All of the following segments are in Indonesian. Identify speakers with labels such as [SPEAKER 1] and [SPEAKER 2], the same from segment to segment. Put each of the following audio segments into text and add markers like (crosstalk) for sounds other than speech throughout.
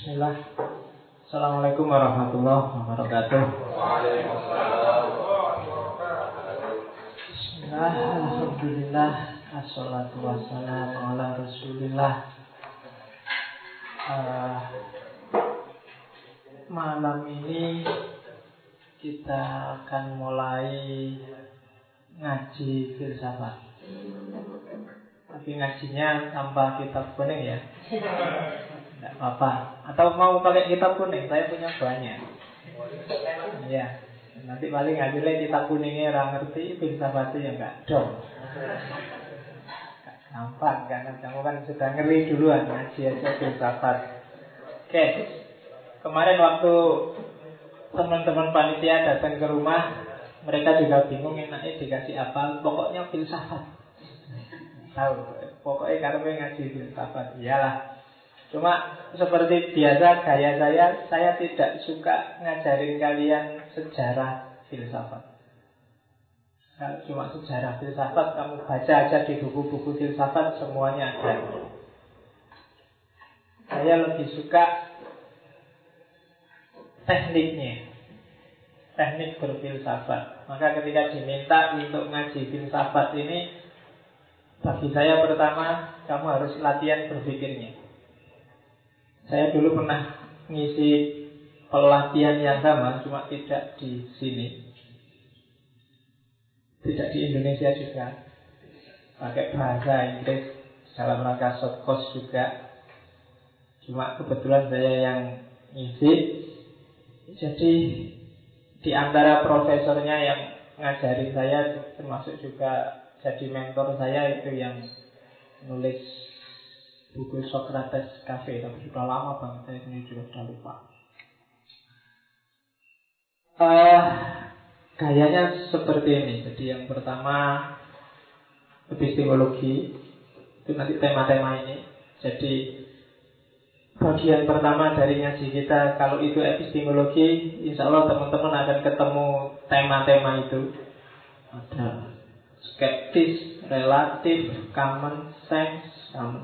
[SPEAKER 1] Bismillah. Assalamualaikum warahmatullahi wabarakatuh. Bismillah, Alhamdulillah, Assalatu wassalamu ala rasulillah uh, Malam ini kita akan mulai ngaji filsafat Tapi ngajinya tanpa kitab kuning ya tidak apa-apa. Atau mau pakai kitab kuning, saya punya banyak. Ya, nanti paling hasilnya kitab kuningnya orang ngerti, filsafatnya ya enggak dong. Gampang karena kamu kan sudah ngeri duluan ngaji aja filsafat. Oke, kemarin waktu teman-teman panitia datang ke rumah, mereka juga bingung enaknya dikasih apa. Pokoknya filsafat. Tahu, pokoknya karena ngaji filsafat. Iyalah, Cuma seperti biasa gaya saya, saya tidak suka ngajarin kalian sejarah filsafat. Kalau cuma sejarah filsafat, kamu baca aja di buku-buku filsafat, semuanya ada. Saya lebih suka tekniknya, teknik berfilsafat. Maka ketika diminta untuk ngaji filsafat ini, bagi saya pertama, kamu harus latihan berpikirnya. Saya dulu pernah ngisi pelatihan yang sama, cuma tidak di sini. Tidak di Indonesia juga. Pakai bahasa Inggris dalam rangka short course juga. Cuma kebetulan saya yang ngisi. Jadi di antara profesornya yang ngajarin saya termasuk juga jadi mentor saya itu yang nulis buku Socrates Cafe tapi sudah lama banget saya ini juga sudah lupa. Uh, gayanya seperti ini. Jadi yang pertama epistemologi. Itu nanti tema-tema ini. Jadi bagian pertama dari ngaji kita kalau itu epistemologi insya Allah teman-teman akan ketemu tema-tema itu. Ada skeptis, relatif, common sense,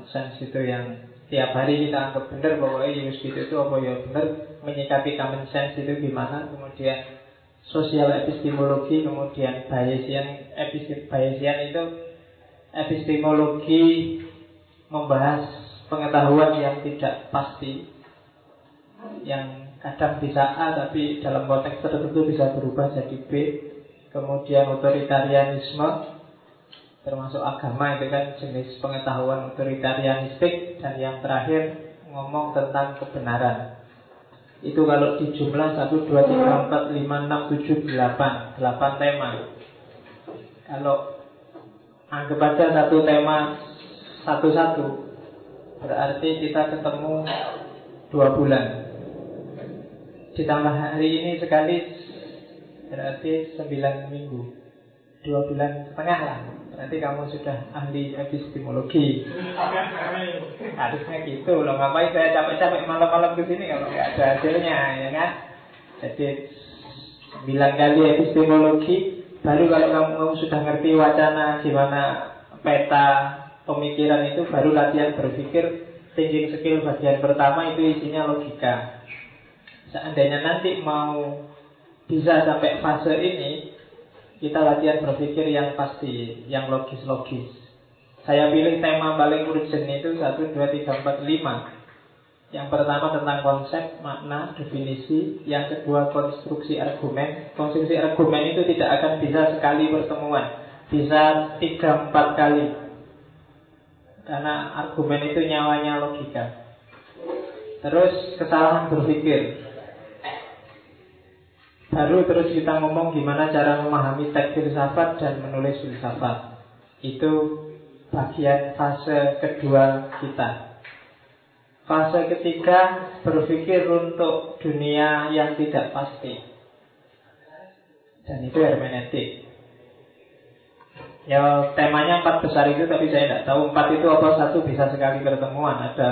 [SPEAKER 1] sense itu yang tiap hari kita anggap benar bahwa Yus gitu itu apa ya? Benar menyikapi common sense itu gimana kemudian sosial epistemologi kemudian Bayesian Bayesian itu epistemologi membahas pengetahuan yang tidak pasti yang kadang bisa A tapi dalam konteks tertentu bisa berubah jadi B kemudian otoritarianisme termasuk agama itu kan jenis pengetahuan otoritarianistik dan yang terakhir ngomong tentang kebenaran. Itu kalau di jumlah 1, 2, 3, 4, 5, 6, 7, 8 8 tema. Kalau anggap aja satu tema satu-satu Berarti kita ketemu dua bulan. Ditambah hari ini sekali Berarti 9 minggu. Dua bulan setengah lah Nanti kamu sudah ahli epistemologi. Harusnya gitu loh. Ngapain saya capek-capek malam-malam ke sini Kalau nggak ada hasilnya ya kan? Jadi Sembilan kali epistemologi Baru kalau kamu, kamu sudah ngerti wacana Gimana peta pemikiran itu Baru latihan berpikir Thinking skill bagian pertama itu isinya logika. Seandainya nanti mau bisa sampai fase ini kita latihan berpikir yang pasti, yang logis-logis. Saya pilih tema paling urgent itu 1, 2, 3, 4, 5 Yang pertama tentang konsep, makna, definisi. Yang kedua konstruksi argumen. Konstruksi argumen itu tidak akan bisa sekali pertemuan. Bisa 3, 4 kali. Karena argumen itu nyawanya logika. Terus kesalahan berpikir Baru terus kita ngomong gimana cara memahami teks filsafat dan menulis filsafat. Itu bagian fase kedua kita. Fase ketiga berpikir untuk dunia yang tidak pasti. Dan itu hermeneutik. Ya temanya empat besar itu tapi saya tidak tahu empat itu apa satu bisa sekali pertemuan. Ada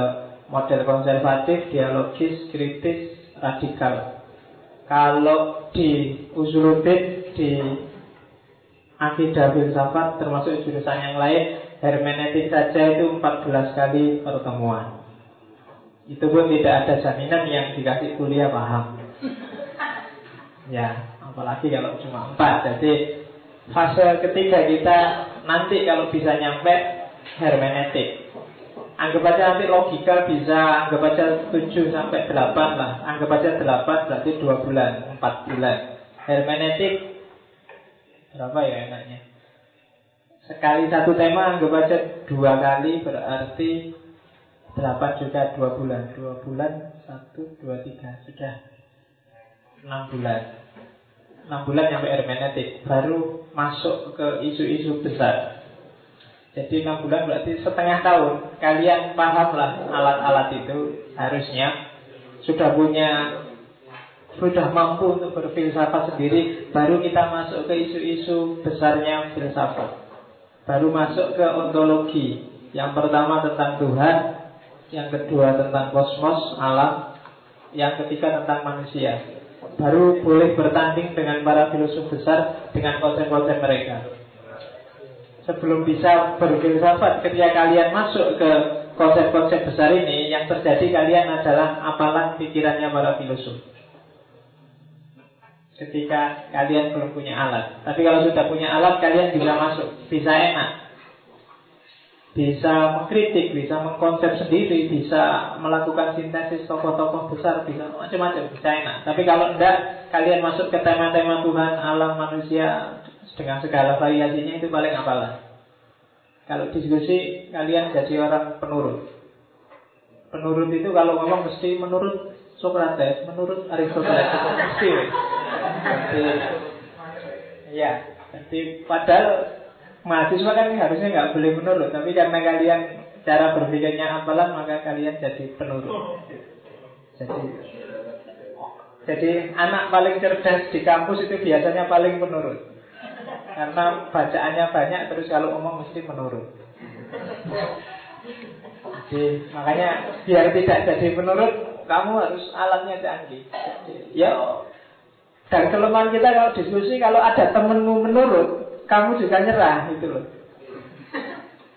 [SPEAKER 1] model konservatif, dialogis, kritis, radikal. Kalau di usuluddin di akidah filsafat termasuk jurusan yang lain hermeneutik saja itu 14 kali pertemuan. Itu pun tidak ada jaminan yang dikasih kuliah paham. Ya, apalagi kalau cuma empat. Jadi fase ketiga kita nanti kalau bisa nyampe hermeneutik. Anggap aja nanti logika bisa anggap aja 7 sampai 8 lah. Anggap aja 8 berarti 2 bulan, 4 bulan. Hermeneutik berapa ya enaknya? Sekali satu tema anggap aja dua kali berarti 8 juga 2 bulan. 2 bulan 1 2 3 sudah 6 bulan. 6 bulan sampai hermeneutik baru masuk ke isu-isu besar jadi enam bulan berarti setengah tahun. Kalian pahamlah alat-alat itu Harusnya Sudah punya Sudah mampu untuk berfilsafat sendiri Baru kita masuk ke isu-isu besarnya filsafat. Baru masuk ke ontologi. Yang pertama tentang Tuhan Yang kedua tentang kosmos, alam Yang ketiga tentang manusia. Baru boleh bertanding dengan para filosof besar Dengan konsep-konsep mereka sebelum bisa berfilsafat ketika kalian masuk ke konsep-konsep besar ini yang terjadi kalian adalah apalan pikirannya para filosof. Ketika kalian belum punya alat. Tapi kalau sudah punya alat kalian bisa masuk. Bisa enak. Bisa mengkritik, bisa mengkonsep sendiri, bisa melakukan sintesis tokoh-tokoh besar, bisa macam-macam, bisa enak. Tapi kalau tidak, kalian masuk ke tema-tema Tuhan, alam, manusia, dengan segala variasinya itu paling apalah. Kalau diskusi kalian jadi orang penurut. Penurut itu kalau ngomong mesti menurut Socrates, menurut Aristoteles (laughs) mesti. Jadi, ya, jadi padahal mahasiswa kan harusnya nggak boleh menurut, tapi karena kalian cara berpikirnya apalah maka kalian jadi penurut. Jadi jadi anak paling cerdas di kampus itu biasanya paling penurut. Karena bacaannya banyak terus kalau ngomong mesti menurut. Jadi makanya biar tidak jadi menurut Kamu harus alatnya canggih. Ya. Dan kelemahan kita kalau diskusi Kalau ada temenmu menurut Kamu juga nyerah itu loh.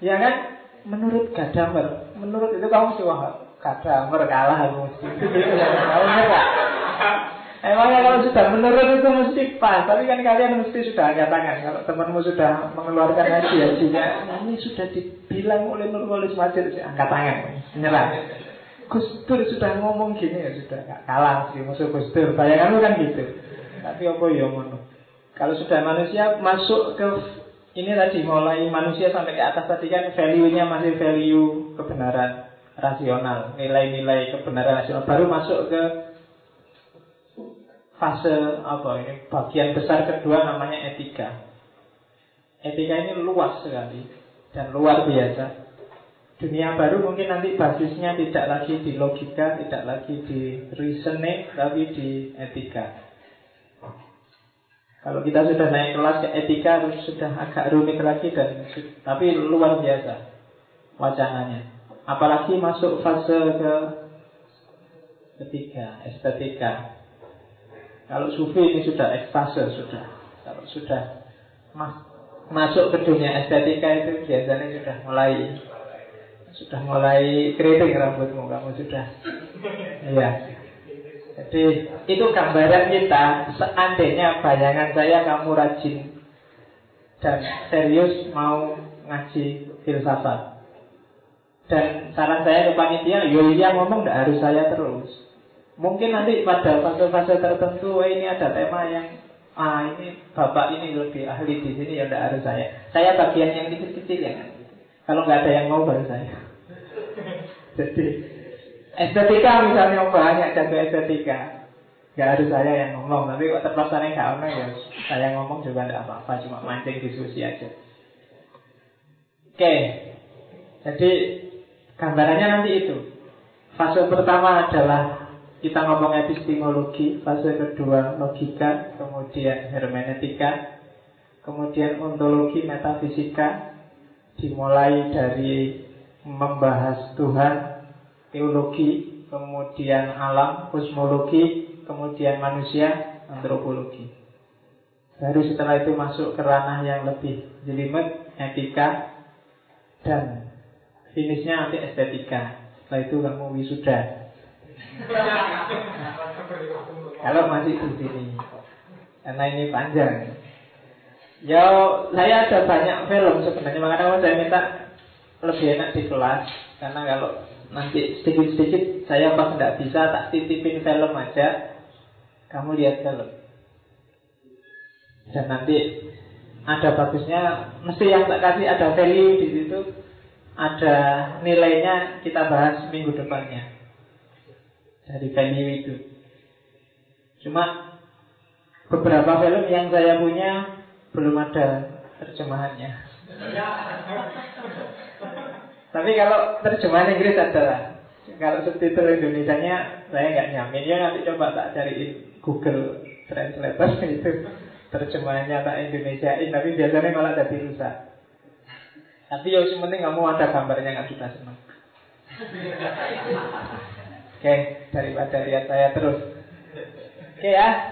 [SPEAKER 1] Ya kan? Menurut Gadamer. Menurut itu kamu sih wah Gadamer kalah (laughs) Kamu nyerah Emangnya kalau sudah menurut itu mesti pas, tapi kan kalian mesti sudah angkat tangan. Kalau temanmu sudah mengeluarkan haji hajinya, ini sudah dibilang oleh Nurwalis Majid, angkat tangan, menyerah. Gus Dur sudah ngomong gini ya sudah gak kalah sih musuh Gus Dur. Kan gitu. Tapi apa ya. Kalau sudah manusia masuk ke ini tadi mulai manusia sampai ke atas tadi kan value-nya masih value kebenaran rasional, nilai-nilai kebenaran rasional. Baru masuk ke fase apa ini bagian besar kedua namanya etika. Etika ini luas sekali dan luar biasa. Dunia baru mungkin nanti basisnya tidak lagi di logika, tidak lagi di reasoning, tapi di etika. Kalau kita sudah naik kelas ke etika harus sudah agak rumit lagi dan tapi luar biasa wacananya. Apalagi masuk fase ke ketiga, estetika. Kalau sufi ini sudah ekstase sudah. Kalau sudah mas masuk ke dunia estetika itu biasanya sudah mulai sudah mulai keriting rambutmu kamu sudah. Iya. Jadi itu gambaran kita seandainya bayangan saya kamu rajin dan serius mau ngaji filsafat. Dan saran saya ke panitia, yo iya ngomong tidak harus saya terus. Mungkin nanti pada fase-fase tertentu ini ada tema yang ah ini bapak ini lebih ahli di sini ya tidak harus saya. Saya bagian yang kecil-kecil ya. Kalau nggak ada yang mau baru saya. (laughs) Jadi estetika misalnya banyak jago estetika, nggak harus saya yang ngomong. Tapi kok terpaksa nggak ya saya ngomong juga tidak apa-apa, cuma mancing diskusi aja. Oke, jadi gambarannya nanti itu. Fase pertama adalah kita ngomong epistemologi, fase kedua logika, kemudian hermeneutika, kemudian ontologi metafisika, dimulai dari membahas Tuhan, teologi, kemudian alam, kosmologi, kemudian manusia, antropologi. Baru setelah itu masuk ke ranah yang lebih jelimet, etika, dan finishnya nanti estetika. Setelah itu kamu wisuda Kalau masih di sini. Karena ini panjang. Ya, saya ada banyak film sebenarnya. Makanya saya minta lebih enak di kelas. Karena kalau nanti sedikit-sedikit saya pas nggak bisa tak titipin film aja. Kamu lihat film. Dan nanti ada bagusnya, mesti yang tak kasih ada value di situ, ada nilainya kita bahas minggu depannya dari value itu. Cuma beberapa film yang saya punya belum ada terjemahannya. Tapi kalau terjemahan Inggris ada Kalau subtitle Indonesia-nya saya nggak nyamin ya nanti coba tak cariin Google Translator (laughs) itu terjemahannya tak Indonesiain tapi biasanya malah jadi rusak. Tapi ya penting kamu ada gambarnya nggak sudah senang. Oke, daripada lihat saya terus. Oke ya.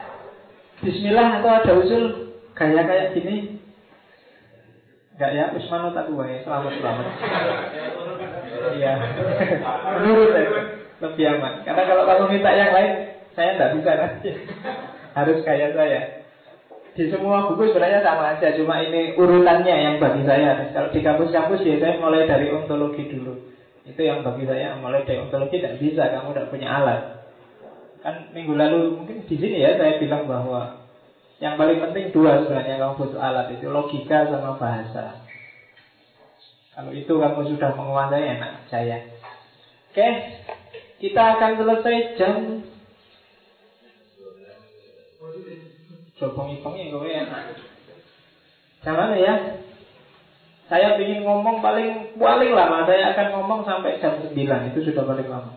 [SPEAKER 1] Bismillah atau ada usul gaya kayak gini? Enggak ya, Usman tak ya, selamat selamat. Iya. (laughs) Menurut saya lebih aman. Karena kalau kamu minta yang lain, saya tidak bisa nanti. (laughs) Harus kayak saya. Di semua buku sebenarnya sama aja, cuma ini urutannya yang bagi saya. Kalau di kampus-kampus biasanya mulai dari ontologi dulu. Itu yang bagi saya mulai deontologi tidak bisa, kamu tidak punya alat. Kan minggu lalu mungkin di sini ya saya bilang bahwa yang paling penting dua sebenarnya kamu butuh alat itu logika sama bahasa. Kalau itu kamu sudah menguasai enak saya. Oke, kita akan selesai jam Coba pengi gue enak. Jam mana ya? Saya ingin ngomong paling paling lama. Saya akan ngomong sampai jam 9 Itu sudah paling lama.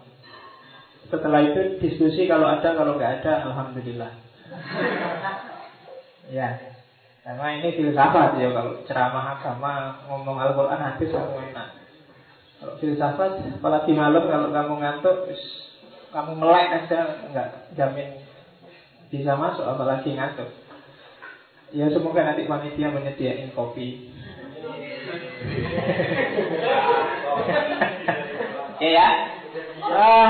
[SPEAKER 1] Setelah itu diskusi kalau ada Kalau nggak ada Alhamdulillah. (laughs) Ya. Karena ini filsafat ya. Kalau ceramah agama Ngomong Al-Quran hadis kamu enak. Kalau filsafat Apalagi malam kalau kamu ngantuk Kamu melek aja nggak jamin Bisa masuk apalagi ngantuk. Ya semoga nanti panitia menyediakan kopi Oke (laughs) ya. Uh,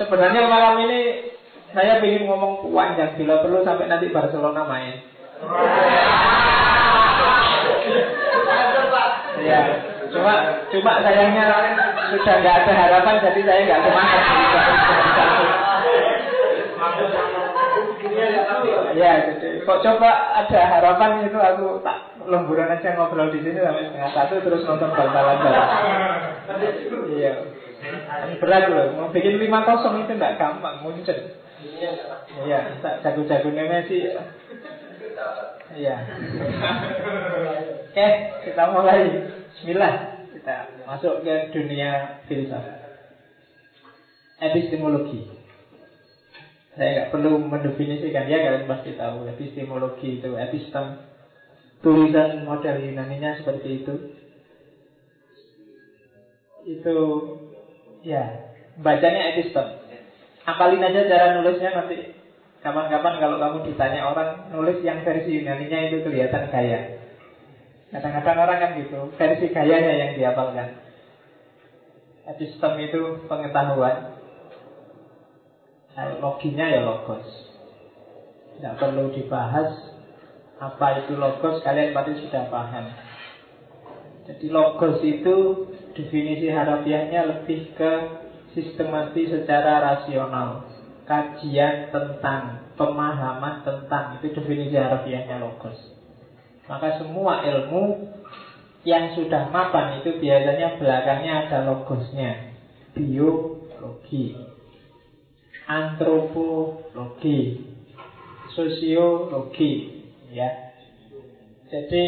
[SPEAKER 1] sebenarnya malam ini saya ingin ngomong panjang bila perlu sampai nanti Barcelona main. ya, cuma cuma sayangnya sudah nggak ada harapan jadi saya nggak semangat. ya, jadi kok coba ada harapan itu aku tak lemburan aja ngobrol di sini sampai setengah satu terus nonton bal-balan Iya. Berat loh, mau bikin lima kosong itu nggak gampang, muncul. Iya, jago-jago Messi. Iya. Oke, kita mulai. Bismillah. Kita masuk ke dunia filsafat. Epistemologi. Saya nggak perlu mendefinisikan ya kalian pasti tahu epistemologi itu epistem tulisan model Yunaninya seperti itu. Itu ya bacanya epistem apalin aja cara nulisnya nanti kapan-kapan kalau kamu ditanya orang nulis yang versi Yunaninya itu kelihatan gaya. Kadang-kadang orang kan gitu versi gayanya yang dihafalkan. Epistem itu pengetahuan. Loginya ya logos. Tidak perlu dibahas apa itu logos kalian pasti sudah paham. Jadi logos itu definisi harafiahnya lebih ke sistematis secara rasional. Kajian tentang, pemahaman tentang, itu definisi harafiahnya logos. Maka semua ilmu yang sudah mapan itu biasanya belakangnya ada logosnya. Biologi, antropologi, sosiologi, ya. Jadi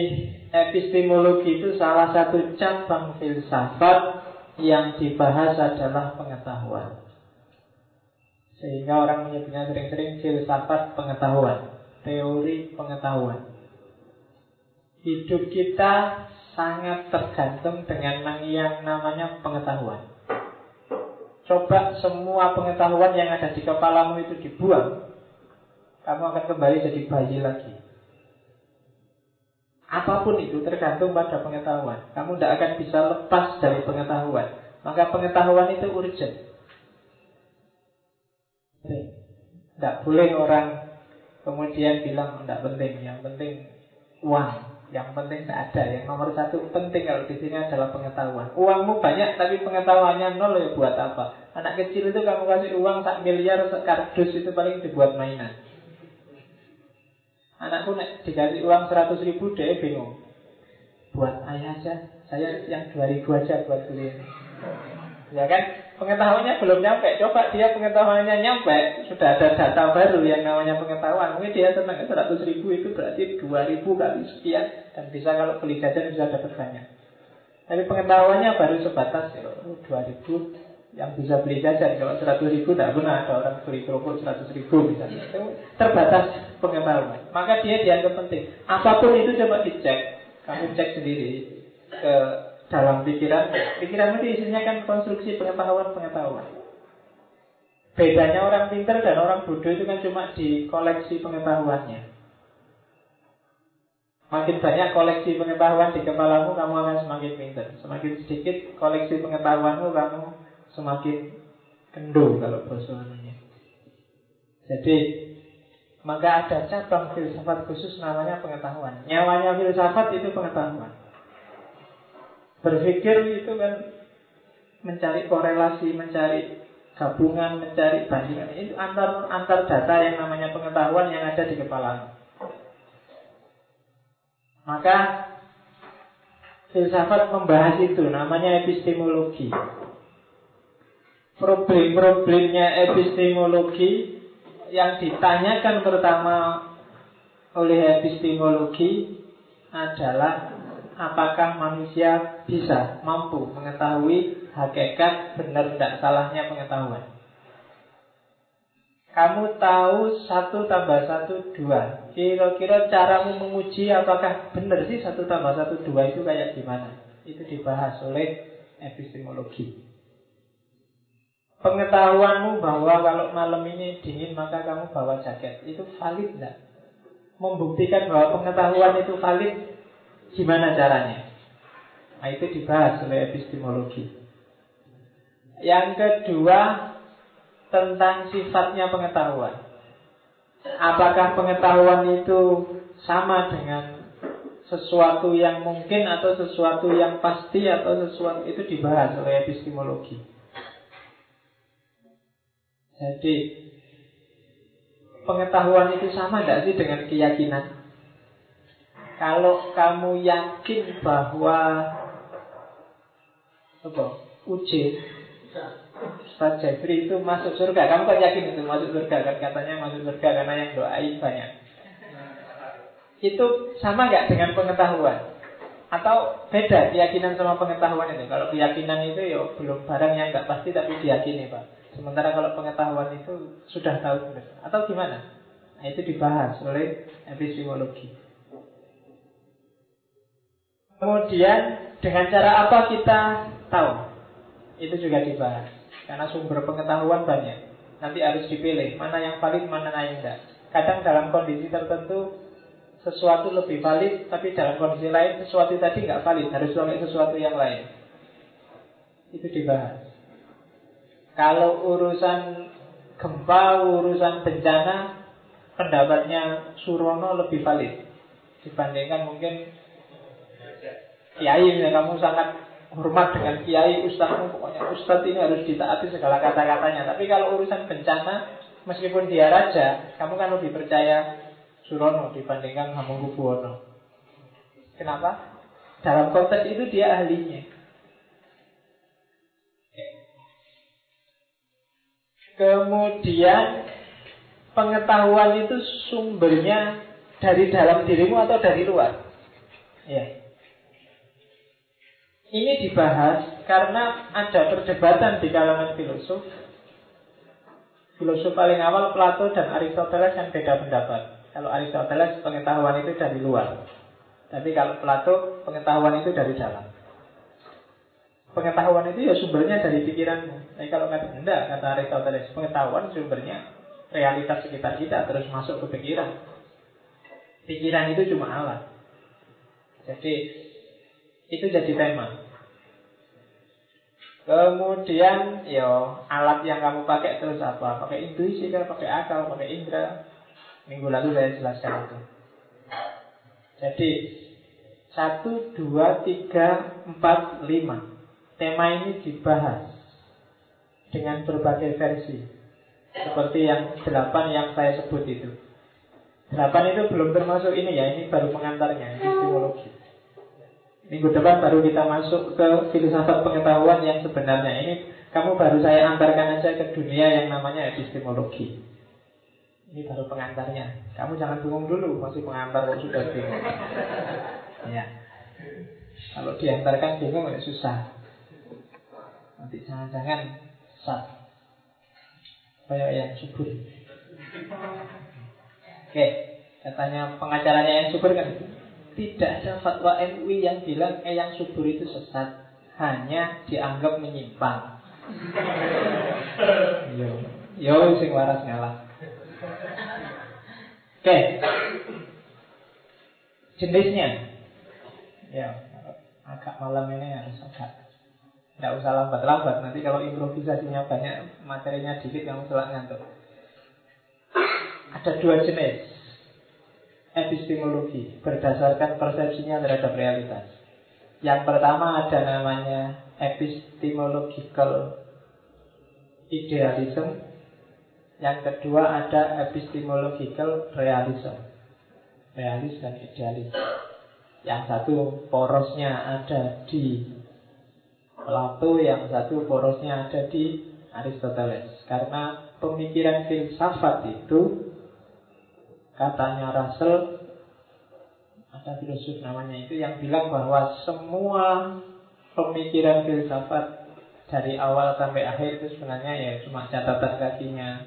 [SPEAKER 1] epistemologi itu salah satu cabang filsafat yang dibahas adalah pengetahuan. Sehingga orang menyebutnya sering-sering filsafat pengetahuan, teori pengetahuan. Hidup kita sangat tergantung dengan yang namanya pengetahuan. Coba semua pengetahuan yang ada di kepalamu itu dibuang, kamu akan kembali jadi bayi lagi. Apa pun itu tergantung pada pengetahuan. Kamu tidak akan bisa lepas dari pengetahuan. Maka pengetahuan itu urgent. Tidak boleh orang kemudian bilang tidak penting, yang penting uang. Yang penting tidak ada. Yang nomor satu penting kalau di sini adalah pengetahuan. Uangmu banyak tapi pengetahuannya nol ya buat apa? Anak kecil itu kamu kasih uang tak miliar kardus itu paling dibuat mainan. Anakku nek dikasih uang seratus ribu dia bingung. Buat ayah aja. Saya yang dua ribu aja buat beli. Ya kan? pengetahuannya belum nyampe. Coba dia pengetahuannya nyampe, sudah ada data baru yang namanya pengetahuan. Mungkin dia senang 100 ribu itu berarti 2000 kali sekian dan bisa kalau beli jajan bisa dapat banyak. Tapi pengetahuannya baru sebatas ya, 2000 yang bisa beli jajan. Kalau 100 ribu tidak pernah ada orang beli kerupuk 100 ribu misalnya. Terbatas pengetahuan. Maka dia dianggap penting. Apa pun itu coba dicek. Kamu cek sendiri ke dalam pikiran pikiran itu isinya kan konstruksi pengetahuan-pengetahuan Bedanya orang pintar dan orang bodoh itu kan cuma di koleksi pengetahuannya Makin banyak koleksi pengetahuan di kepalamu, kamu akan semakin pintar Semakin sedikit koleksi pengetahuanmu, kamu semakin kendo kalau bahasa Jadi maka ada cabang filsafat khusus namanya pengetahuan Nyawanya filsafat itu pengetahuan Berpikir itu kan mencari korelasi, mencari gabungan, mencari bandingan. Itu antar antar data yang namanya pengetahuan yang ada di kepala. Maka filsafat membahas itu namanya epistemologi. Problem-problemnya epistemologi yang ditanyakan pertama oleh epistemologi adalah apakah manusia bisa mampu mengetahui hakikat benar tidak salahnya pengetahuan. Kamu tahu satu tambah satu dua. Kira-kira caramu menguji apakah benar sih satu tambah satu dua itu kayak gimana? Itu dibahas oleh epistemologi. Pengetahuanmu bahwa kalau malam ini dingin maka kamu bawa jaket itu valid tidak? Membuktikan bahwa pengetahuan itu valid Gimana caranya? Nah, itu dibahas oleh epistemologi. Yang kedua, tentang sifatnya pengetahuan. Apakah pengetahuan itu sama dengan sesuatu yang mungkin atau sesuatu yang pasti atau sesuatu itu dibahas oleh epistemologi. Jadi pengetahuan itu sama tidak sih dengan keyakinan? Kalau kamu yakin bahwa apa? Uji Ustaz Jeffrey itu masuk surga Kamu kan yakin itu masuk surga Kan katanya masuk surga karena yang doain banyak Itu sama nggak dengan pengetahuan? Atau beda keyakinan sama pengetahuan itu Kalau keyakinan itu ya belum barang yang nggak pasti Tapi diyakini Pak Sementara kalau pengetahuan itu sudah tahu Atau gimana? Nah, itu dibahas oleh epistemologi Kemudian dengan cara apa kita tahu? Itu juga dibahas. Karena sumber pengetahuan banyak. Nanti harus dipilih mana yang valid, mana yang tidak. Kadang dalam kondisi tertentu sesuatu lebih valid, tapi dalam kondisi lain sesuatu tadi nggak valid, harus pakai sesuatu yang lain. Itu dibahas. Kalau urusan gempa, urusan bencana, pendapatnya Surono lebih valid dibandingkan mungkin kiai. Ya kamu sangat hormat dengan kiai ustazmu pokoknya ustaz ini harus ditaati segala kata-katanya. Tapi kalau urusan bencana meskipun dia raja kamu kan lebih percaya Surono dibandingkan Hamengkubuwono. Kenapa? Dalam konteks itu dia ahlinya kemudian pengetahuan itu sumbernya dari dalam dirimu atau dari luar ya ini dibahas karena ada perdebatan di kalangan filosof. Filosof paling awal Plato dan Aristoteles yang beda pendapat. Kalau Aristoteles pengetahuan itu dari luar. Tapi kalau Plato pengetahuan itu dari dalam. Pengetahuan itu ya sumbernya dari pikiranmu. Tapi kalau kata enggak, kata Aristoteles, pengetahuan sumbernya realitas sekitar kita terus masuk ke pikiran. Pikiran itu cuma alat. Jadi itu jadi tema. Kemudian, yo alat yang kamu pakai terus apa? Pakai intuisi kan, pakai akal, pakai indera. Minggu lalu saya jelaskan itu. Jadi satu, dua, tiga, empat, lima. Tema ini dibahas dengan berbagai versi. Seperti yang delapan yang saya sebut itu. Delapan itu belum termasuk ini ya, ini baru pengantarnya, epistemologi. Minggu depan baru kita masuk ke filsafat pengetahuan yang sebenarnya ini kamu baru saya antarkan aja ke dunia yang namanya epistemologi. Ini baru pengantarnya. Kamu jangan bingung dulu, masih pengantar kok sudah bingung. (laughs) ya. Kalau diantarkan bingung ya susah. Nanti jangan-jangan sat. Kayak yang subur. Oke, katanya pengacaranya yang subur kan itu. Tidak ada fatwa MUI yang bilang eh yang subur itu sesat. Hanya dianggap menyimpang. Yo, yo sing waras ngalah. Oke. Jenisnya. Ya, agak malam ini harus agak tidak usah lambat-lambat Nanti kalau improvisasinya banyak Materinya dikit kamu selak ngantuk Ada dua jenis epistemologi berdasarkan persepsinya terhadap realitas. Yang pertama ada namanya epistemological idealism. Yang kedua ada epistemological realism. Realis dan idealis. Yang satu porosnya ada di Plato, yang satu porosnya ada di Aristoteles. Karena pemikiran filsafat itu Katanya Russell ada filosof namanya itu yang bilang bahwa semua pemikiran filsafat dari awal sampai akhir itu sebenarnya ya cuma catatan kakinya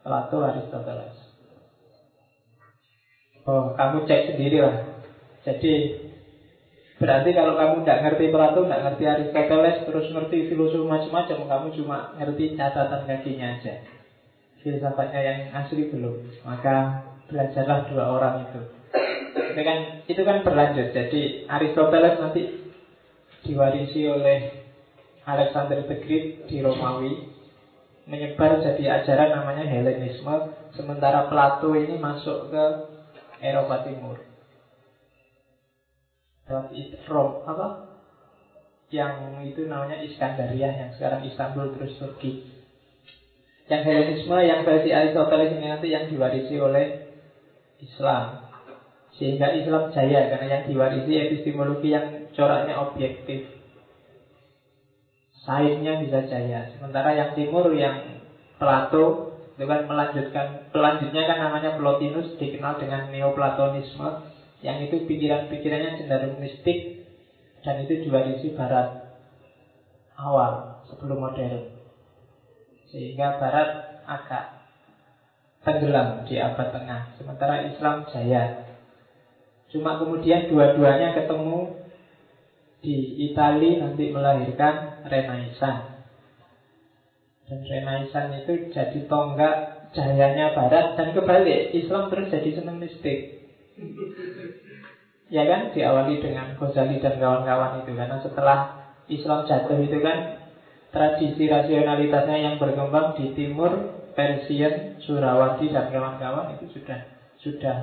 [SPEAKER 1] Plato Aristoteles. Oh, kamu cek sendiri lah. Jadi berarti kalau kamu tidak ngerti Plato, tidak ngerti Aristoteles, terus ngerti filosof macam-macam, kamu cuma ngerti catatan kakinya aja. Filsafatnya yang asli belum. Maka belajarlah dua orang itu. Itu kan itu kan berlanjut. Jadi Aristoteles nanti diwarisi oleh Alexander the Great di Romawi menyebar jadi ajaran namanya Helenisme sementara Plato ini masuk ke Eropa Timur Rom apa? Yang itu namanya Iskandaria yang sekarang Istanbul terus Turki yang Helenisme yang versi Aristoteles ini nanti yang diwarisi oleh Islam. Sehingga Islam jaya Karena yang diwarisi epistemologi yang coraknya objektif. Sainnya bisa jaya. Sementara yang timur yang Plato itu kan melanjutkan Pelanjutnya kan namanya Plotinus Dikenal dengan Neoplatonisme Yang itu pikiran-pikirannya cenderung mistik Dan itu diwarisi barat Awal Sebelum modern. Sehingga barat agak tenggelam di abad tengah. Sementara Islam jaya. Cuma kemudian dua-duanya ketemu di Italia nanti melahirkan Renaissance. Dan Renaissance itu jadi tonggak jayanya Barat Dan kebalik, Islam terus jadi senang mistik Ya kan, diawali dengan Ghazali dan kawan-kawan itu Karena setelah Islam jatuh itu kan Tradisi rasionalitasnya yang berkembang di timur Persian, Surawati dan kawan-kawan itu sudah sudah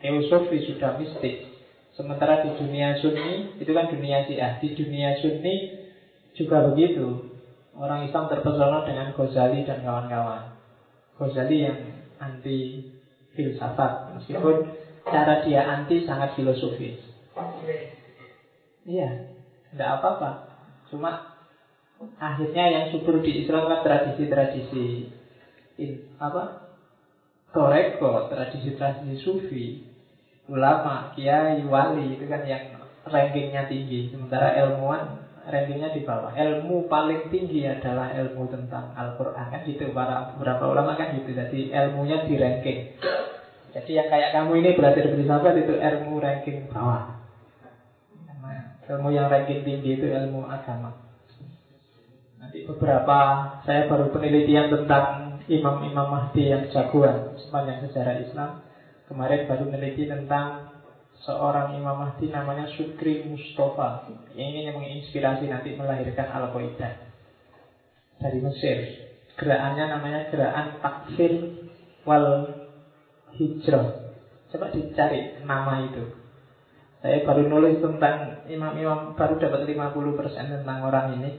[SPEAKER 1] teosofi, sudah mistik. Sementara di dunia Sunni itu kan dunia Syiah. Di dunia Sunni juga begitu. Orang Islam terpesona dengan Ghazali dan kawan-kawan. Ghazali yang anti filsafat, meskipun cara dia anti sangat filosofis. Iya, tidak apa-apa. Cuma akhirnya yang subur di Islam kan tradisi-tradisi in, apa? Toreko tradisi-tradisi sufi ulama kiai wali itu kan yang rankingnya tinggi. Sementara ilmuwan rankingnya di bawah. Ilmu paling tinggi adalah ilmu tentang Al-Quran. Kan gitu para beberapa ulama kan gitu. Jadi ilmunya di ranking jadi yang kayak kamu ini belajar filsafat itu ilmu ranking bawah ilmu yang ranking tinggi itu ilmu agama nanti beberapa saya baru penelitian tentang imam-imam Mahdi yang jagoan sepanjang sejarah Islam. Kemarin baru meneliti tentang seorang Imam Mahdi namanya Sukri Mustafa. Yang yang menginspirasi nanti melahirkan Al-Qaeda. dari Mesir. Gerakannya namanya gerakan takfir wal hijrah. Coba dicari nama itu. Saya baru nulis tentang imam-imam baru dapat 50% tentang orang ini.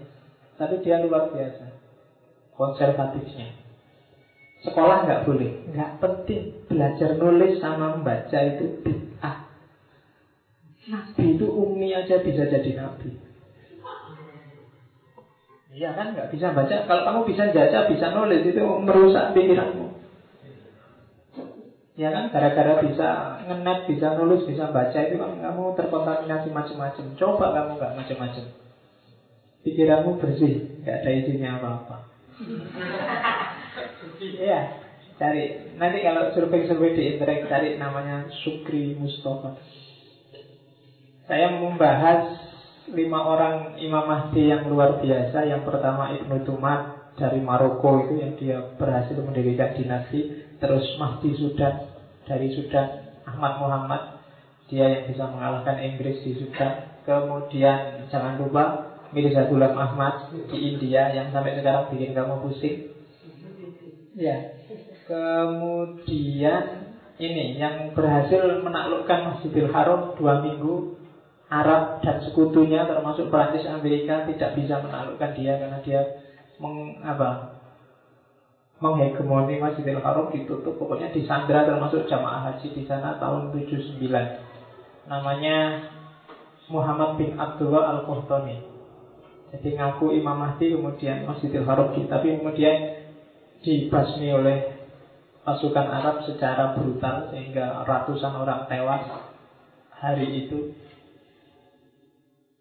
[SPEAKER 1] Tapi dia luar biasa. Konservatifnya. Sekolah nggak boleh, nggak penting. Belajar nulis sama membaca itu bid'ah. Nabi itu umi aja bisa jadi nabi. Iya kan nggak bisa baca. Kalau kamu bisa baca, bisa nulis itu merusak pikiranmu. Ya kan, gara-gara bisa ngenet, bisa nulis, bisa baca itu kan kamu terkontaminasi macam-macam. Coba kamu nggak macam-macam. Pikiranmu bersih, nggak ada isinya apa-apa. (laughs) Iya, cari. Nanti kalau survei-survei di internet cari namanya Sukri Mustafa. Saya membahas lima orang Imam Mahdi yang luar biasa. Yang pertama Ibnu Tumat dari Maroko itu yang dia berhasil mendirikan dinasti. Terus Mahdi Sudan dari Sudan, Ahmad Muhammad dia yang bisa mengalahkan Inggris di Sudan. Kemudian jangan lupa Mirza Ghulam Ahmad di India yang sampai sekarang bikin kamu pusing. Ya. Kemudian ini yang berhasil menaklukkan Masjidil Haram dua minggu Arab dan sekutunya termasuk Perancis Amerika tidak bisa menaklukkan dia karena dia meng, apa, menghegemoni Masjidil Haram ditutup pokoknya di Sandra termasuk jamaah haji di sana tahun 79 namanya Muhammad bin Abdullah al qahtani jadi ngaku Imam Mahdi kemudian Masjidil Haram tapi kemudian dibasmi oleh pasukan Arab secara brutal sehingga ratusan orang tewas hari itu.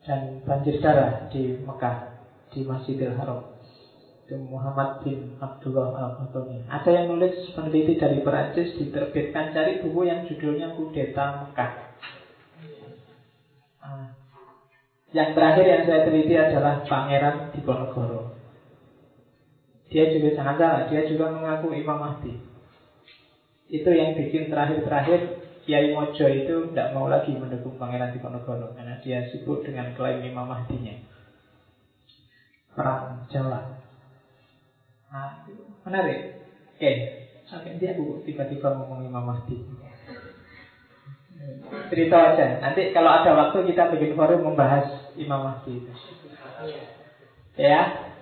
[SPEAKER 1] Dan banjir darah di Mekah di Masjidil Haram. Itu Muhammad bin Abdullah al -Fatoni. Ada yang nulis peneliti dari Perancis diterbitkan cari buku yang judulnya Kudeta Mekah. Ah. Yang terakhir yang saya teliti adalah Pangeran Diponegoro. Dia juga sangat salah, dia juga mengaku Imam Mahdi. Itu yang bikin terakhir-terakhir Kiai Mojo itu tidak mau lagi mendukung Pangeran Diponegoro karena dia sibuk dengan klaim Imam Mahdinya. Perang Jawa. Menarik. Oke, sampai dia aku tiba-tiba ngomong Imam Mahdi. Cerita aja. Nanti kalau ada waktu kita bikin forum membahas Imam Mahdi itu. Ya,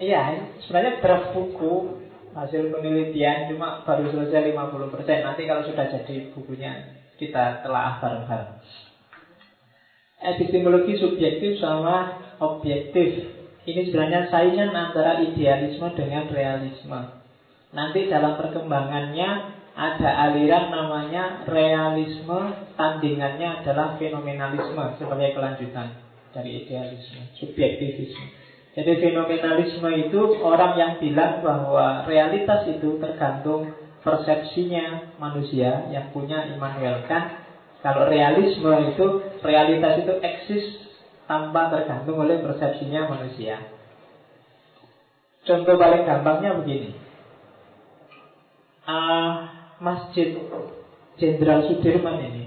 [SPEAKER 1] iya. Sebenarnya draft buku hasil penelitian cuma baru selesai 50% nanti kalau sudah jadi bukunya kita telah bareng-bareng epistemologi subjektif sama objektif ini sebenarnya saingan antara idealisme dengan realisme nanti dalam perkembangannya ada aliran namanya realisme tandingannya adalah fenomenalisme sebagai kelanjutan dari idealisme subjektivisme jadi fenomenalisme itu orang yang bilang bahwa realitas itu tergantung persepsinya manusia yang punya Immanuel Kant. Kalau realisme itu realitas itu eksis tanpa tergantung oleh persepsinya manusia. Contoh paling gampangnya begini. Uh, masjid Jenderal Sudirman ini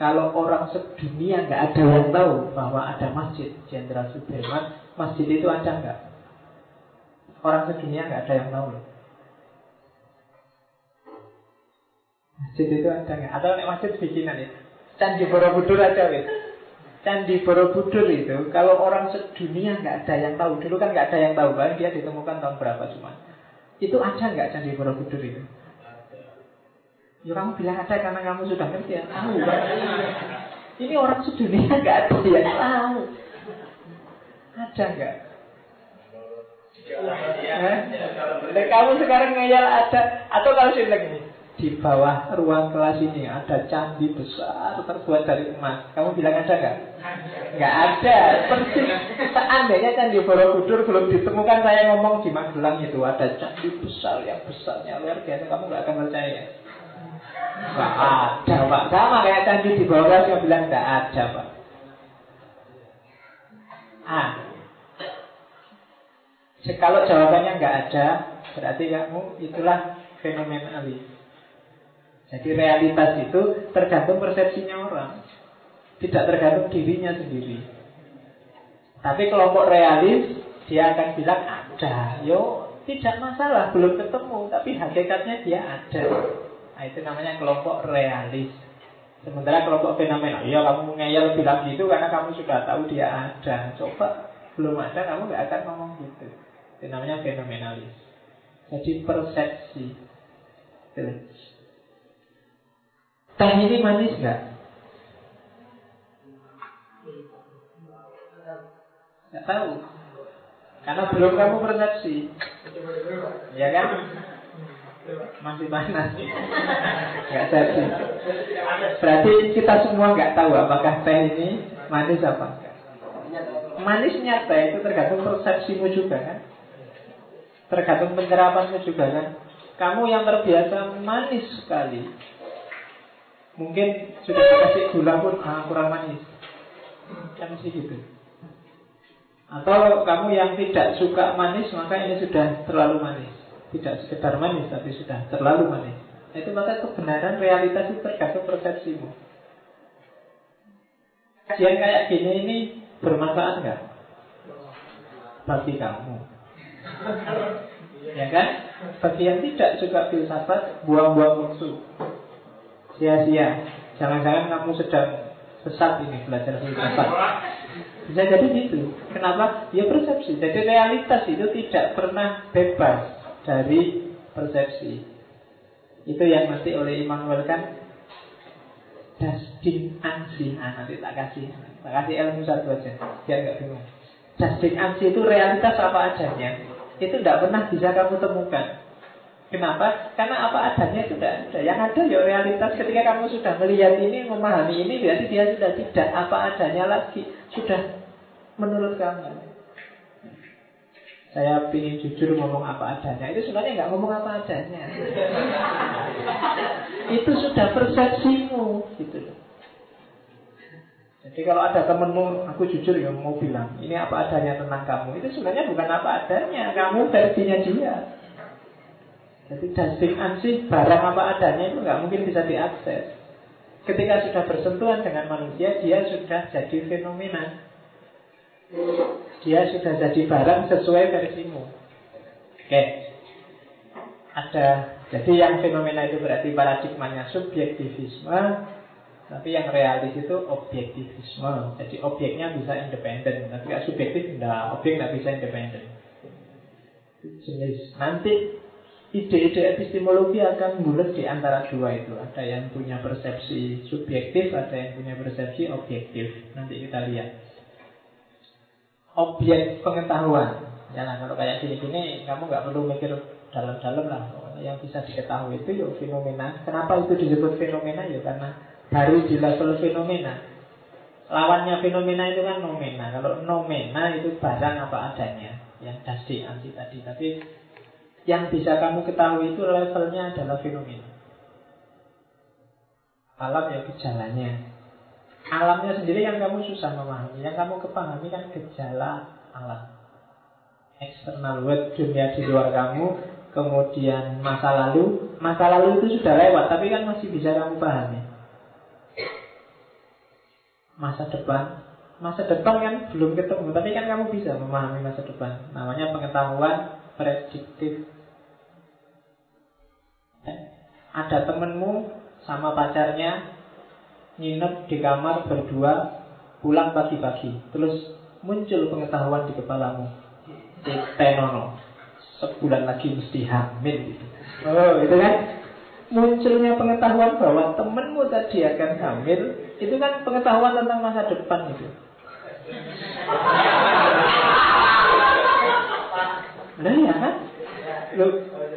[SPEAKER 1] kalau orang sedunia nggak ada yang tahu bahwa ada masjid Jenderal Sudirman, masjid itu ada nggak? Orang sedunia nggak ada yang tahu. Masjid itu ada nggak? Atau nek masjid bikinan ya? Candi Borobudur aja wis. Candi Borobudur itu kalau orang sedunia nggak ada yang tahu. Dulu kan nggak ada yang tahu kan dia ditemukan tahun berapa cuma. Itu ada nggak Candi Borobudur itu? Ya kamu bilang ada karena kamu sudah ngerti ya. Tahu kan? Ini orang sedunia (laughs) nggak ada yang tahu. Ada nggak? Eh? kamu sekarang ngeyel ada atau kalau sih lagi di bawah ruang kelas ini ada candi besar terbuat dari emas. Kamu bilang ada nggak? Nggak ada. Persis seandainya candi Borobudur belum ditemukan saya ngomong di Magelang itu ada candi besar yang besarnya luar biasa. Kamu nggak akan percaya. Gak ada pak Sama kayak candi di bawah yang bilang gak ada pak Ah Kalau jawabannya nggak ada Berarti kamu itulah fenomenalis Jadi realitas itu tergantung persepsinya orang Tidak tergantung dirinya sendiri Tapi kelompok realis Dia akan bilang ada. Yo tidak masalah, belum ketemu, tapi hakikatnya dia ada. Nah, itu namanya kelompok realis. Sementara kelompok fenomenal, iya kamu ngeyel bilang gitu karena kamu sudah tahu dia ada. Coba belum ada, kamu nggak akan ngomong gitu. Itu namanya fenomenalis. Jadi persepsi. Teh ini manis nggak? Nggak tahu. Karena belum kamu persepsi. Ya kan? Masih panas. Nggak jadi. Berarti kita semua nggak tahu apakah teh ini manis apa enggak. Manisnya teh itu tergantung persepsimu juga kan. Tergantung penyerapanmu juga kan. Kamu yang terbiasa manis sekali. Mungkin sudah dikasih gula pun ah, kurang manis. Kan sih gitu. Atau kamu yang tidak suka manis maka ini sudah terlalu manis. Tidak sekedar manis tapi sudah terlalu manis. Nah, itu maka kebenaran realitas itu tergantung persepsimu. Kajian kayak gini ini bermanfaat nggak bagi kamu? ya kan? Bagi yang tidak suka filsafat, buang-buang waktu. Sia-sia. Jangan-jangan kamu sedang sesat ini belajar filsafat. Bisa jadi gitu. Kenapa? Ya persepsi. Jadi realitas itu tidak pernah bebas dari persepsi. Itu yang nanti oleh Immanuel kan Dasding ansi nah, Nanti tak kasih Tak kasih ilmu satu aja Biar nggak bingung Dasding ansi itu realitas apa adanya Itu tidak pernah bisa kamu temukan Kenapa? Karena apa adanya itu tidak ada. Yang ada ya realitas. Ketika kamu sudah melihat ini, memahami ini Berarti dia sudah tidak apa adanya lagi. Sudah menurut kamu. Saya ingin jujur ngomong apa adanya. Itu sebenarnya nggak ngomong apa adanya. (laughs) Itu sudah persepsimu gitu Jadi kalau ada temenmu Aku jujur ya mau bilang Ini apa adanya tentang kamu? Itu sebenarnya bukan apa adanya. Kamu versinya dia Jadi dusting ansih barang apa adanya Itu nggak mungkin bisa diakses Ketika sudah bersentuhan dengan manusia Dia sudah jadi fenomena dia sudah jadi barang sesuai versimu. Oke. Ada jadi yang fenomena itu berarti paradigmanya subjektivisme, tapi yang realis itu objektivisme. Jadi objeknya bisa independen, tapi subjektif enggak, objek nggak bisa independen. Jenis. Nanti ide-ide epistemologi akan bulat di antara dua itu. Ada yang punya persepsi subjektif, ada yang punya persepsi objektif. Nanti kita lihat objek pengetahuan. Ya nah, kalau kayak gini-gini kamu nggak perlu mikir dalam-dalam lah. Yang bisa diketahui itu ya fenomena. Kenapa itu disebut fenomena? Ya karena baru di level fenomena. Lawannya fenomena itu kan nomena. Kalau nomena itu barang apa adanya, yang dasdi anti tadi. Tapi yang bisa kamu ketahui itu levelnya adalah fenomena. Alam ya gejalanya, Alamnya sendiri yang kamu susah memahami Yang kamu kepahami kan gejala alam. Eksternal world, dunia di luar kamu Kemudian masa lalu. Masa lalu itu sudah lewat Tapi kan masih bisa kamu pahami. Masa depan. Masa depan kan belum ketemu Tapi kan kamu bisa memahami masa depan. Namanya pengetahuan prediktif. Eh, Ada temenmu sama pacarnya nginep di kamar berdua pulang pagi-pagi. Terus muncul pengetahuan di kepalamu. Tenono sebulan lagi mesti hamil. Oh itu kan? Munculnya pengetahuan bahwa temenmu tadi akan hamil itu kan pengetahuan tentang masa depan itu Nah ya kan? Loh,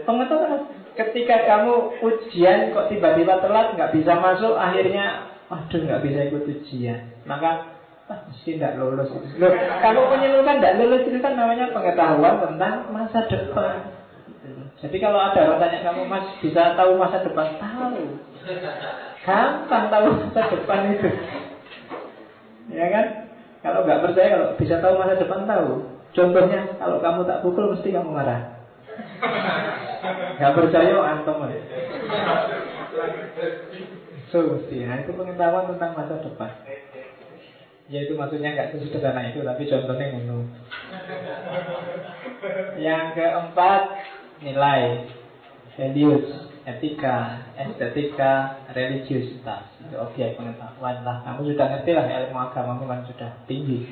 [SPEAKER 1] pengetahuan ketika kamu ujian kok tiba-tiba telat nggak bisa masuk akhirnya Waduh nggak bisa ikut ujian. Maka ah, mesti nggak lulus. Loh, Kamu menyeluruhkan nggak lulus itu kan namanya pengetahuan tentang masa depan. Jadi kalau ada orang tanya kamu mas bisa tahu masa depan? Tahu. Gampang tahu masa depan itu. Ya kan? Kalau nggak percaya kalau bisa tahu masa depan tahu Contohnya kalau kamu tak pukul mesti kamu marah Gak percaya antum Solusi. Nah itu pengetahuan tentang masa depan. Ya itu maksudnya nggak sesederhana itu, tapi contohnya ngono. Yang keempat nilai, values, etika, estetika, religiusitas. Itu objek pengetahuan lah. Kamu sudah ngerti lah ilmu agama kan sudah tinggi.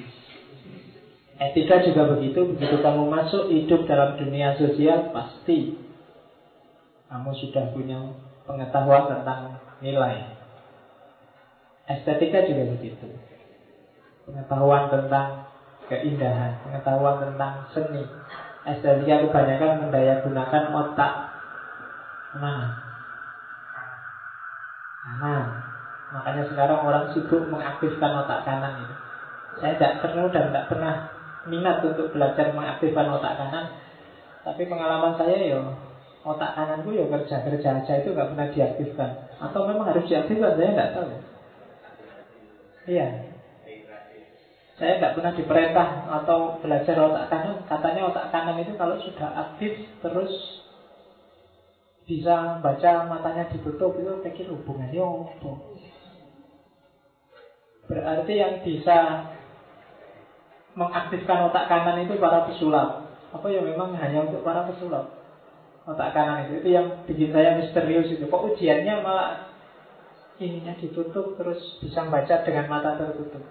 [SPEAKER 1] Etika juga begitu, begitu kamu masuk hidup dalam dunia sosial, pasti kamu sudah punya pengetahuan tentang nilai. Estetika juga begitu. Pengetahuan tentang keindahan, pengetahuan tentang seni. Estetika kebanyakan mendaya gunakan otak mana? Kanan. Makanya sekarang orang sibuk mengaktifkan otak kanan itu. Saya tidak perlu dan tidak pernah minat untuk belajar mengaktifkan otak kanan. Tapi pengalaman saya ya otak kananku ya kerja kerja aja itu nggak pernah diaktifkan. Atau memang harus diaktifkan saya nggak tahu. Iya. Saya nggak pernah diperintah atau belajar otak kanan. Katanya otak kanan itu kalau sudah aktif terus bisa baca matanya ditutup itu pikir hubungannya apa? Berarti yang bisa mengaktifkan otak kanan itu para pesulap. Apa ya memang hanya untuk para pesulap? Otak kanan itu itu yang bikin saya misterius itu. Kok ujiannya malah ininya ditutup terus bisa baca dengan mata tertutup.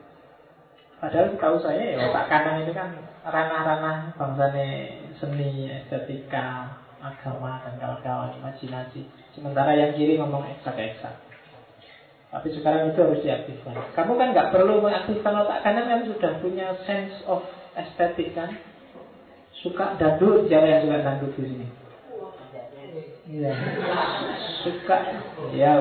[SPEAKER 1] Padahal tahu saya ya otak kanan itu kan ranah-ranah bangsanya seni, estetika, agama dan kawan-kawan imajinasi. Sementara yang kiri ngomong eksak-eksak. Tapi sekarang itu harus diaktifkan. Kamu kan nggak perlu mengaktifkan otak kanan kan sudah punya sense of estetik kan. Suka dangdut, siapa yang suka dangdut di sini? Iya. Suka, ya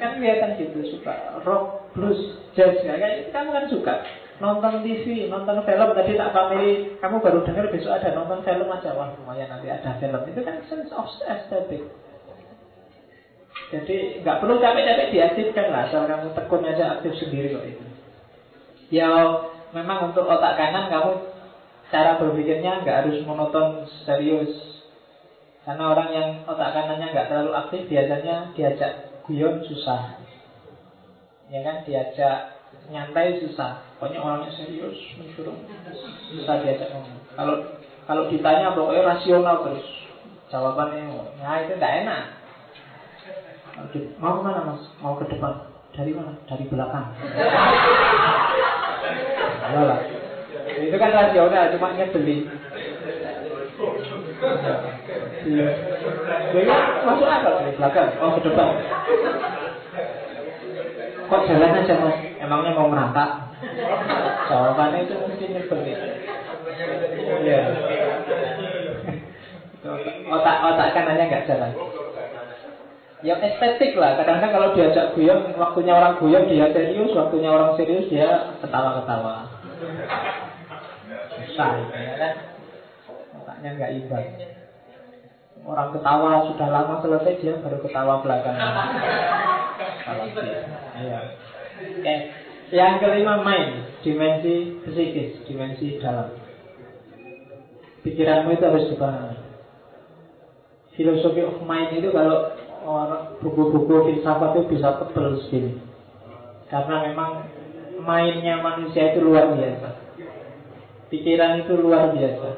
[SPEAKER 1] kan kelihatan gitu suka rock, blues, jazz ya. Kayak kamu kan suka nonton TV, nonton film tadi tak family, kamu baru dengar besok ada nonton film aja wah lumayan nanti ada film itu kan sense of aesthetic. Jadi nggak perlu capek-capek diaktifkan lah, asal kamu tekun aja aktif sendiri kok itu. Ya memang untuk otak kanan kamu cara berpikirnya nggak harus monoton serius. Karena orang yang otak kanannya nggak terlalu aktif biasanya diajak guyon susah. Ya kan diajak nyantai susah. Pokoknya orangnya serius mencurung susah diajak ngomong. Kalau kalau ditanya pokoknya rasional terus jawabannya, nah itu nggak enak. Mau mana mas? Mau ke depan? Dari mana? Dari belakang. Ayolah. Itu kan rasional, cuma beli. Iya. Jadi masuk akal dari belakang. Oh ke depan. Kok jalan aja mas? Emangnya mau merangkak? Jawabannya itu mungkin nyebelin. Iya. Otak otak kanannya nggak jalan. Ya estetik lah. Kadang-kadang kalau diajak guyon, waktunya orang guyon dia serius, waktunya orang serius dia ketawa-ketawa. Susah ya kan? Nggak imbang. Orang ketawa sudah lama selesai dia baru ketawa belakangan. Iya. Oke. Yang kelima main, dimensi psikis, dimensi dalam. Pikiranmu itu harus dibangun. Filosofi of mind itu kalau orang buku-buku filsafat itu bisa tebel segini. Karena memang mainnya manusia itu luar biasa. Pikiran itu luar biasa.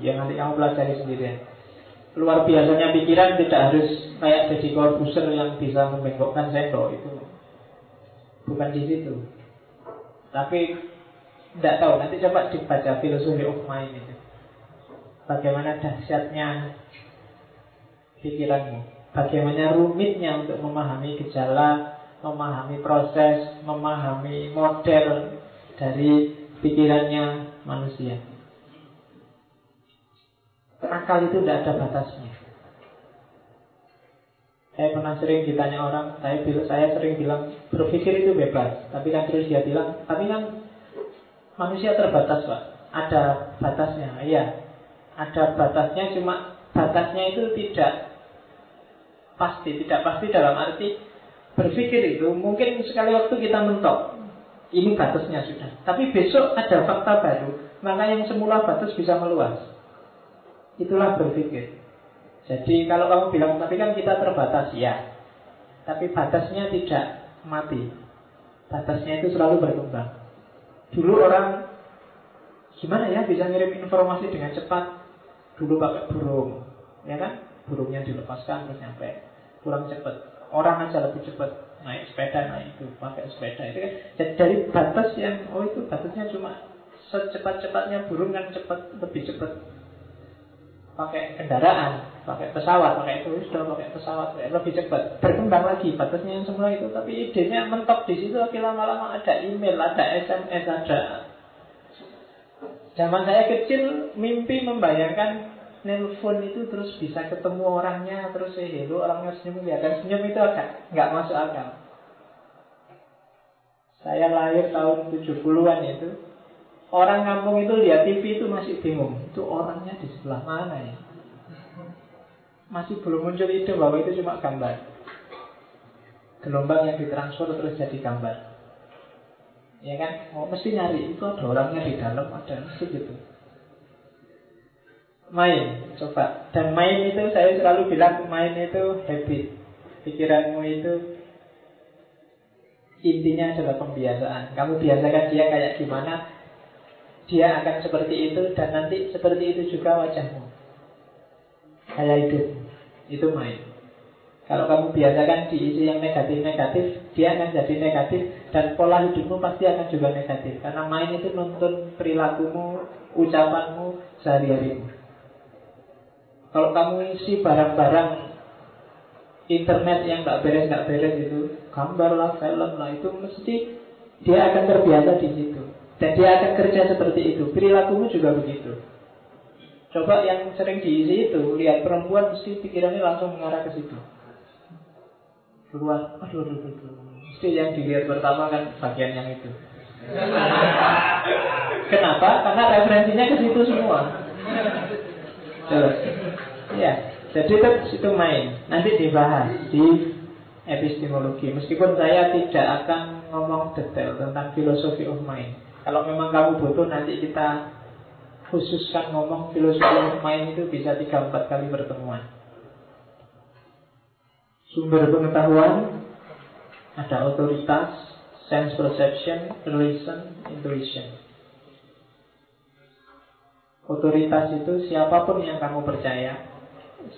[SPEAKER 1] Ya nanti kamu pelajari sendiri. Luar biasanya pikiran tidak harus kayak jadi korbuser yang bisa membengkokkan sendok itu. Bukan di situ. Tapi tidak tahu, nanti coba dibaca filosofi of mind itu. Bagaimana dahsyatnya pikiranmu bagaimana rumitnya untuk memahami gejala, memahami proses, memahami model dari pikirannya manusia. Akal itu tidak ada batasnya. Saya pernah sering ditanya orang, saya saya sering bilang berpikir itu bebas, tapi kan terus dia bilang, tapi kan manusia terbatas pak, ada batasnya, iya, ada batasnya, cuma batasnya itu tidak pasti, tidak pasti dalam arti berpikir itu mungkin sekali waktu kita mentok ini batasnya sudah. Tapi besok ada fakta baru, maka yang semula batas bisa meluas. Itulah berpikir. Jadi kalau kamu bilang tapi kan kita terbatas ya, tapi batasnya tidak mati. Batasnya itu selalu berkembang. Dulu orang gimana ya bisa ngirim informasi dengan cepat? Dulu pakai burung, ya kan? Burungnya dilepaskan terus nyampe. Kurang cepat. Orang aja lebih cepat naik sepeda naik itu pakai sepeda itu kan jadi dari batas yang oh itu batasnya cuma secepat-cepatnya burung kan cepat lebih cepat pakai kendaraan, pakai pesawat, pakai itu sudah pakai pesawat lebih cepat. Berkembang lagi batasnya yang semula itu, tapi idenya mentok di situ. Lagi lama-lama ada email, ada SMS, ada. Zaman saya kecil mimpi membayangkan nelpon itu terus bisa ketemu orangnya terus eh hello orangnya senyum dan senyum itu agak nggak masuk akal. Saya lahir tahun 70-an itu Orang kampung itu lihat TV itu masih bingung Itu orangnya di sebelah mana ya? Masih belum muncul ide bahwa itu cuma gambar. Gelombang yang ditransfer terus jadi gambar. Ya kan? Oh, Mesti nyari itu ada orangnya di dalam Ada mesti gitu Main, coba. Dan main itu saya selalu bilang Main itu habit. Pikiranmu itu Intinya adalah pembiasaan. Kamu biasakan dia kayak gimana Dia akan seperti itu Dan nanti seperti itu juga wajahmu. Kayak hidup Itu main. Kalau kamu biasakan diisi yang negatif-negatif Dia akan jadi negatif Dan pola hidupmu pasti akan juga negatif. Karena main itu nonton perilakumu Ucapanmu Sehari-harimu Kalau kamu isi barang-barang internet yang nggak beres nggak beres itu gambar lah film lah itu mesti dia akan terbiasa di situ. Dan dia akan kerja seperti itu. Perilakumu juga begitu. Coba yang sering diisi itu lihat perempuan mesti pikirannya langsung mengarah ke situ. Keluar. Aduh aduh aduh, aduh. mesti yang dilihat pertama kan bagian yang itu. Kenapa? Karena referensinya ke situ semua ya jadi itu, itu main. Nanti dibahas di epistemologi. Meskipun saya tidak akan ngomong detail tentang filosofi of mind. Kalau memang kamu butuh nanti kita khususkan ngomong filosofi of mind itu bisa 3-4 kali pertemuan. Sumber pengetahuan ada otoritas, sense perception, reason, intuition. Otoritas itu siapa pun yang kamu percaya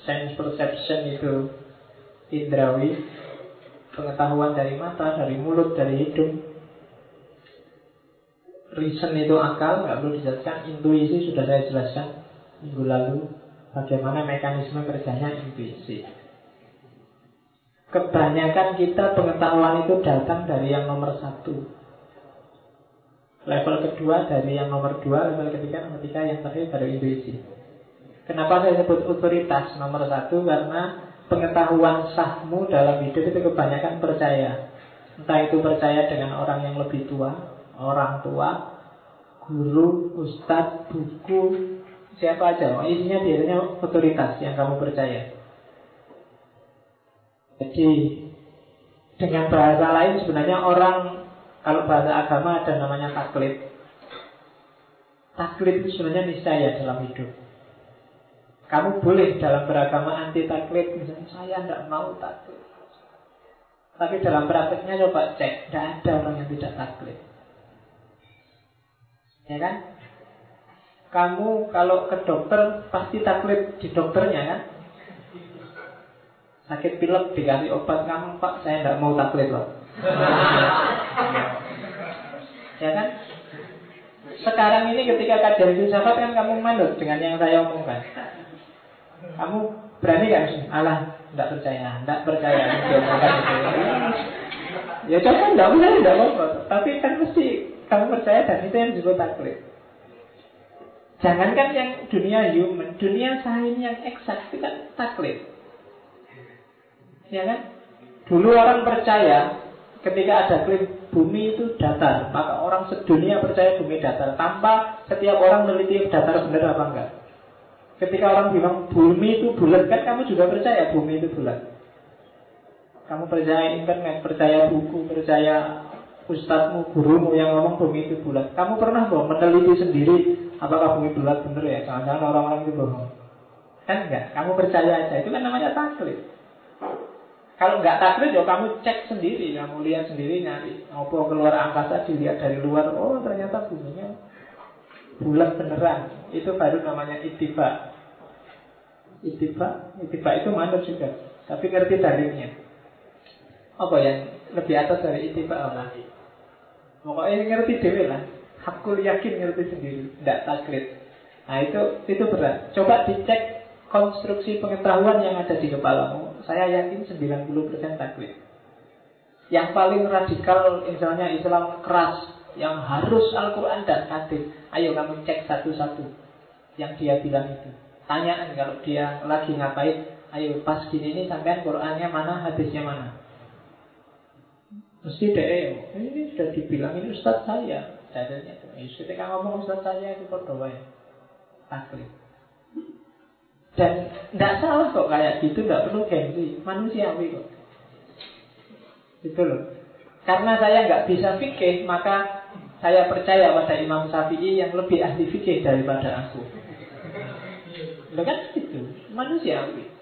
[SPEAKER 1] sense perception itu indrawi pengetahuan dari mata, dari mulut, dari hidung. Reason itu akal, nggak perlu dijelaskan. Intuisi sudah saya jelaskan minggu lalu bagaimana mekanisme kerjanya intuisi. Kebanyakan kita pengetahuan itu datang dari yang nomor satu. Level kedua dari yang nomor dua level ketiga nomor tiga yang terakhir dari intuisi Kenapa saya sebut otoritas nomor satu? Karena pengetahuan sahmu dalam hidup itu kebanyakan percaya. Entah itu percaya dengan orang yang lebih tua, orang tua, guru, ustadz, buku, siapa aja. Isinya biasanya otoritas yang kamu percaya. Jadi dengan bahasa lain sebenarnya orang kalau bahasa agama ada namanya taklid. Taklid itu sebenarnya niscaya dalam hidup. Kamu boleh dalam beragama anti taklid Misalnya saya tidak mau taklid Tapi dalam prakteknya coba cek Tidak ada orang yang tidak taklid Ya kan? Kamu kalau ke dokter Pasti taklid di dokternya kan? Sakit pilek dikasih obat kamu Pak saya tidak mau taklid loh (laughs) Ya kan? Sekarang ini ketika kajian filsafat kan kamu manut dengan yang saya omongkan kamu berani gak sih? Allah, tidak percaya, tidak percaya. ya coba tidak percaya, tidak apa-apa. Tapi kan mesti kamu percaya dan itu yang disebut taklid. Jangankan yang dunia human, dunia sains yang eksak itu kan taklid. Ya kan? Dulu orang percaya ketika ada klaim bumi itu datar, maka orang sedunia percaya bumi datar tanpa setiap orang meneliti datar benar apa enggak. Ketika orang bilang bumi itu bulat, kan kamu juga percaya bumi itu bulat. Kamu percaya internet, percaya buku, percaya ustadzmu, gurumu yang ngomong bumi itu bulat. Kamu pernah kok meneliti sendiri apakah bumi bulat bener ya? Jangan-jangan orang-orang itu bohong. Kan enggak, kamu percaya aja. Itu kan namanya taklid. Kalau nggak taklid ya kamu cek sendiri, kamu lihat sendiri nyari. Apa keluar angkasa dilihat dari luar, oh ternyata buminya bulan beneran. Itu baru namanya itiba. Itiba, itiba itu manut juga. Tapi ngerti dalilnya. Apa yang lebih atas dari itiba apa? Pokoknya ngerti dewi lah. Hakul yakin ngerti sendiri, tidak taklid. Nah itu itu berat. Coba dicek konstruksi pengetahuan yang ada di kepalamu, saya yakin 90% taklid. Yang paling radikal misalnya Islam keras yang harus Al-Quran dan hadis. Ayo kamu cek satu-satu yang dia bilang itu. Tanyaan kalau dia lagi ngapain, ayo pas gini ini sampean Qurannya mana, hadisnya mana. Mesti deh, ini sudah dibilang ini Ustadz saya. Jadinya, ketika ngomong Ustadz saya itu berdoa ya. Taklid. Dan tidak salah kok kayak gitu, tidak perlu gengsi, manusiawi kok. Itu loh. Karena saya nggak bisa fikih, maka saya percaya pada Imam Syafi'i yang lebih ahli fikih daripada aku. Lo kan gitu, manusiawi.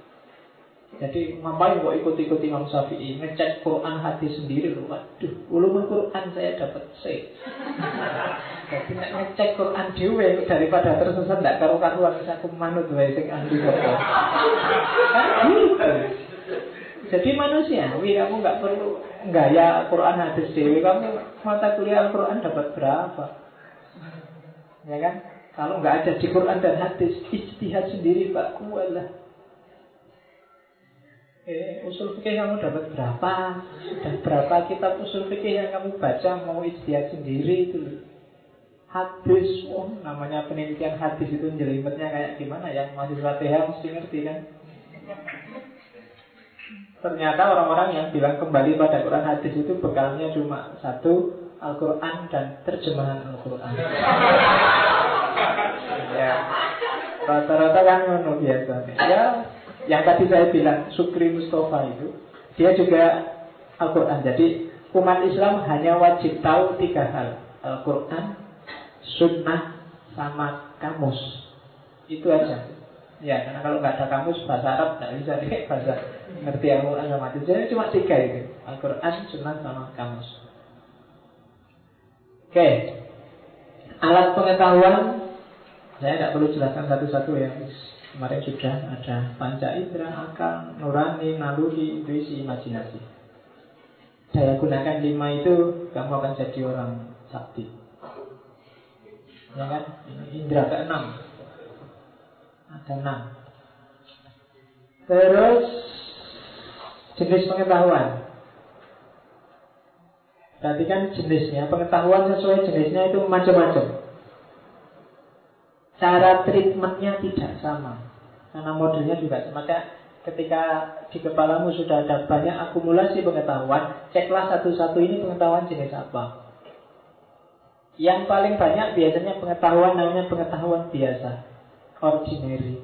[SPEAKER 1] Jadi ngapain kok ikut-ikut Imam Syafi'i? Ngecek Quran hadis sendiri loh. Waduh, ulumul Quran saya dapat C. Jadi ngecek Quran dewe Daripada tersesat tidak karu-karuan Aku manut wae sing ahli Kan gitu. Jadi manusiawi kamu nggak perlu Gaya Quran hadis dewe Kamu mata kuliah Al-Quran dapat berapa Ya kan Kalau nggak ada di Quran dan hadis Ijtihad sendiri Pak Kualah Eh, usul fikih kamu dapat berapa? Dan berapa kitab usul fikih yang kamu baca mau ijtihad sendiri itu Hadis, oh, namanya penelitian hadis itu jelimetnya kayak gimana ya? Masih TH mesti ngerti kan? Ternyata orang-orang yang bilang kembali pada Quran hadis itu bekalnya cuma satu Al-Quran dan terjemahan Al-Quran. (laughs) Ya. Rata-rata kan biasa Ya yang tadi saya bilang Sukri Mustafa itu Dia juga Al-Quran. Jadi umat Islam hanya wajib tahu tiga hal. Al-Quran Sunnah Sama kamus. Itu aja Ya, karena kalau nggak ada kamus bahasa Arab nggak bisa deh (laughs) bahasa ngerti Al-Quran sama itu. Jadi cuma tiga itu, Al-Quran, Sunnah, sama kamus. Oke, alat pengetahuan saya tidak perlu jelaskan satu-satu ya. Kemarin sudah ada panca indera, akal, nurani, naluri, intuisi, imajinasi. Daya gunakan lima itu kamu akan jadi orang sakti. Ya kan? Ini indera keenam. Ada enam. Terus jenis pengetahuan. Berarti kan jenisnya, pengetahuan sesuai jenisnya itu macam-macam. Cara treatmentnya tidak sama Karena modelnya juga semacam ketika di kepalamu sudah ada banyak akumulasi pengetahuan Ceklah satu-satu ini pengetahuan jenis apa Yang paling banyak biasanya pengetahuan namanya pengetahuan biasa Ordinary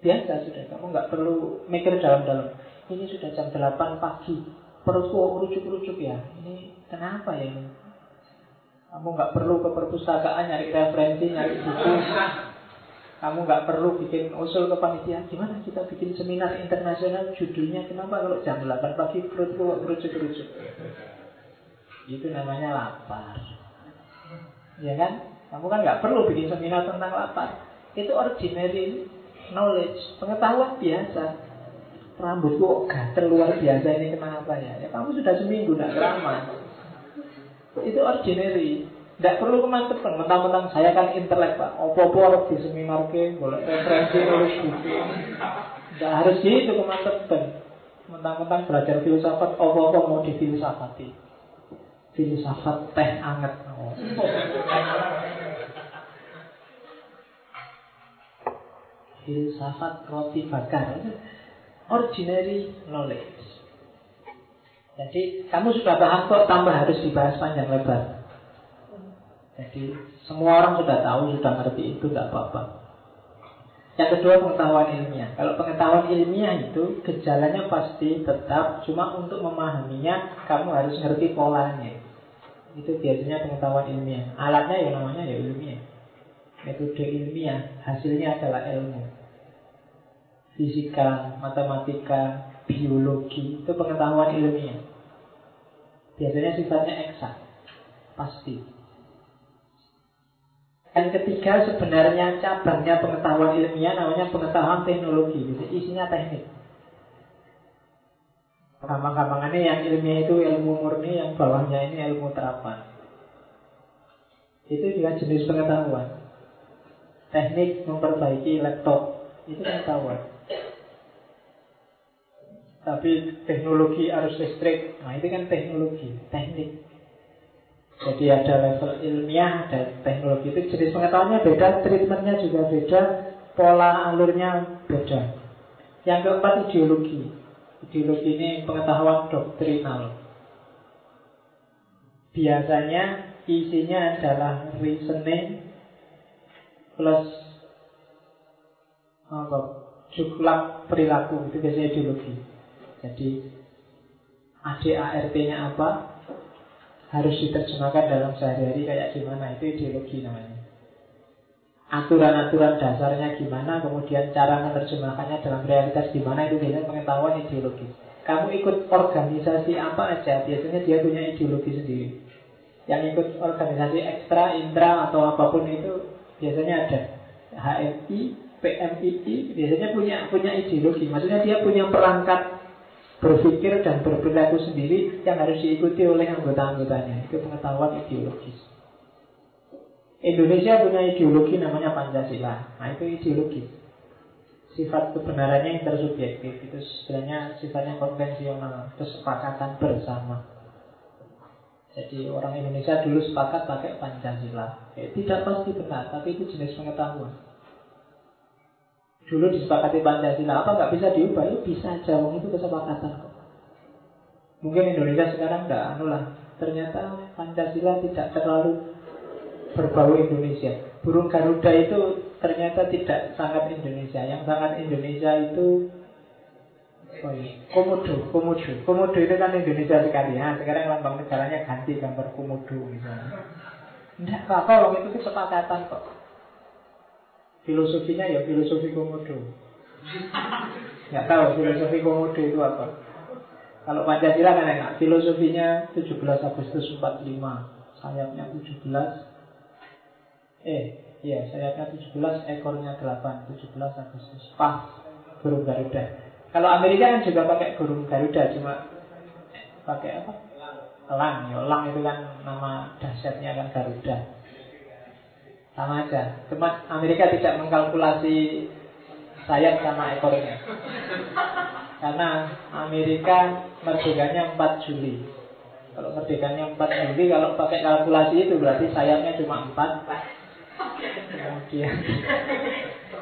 [SPEAKER 1] Biasa sudah, kamu nggak perlu mikir dalam-dalam Ini sudah jam 8 pagi Perutku rujuk-rujuk ya Ini kenapa ya ini kamu nggak perlu ke perpustakaan nyari referensi, nyari buku. Kamu nggak perlu bikin usul ke panitia. Gimana kita bikin seminar internasional judulnya kenapa kalau jam 8 pagi perutku kerucut-kerucut. Itu namanya lapar. Ya kan? Kamu kan nggak perlu bikin seminar tentang lapar. Itu ordinary knowledge, pengetahuan biasa. Rambutku kok gatel luar biasa ini kenapa ya? Ya kamu sudah seminggu nggak keramas. Itu ordinary. Tidak perlu kemantepan. Mentang-mentang saya kan intelek pak. Opo-opo harus di seminar ke, boleh referensi nulis buku. Tidak harus gitu kemantepan. Mentang-mentang belajar filsafat, opo-opo mau di filsafati. Filsafat teh anget. Oh. Filsafat roti bakar. Ordinary knowledge. Jadi kamu sudah paham kok tambah harus dibahas panjang lebar. Jadi semua orang sudah tahu, sudah ngerti itu tidak apa-apa. Yang kedua pengetahuan ilmiah. Kalau pengetahuan ilmiah itu gejalanya pasti tetap, cuma untuk memahaminya kamu harus ngerti polanya. Itu biasanya pengetahuan ilmiah. Alatnya ya namanya ya ilmiah. Metode ilmiah, hasilnya adalah ilmu. Fisika, matematika, biologi itu pengetahuan ilmiah. Biasanya sifatnya eksak, pasti. Yang ketiga sebenarnya cabangnya pengetahuan ilmiah namanya pengetahuan teknologi, jadi isinya teknik. Gampang-gampangannya yang ilmiah itu ilmu murni, yang bawahnya ini ilmu terapan. Itu juga jenis pengetahuan. Teknik memperbaiki laptop, itu pengetahuan. Tapi teknologi arus listrik, nah itu kan teknologi, teknik. Jadi ada level ilmiah, dan teknologi itu jenis pengetahuannya beda, treatmentnya juga beda, pola alurnya beda. Yang keempat ideologi. Ideologi ini pengetahuan doktrinal. Biasanya isinya adalah reasoning plus apa juklak perilaku itu biasanya ideologi. Jadi ADART-nya apa, harus diterjemahkan dalam sehari-hari kayak gimana? Itu ideologi namanya. Aturan-aturan dasarnya gimana kemudian cara menerjemahkannya dalam realitas gimana itu biasanya pengetahuan ideologi. Kamu ikut organisasi apa aja biasanya dia punya ideologi sendiri. Yang ikut organisasi ekstra, intra atau apa pun itu biasanya ada. HMI, PMII biasanya punya punya ideologi. Maksudnya dia punya perangkat berpikir dan berperilaku sendiri yang harus diikuti oleh anggota-anggotanya. Itu pengetahuan ideologis. Indonesia punya ideologi namanya Pancasila. Nah itu ideologis. Sifat kebenarannya intersubjektif itu sebenarnya sifatnya konvensional, kesepakatan bersama. Jadi orang Indonesia dulu sepakat pakai Pancasila. Eh, tidak pasti benar, tapi itu jenis pengetahuan. Dulu disepakati Pancasila, apa nggak bisa diubah? Ya bisa aja, itu kesepakatan kok. Mungkin Indonesia sekarang nggak anu lah. Ternyata Pancasila tidak terlalu berbau Indonesia. Burung Garuda itu ternyata tidak sangat Indonesia. Yang sangat Indonesia itu oh iya, Komodo, Komodo. Komodo itu kan Indonesia sekali. Nah, sekarang lambang negaranya ganti gambar Komodo misalnya. Tidak apa-apa, itu kesepakatan kok. Filosofinya ya filosofi komodo. Nggak tahu filosofi komodo itu apa. Kalau Pancasila kan enak. Filosofinya 17 Agustus 45. Sayapnya 17. Eh, iya sayapnya 17, ekornya 8. 17 Agustus. Pas. Burung Garuda. Kalau Amerika kan juga pakai burung Garuda. Cuma pakai apa? Elang. Ya, elang itu kan nama dahsyatnya kan Garuda. Sama aja. Cuma Amerika tidak mengkalkulasi sayap sama ekornya. Karena Amerika merdekanya 4 Juli. Kalau merdekanya 4 Juli, kalau pakai kalkulasi itu berarti sayapnya cuma 4. Kemudian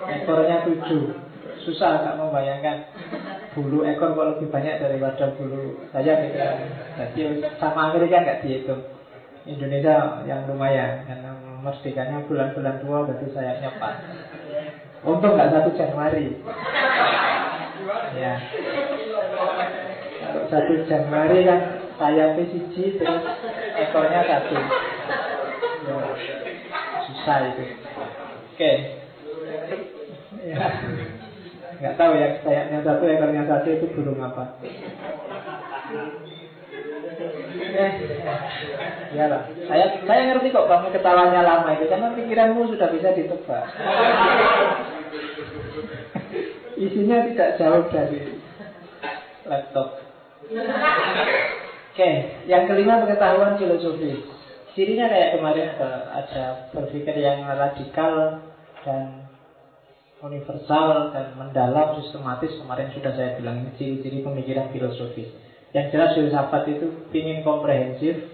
[SPEAKER 1] ekornya 7. Susah agak membayangkan bulu ekor kalau lebih banyak daripada bulu sayap itu. Jadi sama Amerika nggak dihitung. Indonesia yang lumayan karena merdekanya bulan-bulan tua berarti sayapnya pas. Untung nggak satu Januari. Ya. Satu Januari kan sayapnya siji terus ekornya satu. Ya. Susah itu. Oke. Ya. Nggak tahu ya sayapnya satu ekornya satu itu burung apa. Ya lah. Saya saya ngerti kok kamu ketawanya lama itu karena pikiranmu sudah bisa ditebak. (laughs) Isinya tidak jauh dari laptop. Oke, yang kelima pengetahuan filosofi. Cirinya kayak kemarin ada, ada berpikir yang radikal dan universal dan mendalam sistematis kemarin sudah saya bilang ini ciri-ciri pemikiran filosofis. Yang jelas filsafat itu ingin komprehensif,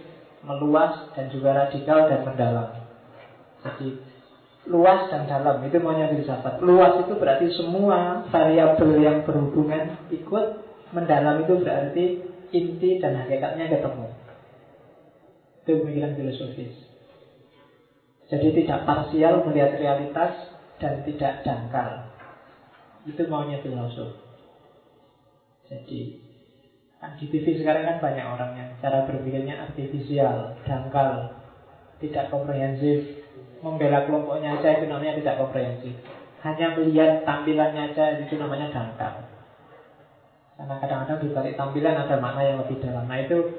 [SPEAKER 1] meluas dan juga radikal dan mendalam. Jadi luas dan dalam itu maunya filsafat. Luas itu berarti semua variabel yang berhubungan ikut, mendalam itu berarti inti dan hakikatnya ketemu. Itu pemikiran filosofis. Jadi tidak parsial melihat realitas dan tidak dangkal. Itu maunya filosof. Jadi Kan di TV sekarang kan banyak orang yang cara berpikirnya artifisial, dangkal, tidak komprehensif, membela kelompoknya aja itu namanya tidak komprehensif. Hanya melihat tampilannya aja itu namanya dangkal. Karena kadang-kadang di balik tampilan ada makna yang lebih dalam. Nah itu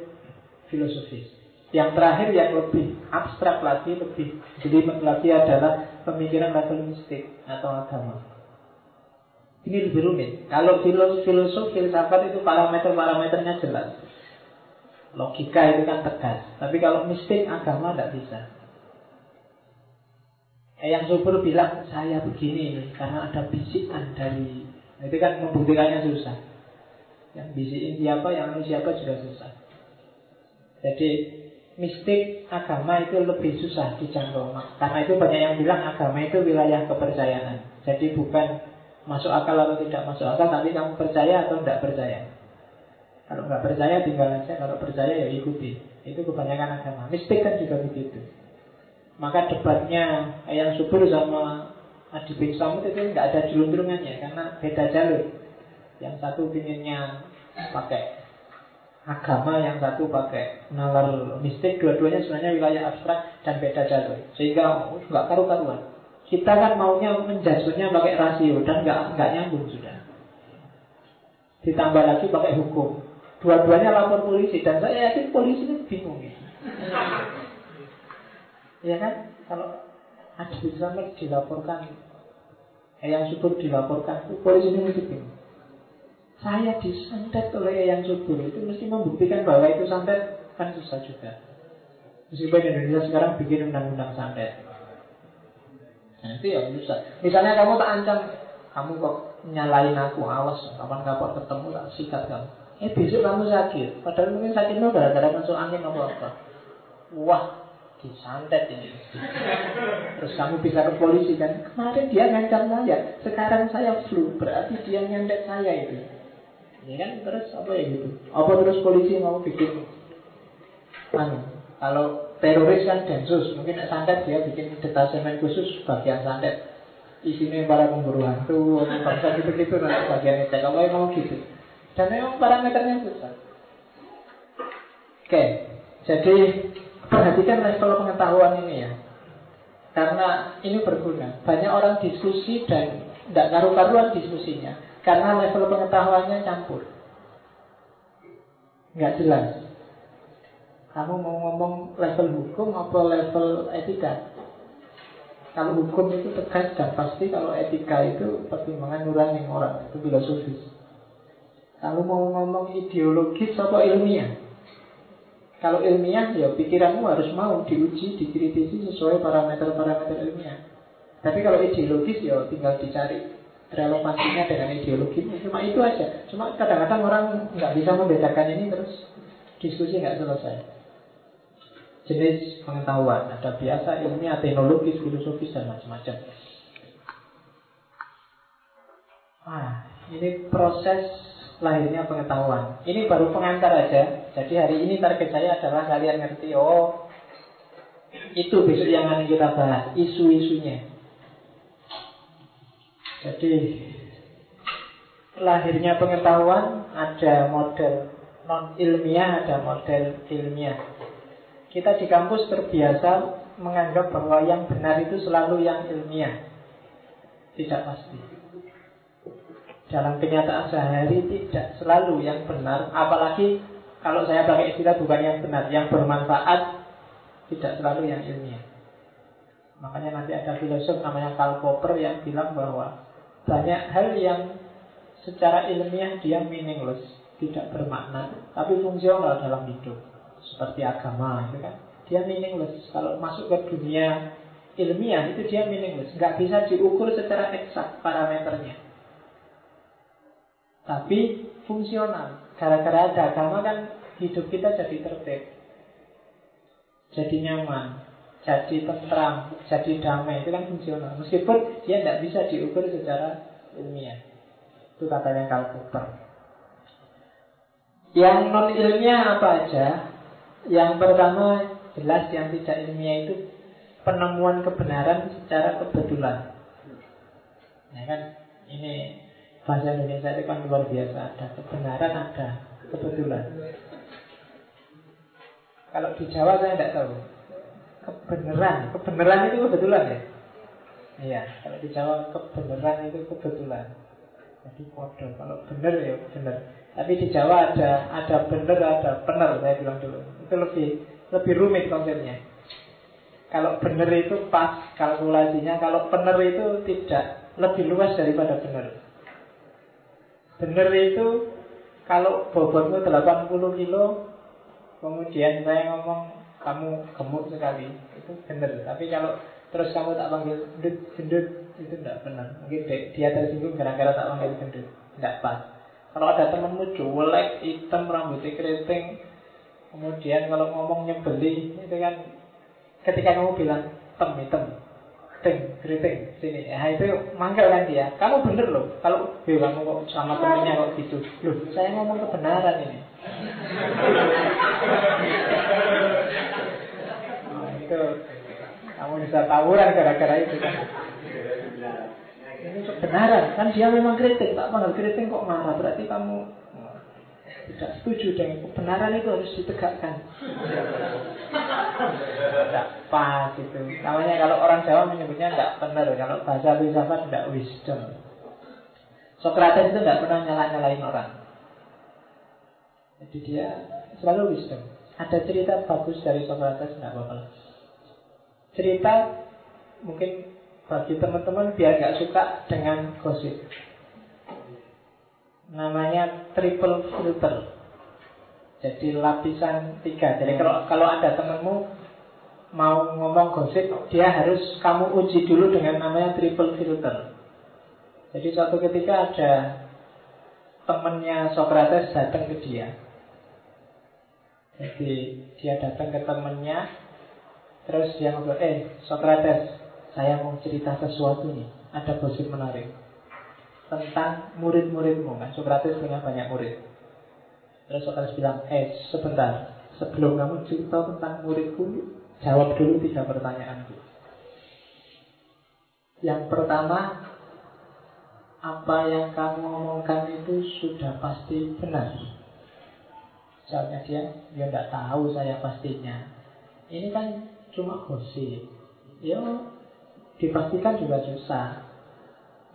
[SPEAKER 1] filosofis. Yang terakhir yang lebih abstrak lagi, lebih jelimet lagi adalah pemikiran mistik atau agama. Ini lebih rumit. Kalau filosof, filsafat itu parameter-parameternya jelas. Logika itu kan tegas. Tapi kalau mistik agama tidak bisa. Eh, yang subur bilang saya begini ini karena ada bisikan dari itu kan membuktikannya susah. Yang bisikin siapa, yang anu siapa juga susah. Jadi mistik agama itu lebih susah dijangkau. Karena itu banyak yang bilang agama itu wilayah kepercayaan. Jadi bukan masuk akal atau tidak masuk akal, tapi kamu percaya atau tidak percaya. Kalau nggak percaya tinggal aja, kalau percaya ya ikuti. Itu kebanyakan agama. Mistik kan juga begitu. Maka debatnya yang subur sama Adi bin Samud itu nggak ada jelundrungannya karena beda jalur. Yang satu pinginnya pakai agama, yang satu pakai nalar mistik. Dua-duanya sebenarnya wilayah abstrak dan beda jalur. Sehingga nggak karu-karuan. Kita kan maunya menjasuhnya pakai rasio dan nggak nggak nyambung sudah. Ditambah lagi pakai hukum. Dua-duanya lapor polisi dan saya yakin polisi ini bingung ya. ya kan? Kalau ada Selamat dilaporkan eh, yang subur dilaporkan itu polisi ini mesti bingung. Saya disantet oleh yang subur itu mesti membuktikan bahwa itu santet kan susah juga. Meskipun Indonesia sekarang bikin undang-undang santet. Nah, itu ya susah. Misalnya kamu tak ancam, kamu kok nyalain aku, awas kapan kapan ketemu tak sikat kamu. Eh besok kamu sakit. Padahal mungkin sakitnya gara-gara masuk angin atau apa. Wah disantet ini. Terus kamu bisa ke polisi kan? Kemarin dia ngancam saya. Sekarang saya flu Berarti dia nyantet saya itu. Ya kan? Terus apa ya gitu? Apa terus polisi mau bikin? Anu Kalau teroris kan densus Mungkin santet dia bikin detasemen khusus Bagian santet Isinya para pemburu hantu Bangsa gitu-gitu Nanti bagian cek Kalau mau gitu dan memang parameternya susah. Oke, jadi perhatikan level pengetahuan ini ya. Karena ini berguna. Banyak orang diskusi dan tidak karu-karuan diskusinya. Karena level pengetahuannya campur. Nggak jelas. Kamu mau ngomong level hukum apa level etika? Kalau hukum itu tegas dan pasti, kalau etika itu pertimbangan nurani orang, itu filosofis. Kamu mau ngomong ideologis atau ilmiah? Kalau ilmiah, ya pikiranmu harus mau diuji, dikritisi sesuai parameter-parameter ilmiah. Tapi kalau ideologis, ya tinggal dicari relevansinya dengan ideologinya. Cuma itu aja. Cuma kadang-kadang orang nggak bisa membedakan ini terus diskusi nggak selesai. Jenis pengetahuan ada biasa, ilmiah, teknologis, filosofis dan macam-macam. Ah, ini proses lahirnya pengetahuan. Ini baru pengantar aja. Jadi hari ini target saya adalah kalian ngerti, oh itu besok yang akan kita bahas, isu-isunya. Jadi lahirnya pengetahuan ada model non ilmiah, ada model ilmiah. Kita di kampus terbiasa menganggap bahwa yang benar itu selalu yang ilmiah. Tidak pasti. Dalam kenyataan sehari tidak selalu yang benar. Apalagi kalau saya pakai istilah bukan yang benar yang bermanfaat tidak selalu yang ilmiah. Makanya nanti ada filosof namanya Karl Popper yang bilang bahwa banyak hal yang secara ilmiah dia meaningless tidak bermakna tapi fungsional dalam hidup seperti agama itu kan dia meaningless kalau masuk ke dunia ilmiah itu dia meaningless nggak bisa diukur secara eksak parameternya tapi fungsional. Gara-gara ada agama kan hidup kita jadi tertib. Jadi nyaman. Jadi tentram. Jadi damai. Itu kan fungsional. Meskipun dia tidak bisa diukur secara ilmiah. Itu katanya Karl Popper. Yang non ilmiah apa aja? Yang pertama jelas yang tidak ilmiah itu penemuan kebenaran secara kebetulan. Ya kan? Ini Bahasa Indonesia itu kan luar biasa Ada kebenaran, ada kebetulan Kalau di Jawa saya tidak tahu Kebenaran Kebenaran itu kebetulan ya Iya, kalau di Jawa kebenaran itu kebetulan Jadi podo. Kalau benar ya benar. Tapi di Jawa ada ada benar ada benar saya bilang dulu. Itu lebih lebih rumit konsepnya. Kalau benar itu pas kalkulasinya, kalau benar itu tidak lebih luas daripada benar. Benar itu kalau bobotmu 80 kilo, kemudian saya ngomong kamu gemuk sekali, itu benar. Tapi kalau terus kamu tak panggil gendut, gendut itu tidak benar. Mungkin dia tersinggung gara-gara tak panggil gendut, tidak pas. Kalau ada temanmu cuek, hitam, rambutnya keriting, kemudian kalau ngomong nyebeli, itu kan ketika kamu bilang tem hitam, ting, keriting, sini, ya itu manggil kan dia. Kamu bener loh, kalau bilang kok sama temennya kok gitu. Loh, saya ngomong kebenaran ini. nah, itu kamu bisa tawuran gara-gara itu kan. Ini kebenaran, kan dia memang kritik, tak panggil kritik kok marah, berarti kamu tidak setuju dengan kebenaran itu harus ditegakkan. Tidak pas itu. Namanya kalau orang Jawa menyebutnya tidak benar, kalau bahasa filsafat tidak wisdom. Socrates itu tidak pernah nyala-nyalain orang. Jadi dia selalu wisdom. Ada cerita bagus dari Socrates, tidak apa-apa. Cerita mungkin bagi teman-teman biar nggak suka dengan gosip. Namanya triple filter. Jadi lapisan tiga. Jadi kalau kalau ada temanmu mau ngomong gosip, dia harus kamu uji dulu dengan namanya triple filter. Jadi suatu ketika ada temannya Socrates datang ke dia. Jadi dia datang ke temannya, terus dia ngobrol, eh Socrates, saya mau cerita sesuatu nih, ada gosip menarik tentang murid-muridmu kan. Socrates punya banyak murid. Terus Socrates bilang, eh sebentar, sebelum kamu cerita tentang muridku, jawab dulu tiga pertanyaanku. Yang pertama, apa yang kamu omongkan itu sudah pasti benar. Jawabnya dia, ya tidak tahu saya pastinya. Ini kan cuma gosip. Ya dipastikan juga susah.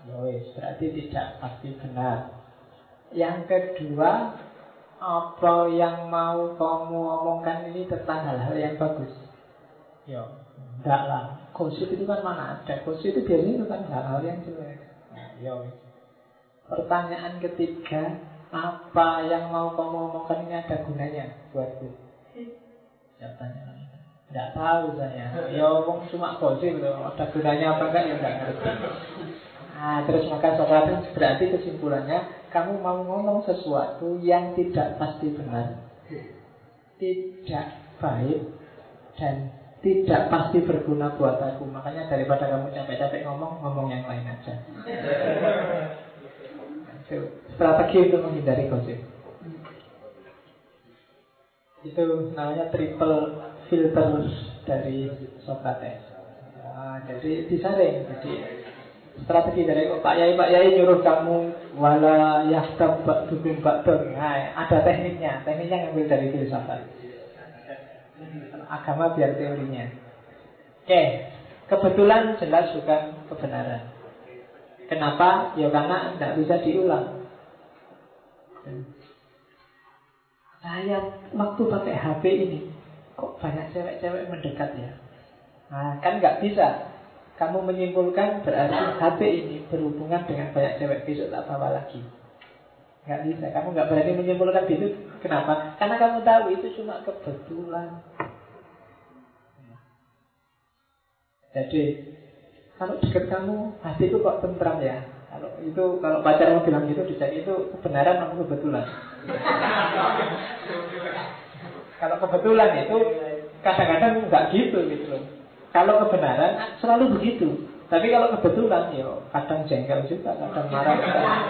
[SPEAKER 1] Yowis, ya berarti tidak pasti benar. Yang kedua, apa yang mau kamu omongkan ini tentang hal-hal yang bagus? Yo, enggak lah. Gosip itu kan mana ada? Gosip itu biasanya itu kan hal-hal yang jelek. Nah, yo. Pertanyaan ketiga, apa yang mau kamu omongkan ini ada gunanya buatku? Jawabannya tidak tahu saya. Ya omong cuma gosip loh. Ada gunanya apa enggak ya enggak ngerti. Nah, terus maka Socrates berarti kesimpulannya kamu mau ngomong sesuatu yang tidak pasti benar, tidak baik dan tidak pasti berguna buat aku. Makanya daripada kamu capek-capek ngomong, ngomong yang lain aja. Itu strategi untuk menghindari gosip. Itu namanya triple filter dari Socrates. Nah, jadi disaring. Jadi strategi dari Pak Yai Pak Yai nyuruh kamu wala yahtab dukung bakdon. Nah, ada tekniknya. Tekniknya ngambil dari filsafat. Agama biar teorinya. Oke, kebetulan jelas bukan kebenaran. Kenapa? Ya karena tidak bisa diulang. Saya waktu pakai HP ini kok banyak cewek-cewek mendekat ya? Nah, kan nggak bisa. Kamu menyimpulkan berarti HP ini berhubungan dengan banyak cewek besok tak bawa lagi. Nggak bisa. Kamu nggak berani menyimpulkan itu. Kenapa? Karena kamu tahu itu cuma kebetulan. Jadi kalau dekat kamu hati itu kok tentram ya. Kalau itu kalau pacarmu bilang gitu, dicari itu kebenaran atau kebetulan. Kalau kebetulan itu kadang-kadang nggak gitu gitu. Kalau kebenaran selalu begitu. Tapi kalau kebetulan ya kadang jengkel juga, kadang (laughs) marah,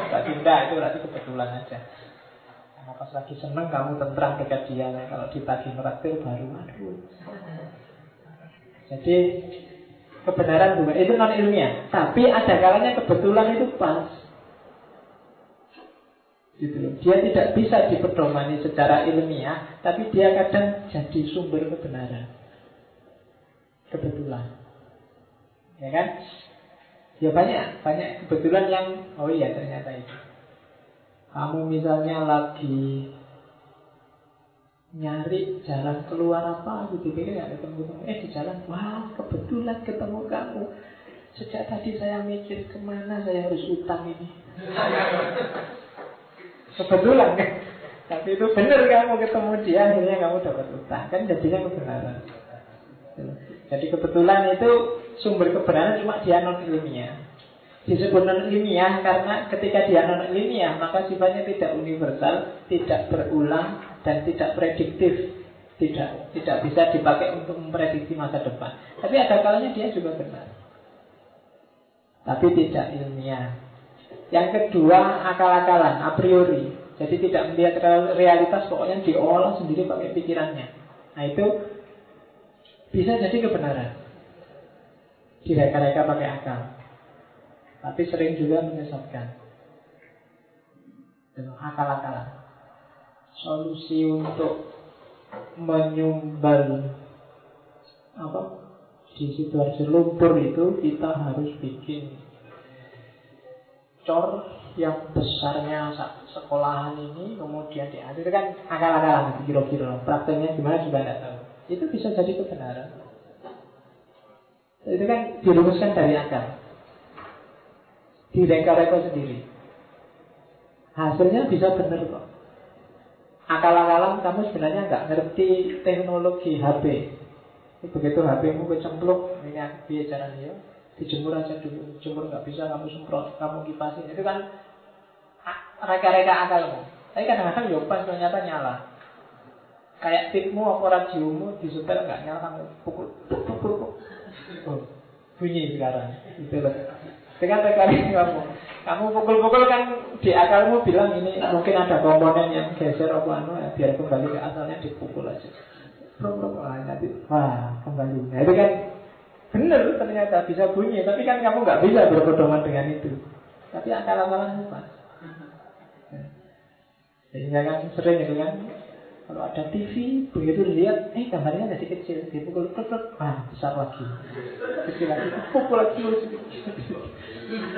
[SPEAKER 1] nggak tindak itu berarti kebetulan aja. Karena pas lagi seneng kamu tentram dekat dia, kalau ditagih neraktir baru aduh. Jadi kebenaran bukan itu non ilmiah, tapi ada kalanya kebetulan itu pas. Gitu. Dia tidak bisa dipedomani secara ilmiah, tapi dia kadang jadi sumber kebenaran. Kebetulan. Ya kan? Ya banyak, banyak kebetulan yang oh iya ternyata itu. Kamu misalnya lagi nyari jalan keluar apa gitu pikir ya ketemu kamu eh di jalan wah kebetulan ketemu kamu sejak tadi saya mikir ke mana saya harus utang ini (laughs) kebetulan kan tapi itu benar kamu ketemu dia akhirnya kamu dapat utang kan jadinya kebenaran jadi kebetulan itu sumber kebenaran cuma dia non ilmiah disebut non ilmiah karena ketika dia non ilmiah maka sifatnya tidak universal tidak berulang dan tidak prediktif. Tidak tidak bisa dipakai untuk memprediksi masa depan. Tapi ada kalanya dia juga benar. Tapi tidak ilmiah. Yang kedua akal-akalan a priori. Jadi tidak melihat realitas pokoknya diolah sendiri pakai pikirannya. Nah itu bisa jadi kebenaran. Direka-reka pakai akal. Tapi sering juga menyesatkan. Akal-akalan. Solusi untuk menyumbal apa? Di situasi lumpur itu kita harus bikin cor yang besarnya sekolahan ini kemudian diatur kan akal-akalan kira-kira. Prakteknya gimana juga tidak tahu itu bisa jadi kebenaran itu kan dirumuskan dari akal direka-reka sendiri hasilnya bisa benar kok akal-akalan kamu sebenarnya nggak ngerti teknologi HP. Begitu HP-mu kecemplung, ini biar caranya ya, dijemur aja dulu. Jemur nggak bisa, kamu semprot, kamu kipasin. Itu kan reka-reka akalmu. Tapi kadang-kadang ya pas ternyata nyala. Kayak tipmu apa radiomu disetel nggak nyala pukul, pukul, pukul. Oh, bunyi sekarang. Itu loh. Dengan reka-reka kamu. Kamu pukul-pukul kan di akalmu bilang ini mungkin ada komponen yang geser apa anu ya, biar kembali ke asalnya dipukul aja. Wah, nanti wah kembali. Nah, itu kan benar ternyata bisa bunyi, tapi kan kamu nggak bisa berpedoman dengan itu. Tapi akal-akalan pas. Sehingga kan sering itu kan kalau ada TV, begitu dilihat, eh gambarnya jadi kecil, dipukul, pukul, ah besar lagi, kecil lagi, pukul lagi,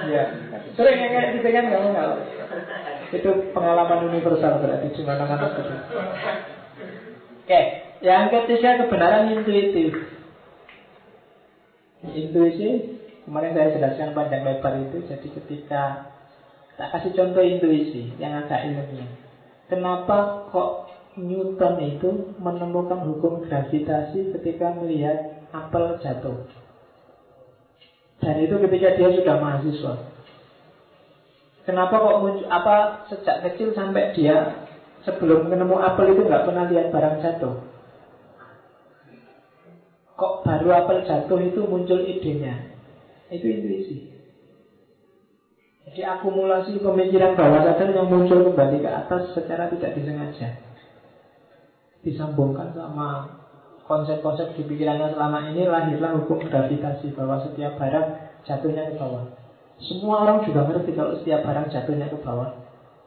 [SPEAKER 1] ya, sering yang kayak gitu kan kamu nggak? Itu pengalaman universal berarti di mana-mana gitu. Oke, yang ketiga kebenaran intuitif. Intuisi, kemarin saya jelaskan panjang lebar itu, jadi ketika tak kasih contoh intuisi yang agak ilmiah. Kenapa kok Newton itu menemukan hukum gravitasi ketika melihat apel jatuh. Dan itu ketika dia sudah mahasiswa. Kenapa kok muncul, apa sejak kecil sampai dia sebelum menemu apel itu nggak pernah lihat barang jatuh? Kok baru apel jatuh itu muncul idenya? Itu intuisi. Jadi akumulasi pemikiran bawah sadar yang muncul kembali ke atas secara tidak disengaja disambungkan sama konsep-konsep di pikirannya selama ini lahirlah hukum gravitasi bahwa setiap barang jatuhnya ke bawah. Semua orang juga ngerti kalau setiap barang jatuhnya ke bawah.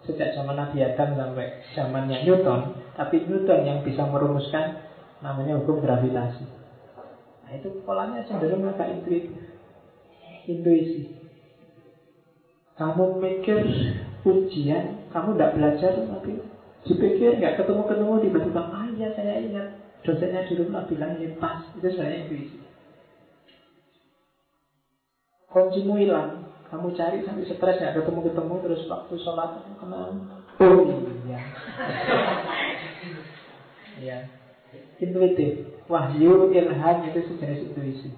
[SPEAKER 1] Sejak zaman Nabi Adam sampai zamannya Newton, tapi Newton yang bisa merumuskan namanya hukum gravitasi. Nah itu polanya cenderung agak intuitif, intuisi. Kamu mikir ujian, kamu tidak belajar, tapi Dipikir nggak ketemu-ketemu tiba-tiba iya saya ingat. Dosennya di rumah bilang ini pas Itu sebenarnya intuisi Kuncimu hilang. Kamu cari sampai stres nggak ketemu-ketemu Terus waktu sholat kenal Oh iya. Iya. Intuitif. Wahyu, ilham itu sejenis intuisi.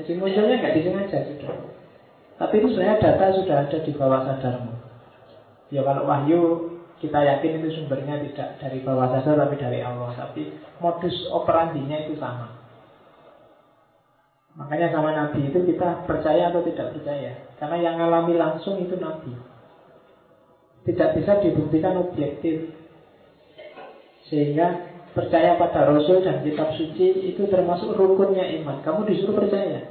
[SPEAKER 1] Jadi munculnya nggak disengaja sudah. Tapi itu sebenarnya data sudah ada di bawah sadarmu. Ya kalau wahyu kita yakin itu sumbernya tidak dari bawah sadar tapi dari Allah. Tapi modus operandinya itu sama. Makanya sama Nabi itu kita percaya atau tidak percaya. Karena yang alami langsung itu Nabi. Tidak bisa dibuktikan objektif. Sehingga percaya pada Rasul dan kitab suci Itu termasuk rukunnya iman. Kamu disuruh percaya.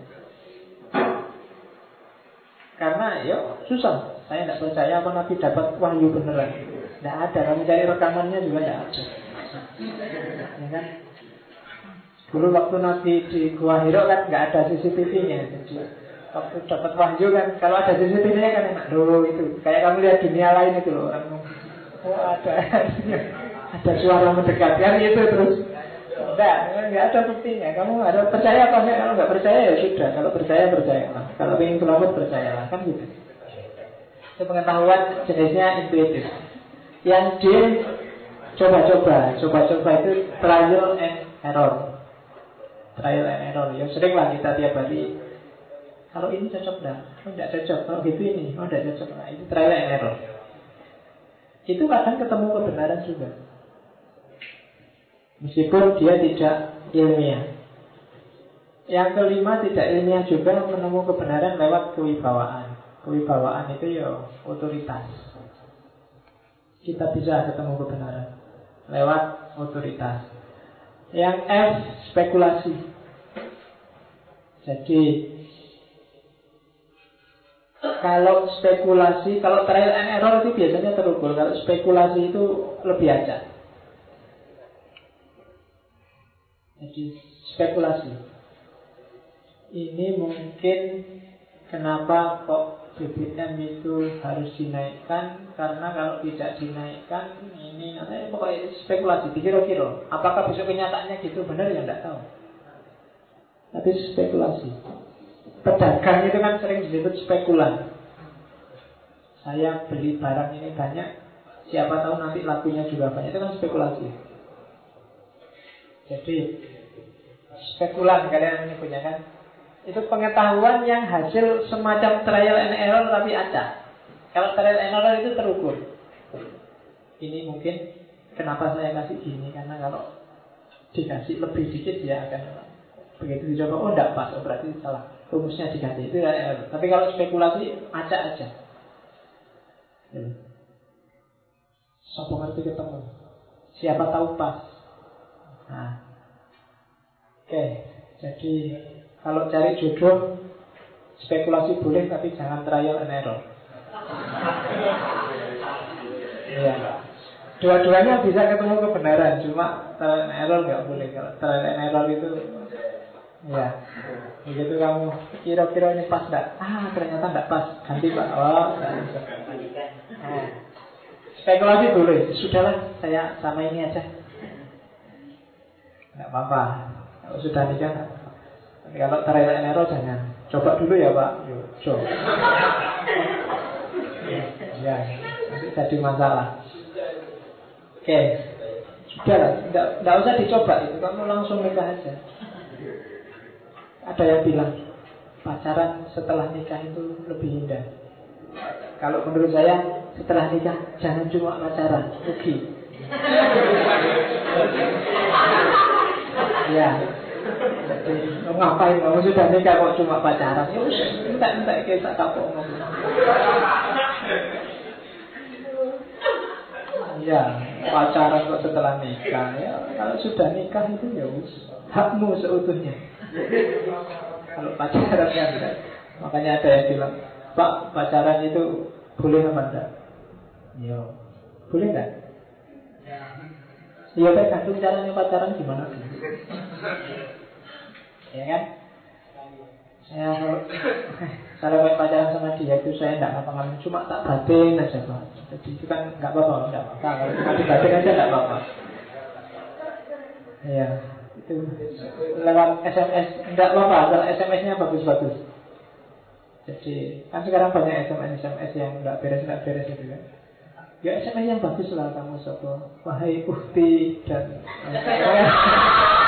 [SPEAKER 1] Karena ya susah. Saya tidak percaya apa Nabi dapat wahyu beneran tidak ada, kamu cari rekamannya juga tidak ada. Ya kan? Dulu waktu Nabi di Gua Hiro kan nggak ada CCTV-nya, jadi waktu dapat wahyu kan kalau ada CCTV-nya kan enak. Dulu itu. Kayak kamu lihat dunia lain itu loh orang. Oh ada. (laughs) Ada suara mendekat. Kan itu terus. Enggak enggak ada buktinya. Kamu ada percaya apa enggak? Kalau enggak percaya ya sudah. Kalau percaya percaya lah kalau ingin selamat percayalah. Kan gitu. Itu pengetahuan jenisnya intuitif yang D coba-coba coba-coba itu trial and error trial and error yang sering lah kita tiap hari kalau ini cocok enggak? Oh enggak cocok. Kalau gitu ini, oh enggak cocok. Nah, itu trial and error. Itu kadang ketemu kebenaran juga. Meskipun dia tidak ilmiah. Yang kelima tidak ilmiah juga menemu kebenaran lewat kewibawaan. Kewibawaan itu ya otoritas. Kita bisa ketemu kebenaran lewat otoritas. Yang F spekulasi. Jadi kalau spekulasi, kalau trial and error itu biasanya terukur. Kalau spekulasi itu lebih aja. Jadi spekulasi. Ini mungkin kenapa kok BBM itu harus dinaikkan karena kalau tidak dinaikkan ini namanya pokoknya spekulasi dikira-kira apakah besok kenyataannya gitu? Benar ya? Tidak tahu. Tapi spekulasi. Pedagang itu kan sering disebut spekulan. Saya beli barang ini banyak Siapa tahu nanti lakunya juga banyak. Itu kan spekulasi. Jadi Spekulan kalian menyebutnya kan Itu pengetahuan yang hasil semacam trial and error tapi ada. Kalau trial and error itu terukur. Ini mungkin Kenapa saya kasih gini? Karena kalau dikasih lebih dikit ya akan Begitu dicoba, oh enggak pas, oh berarti salah. Rumusnya diganti. Itu ya, tapi kalau spekulasi acak aja. Ya. Sopo ngerti ketemu? Siapa tahu pas. Nah. Oke. Jadi Kalau cari jodoh Spekulasi boleh tapi jangan trial and error Iya Dua-duanya bisa ketemu kebenaran Cuma trial and error nggak boleh Kalau trial and error itu Ya, begitu kamu kira-kira ini pas enggak? Ah, ternyata enggak pas. Ganti pak. Oh, nah. Spekulasi boleh. Sudahlah, saya sama ini aja. Enggak apa-apa. Sudah nikah, kalau terlalu error jangan. Coba dulu ya pak. Yuk, coba. ya, nanti jadi masalah. Oke, sudah lah. Enggak, usah dicoba itu. Kamu langsung nikah aja. Ada yang bilang pacaran setelah nikah itu lebih indah. Kalau menurut saya setelah nikah jangan cuma pacaran, rugi. ya. Ngapain kamu sudah nikah kok cuma pacaran? Ya wis entek-entek ke sak kapok ngomong. Ya, pacaran kok setelah nikah ya. Kalau sudah nikah itu ya wis hakmu seutuhnya. Kalau pacaran kan enggak. Makanya ada yang bilang, Pak pacaran itu boleh apa enggak? Iya. Boleh enggak? Iya tergantung caranya pacaran gimana Ya kan? Saya kalau main pacaran sama dia itu saya enggak ngapa-ngapain Cuma tak batin aja Pak. Jadi itu kan enggak apa-apa Enggak apa-apa. Kalau cuma dibatin aja enggak apa-apa. Iya itu. Lewat SMS enggak apa-apa. Asal SMS-nya bagus-bagus. Jadi kan sekarang banyak SMS SMS yang enggak beres enggak beres itu kan. Ya SMS yang bagus lah kamu sopo. Wahai ukti dan (laughs)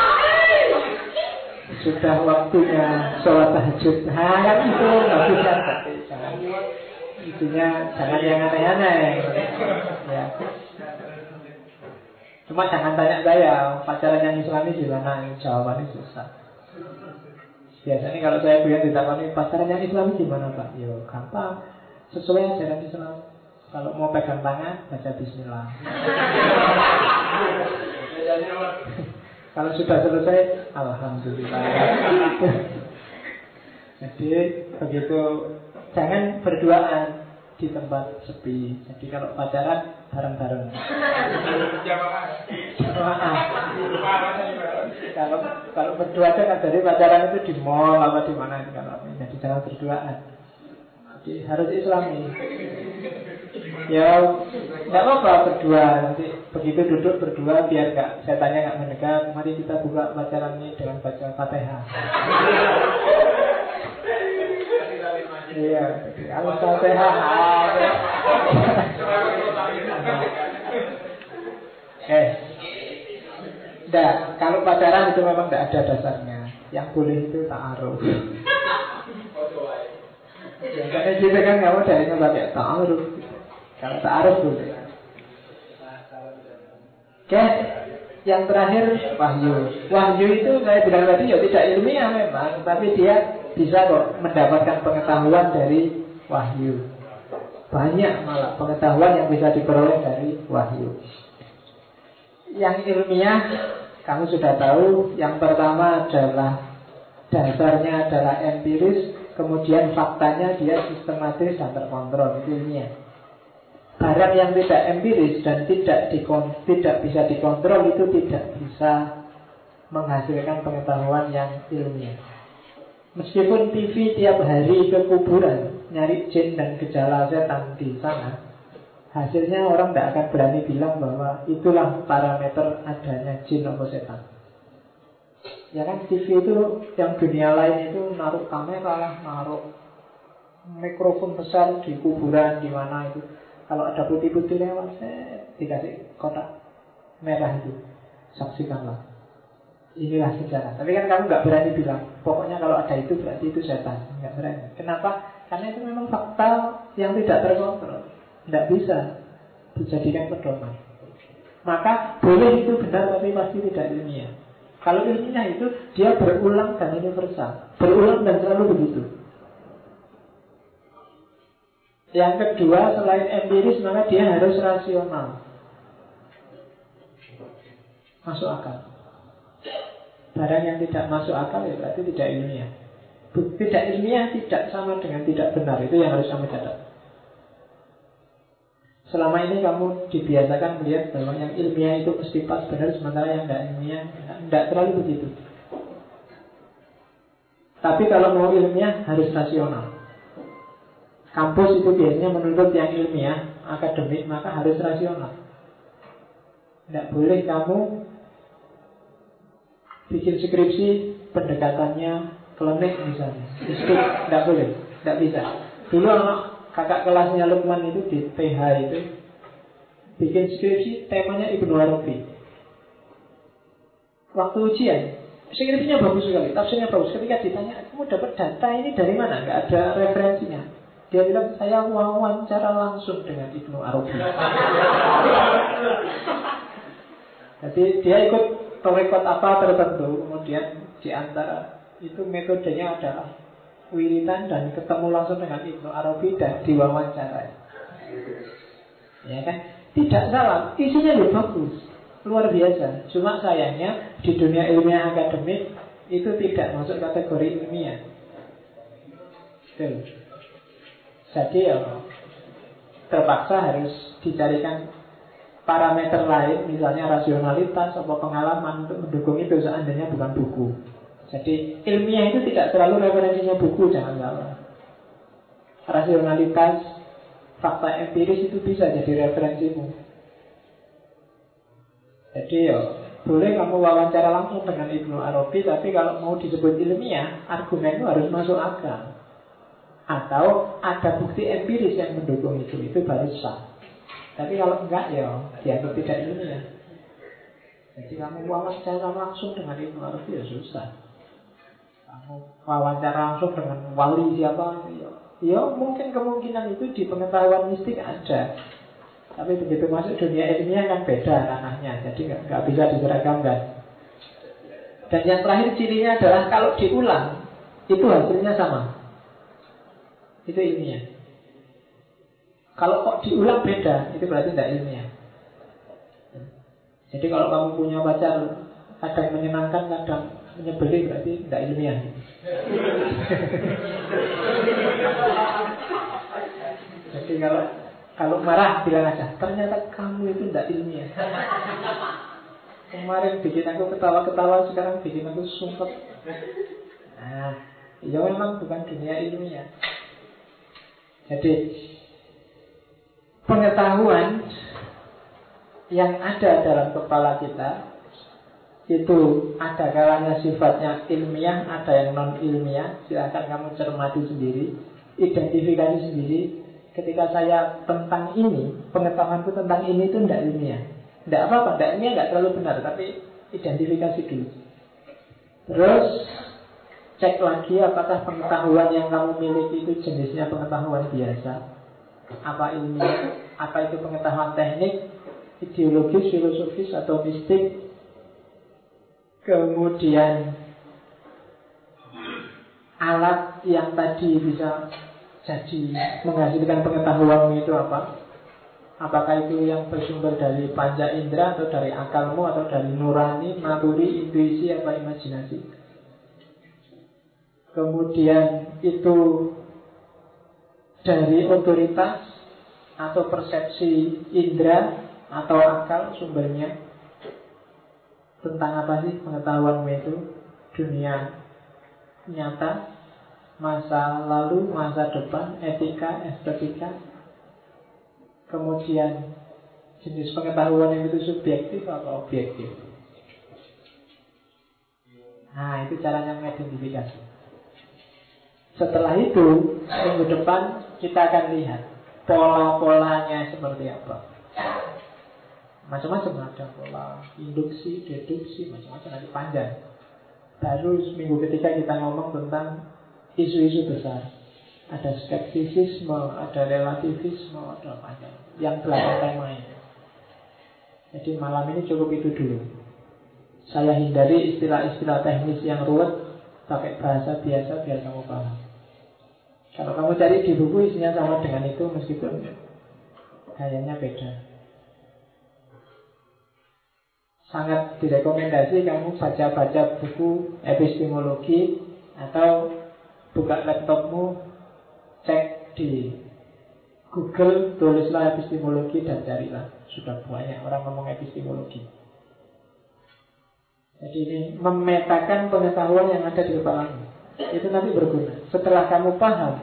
[SPEAKER 1] sudah waktunya sholat tahajud. Nah itu bagus kan tapi jangan itunya jangan yang aneh-aneh. Ya. Cuma jangan tanya saya pacaran yang islami gimana Jawabannya susah. Biasanya kalau saya bilang ditakoni pacaran yang islami gimana Pak? Yo gampang. Sesuai ajaran Islam. Kalau mau pegang tangan baca bismillah (laughs) Kalau sudah selesai Alhamdulillah (laughs) Jadi begitu Jangan berduaan di tempat sepi. Jadi kalau pacaran bareng-bareng. Kalau kalau berdua kan dari pacaran itu di mall apa di mana kalau jadi jangan berduaan. Jadi harus islami. Ya nggak apa-apa berdua nanti begitu duduk berdua biar nggak setannya nggak mendekat. Mari kita buka pacaran ini dengan baca fatihah. Iya, al-fatihah. Eh, Nah, kalau pacaran itu memang tidak ada dasarnya. Yang boleh itu ta'aruf. Ya, karena kita kan nggak mau dari pakai ta'aruf. Kalau ta'aruf boleh. Oke, yang terakhir wahyu. Wahyu itu saya bilang tadi ya tidak ilmiah memang, tapi dia bisa kok mendapatkan pengetahuan dari wahyu. Banyak malah pengetahuan yang bisa diperoleh dari wahyu. Yang ilmiah kamu sudah tahu yang pertama adalah dasarnya adalah empiris, kemudian faktanya dia sistematis dan terkontrol, ilmiah. Barang yang tidak empiris dan tidak dikon, tidak bisa dikontrol itu tidak bisa menghasilkan pengetahuan yang ilmiah. Meskipun TV tiap hari ke kuburan nyari jin dan gejala setan di sana, Hasilnya orang tidak akan berani bilang bahwa itulah parameter adanya jin atau setan. Ya kan TV itu yang dunia lain itu naruh kamera, naruh mikrofon besar di kuburan di mana itu. Kalau ada putih-putih lewat, saya dikasih kotak merah itu. Saksikanlah. Inilah sejarah. Tapi kan kamu nggak berani bilang. Pokoknya kalau ada itu berarti itu setan. Nggak berani. Kenapa? Karena itu memang fakta yang tidak terkontrol. Tidak bisa dijadikan pedoman. Maka boleh itu benar tapi pasti tidak ilmiah. Kalau ilmiah itu dia berulang dan universal. Berulang dan selalu begitu. Yang kedua selain empiris maka dia harus rasional. Masuk akal. Barang yang tidak masuk akal ya berarti tidak ilmiah. Tidak ilmiah tidak sama dengan tidak benar. Itu yang harus kami catat. Selama ini kamu dibiasakan melihat bahwa yang ilmiah itu pasti pas benar Sementara yang tidak ilmiah tidak terlalu begitu. Tapi kalau mau ilmiah harus rasional. Kampus itu biasanya menuntut yang ilmiah Akademik maka harus rasional. Tidak boleh kamu Bikin skripsi Pendekatannya klinik misalnya. Itu tidak boleh Tidak bisa. Dulu anak kakak kelasnya Lukman itu di PH itu bikin skripsi temanya Ibnu Arabi. Waktu ujian, skripsinya bagus sekali, tafsirnya bagus. Ketika ditanya, kamu dapat data ini dari mana? Gak ada referensinya. Dia bilang, saya wawancara langsung dengan Ibnu Arabi. (laughs) Jadi dia ikut rekod apa tertentu, kemudian di antara itu metodenya adalah wiritan dan ketemu langsung dengan Ibnu Arabi dan diwawancara. Ya kan? Tidak salah, isinya lebih bagus, luar biasa. Cuma sayangnya di dunia ilmiah akademik itu tidak masuk kategori ilmiah. Betul. Jadi ya terpaksa harus dicarikan parameter lain, misalnya rasionalitas atau pengalaman untuk mendukung itu seandainya bukan buku. Jadi ilmiah itu tidak selalu referensinya buku, jangan salah. Rasionalitas, fakta empiris itu bisa jadi referensimu. Jadi ya, boleh kamu wawancara langsung dengan Ibnu Arabi, tapi kalau mau disebut ilmiah, argumen itu harus masuk akal. Atau ada bukti empiris yang mendukung itu, itu baru sah. Tapi kalau enggak ya, dianggap tidak ilmiah. Jadi kamu wawancara langsung dengan Ibnu Arabi ya susah kamu wawancara langsung dengan wali siapa? Ya, ya mungkin kemungkinan itu di pengetahuan mistik ada. Tapi begitu masuk dunia ilmiah kan beda ranahnya jadi nggak, bisa diseragamkan dan yang terakhir cirinya adalah kalau diulang itu hasilnya sama. Itu ilmiah. Kalau kok diulang beda itu berarti tidak ilmiah. Jadi kalau kamu punya pacar kadang menyenangkan kadang menyebeli berarti tidak ilmiah. Jadi kalau kalau marah bilang aja, ternyata kamu itu tidak ilmiah. Kemarin bikin aku ketawa-ketawa, sekarang bikin aku sumpah. Nah, ya memang bukan dunia ilmiah. Jadi pengetahuan yang ada dalam kepala kita itu ada kalanya sifatnya ilmiah, ada yang non ilmiah. Silahkan kamu cermati sendiri, identifikasi sendiri. Ketika saya tentang ini, pengetahuanku tentang ini itu tidak ilmiah. Tidak apa-apa, tidak ini nggak terlalu benar, tapi identifikasi dulu. Terus cek lagi apakah pengetahuan yang kamu miliki itu jenisnya pengetahuan biasa, apa ilmiah, apa itu pengetahuan teknik, ideologis, filosofis atau mistik. Kemudian alat yang tadi bisa jadi menghasilkan pengetahuan itu apa? Apakah itu yang bersumber dari panca indera atau dari akalmu atau dari nurani, maturi, intuisi, apa imajinasi? Kemudian itu dari otoritas atau persepsi indera atau akal sumbernya tentang apa sih pengetahuanmu itu dunia nyata masa lalu masa depan etika estetika Kemudian jenis pengetahuan yang itu subjektif atau objektif. Nah, itu caranya mengidentifikasi. Setelah itu, minggu depan kita akan lihat pola-polanya seperti apa. Macam-macam ada pola induksi, deduksi, macam-macam nanti panjang. Baru minggu ketiga kita ngomong tentang isu-isu besar. Ada skeptisisme, ada relativisme, ada apa Yang belakang tema ini. Jadi malam ini cukup itu dulu. Saya hindari istilah-istilah teknis yang ruwet, pakai bahasa biasa biar kamu paham. Kalau kamu cari di buku isinya sama dengan itu meskipun kayaknya beda. Sangat direkomendasi kamu baca-baca buku epistemologi atau buka laptopmu cek di Google, tulislah epistemologi dan carilah. Sudah banyak orang ngomong epistemologi. Jadi ini memetakan pengetahuan yang ada di kepalamu. Itu nanti berguna. Setelah kamu paham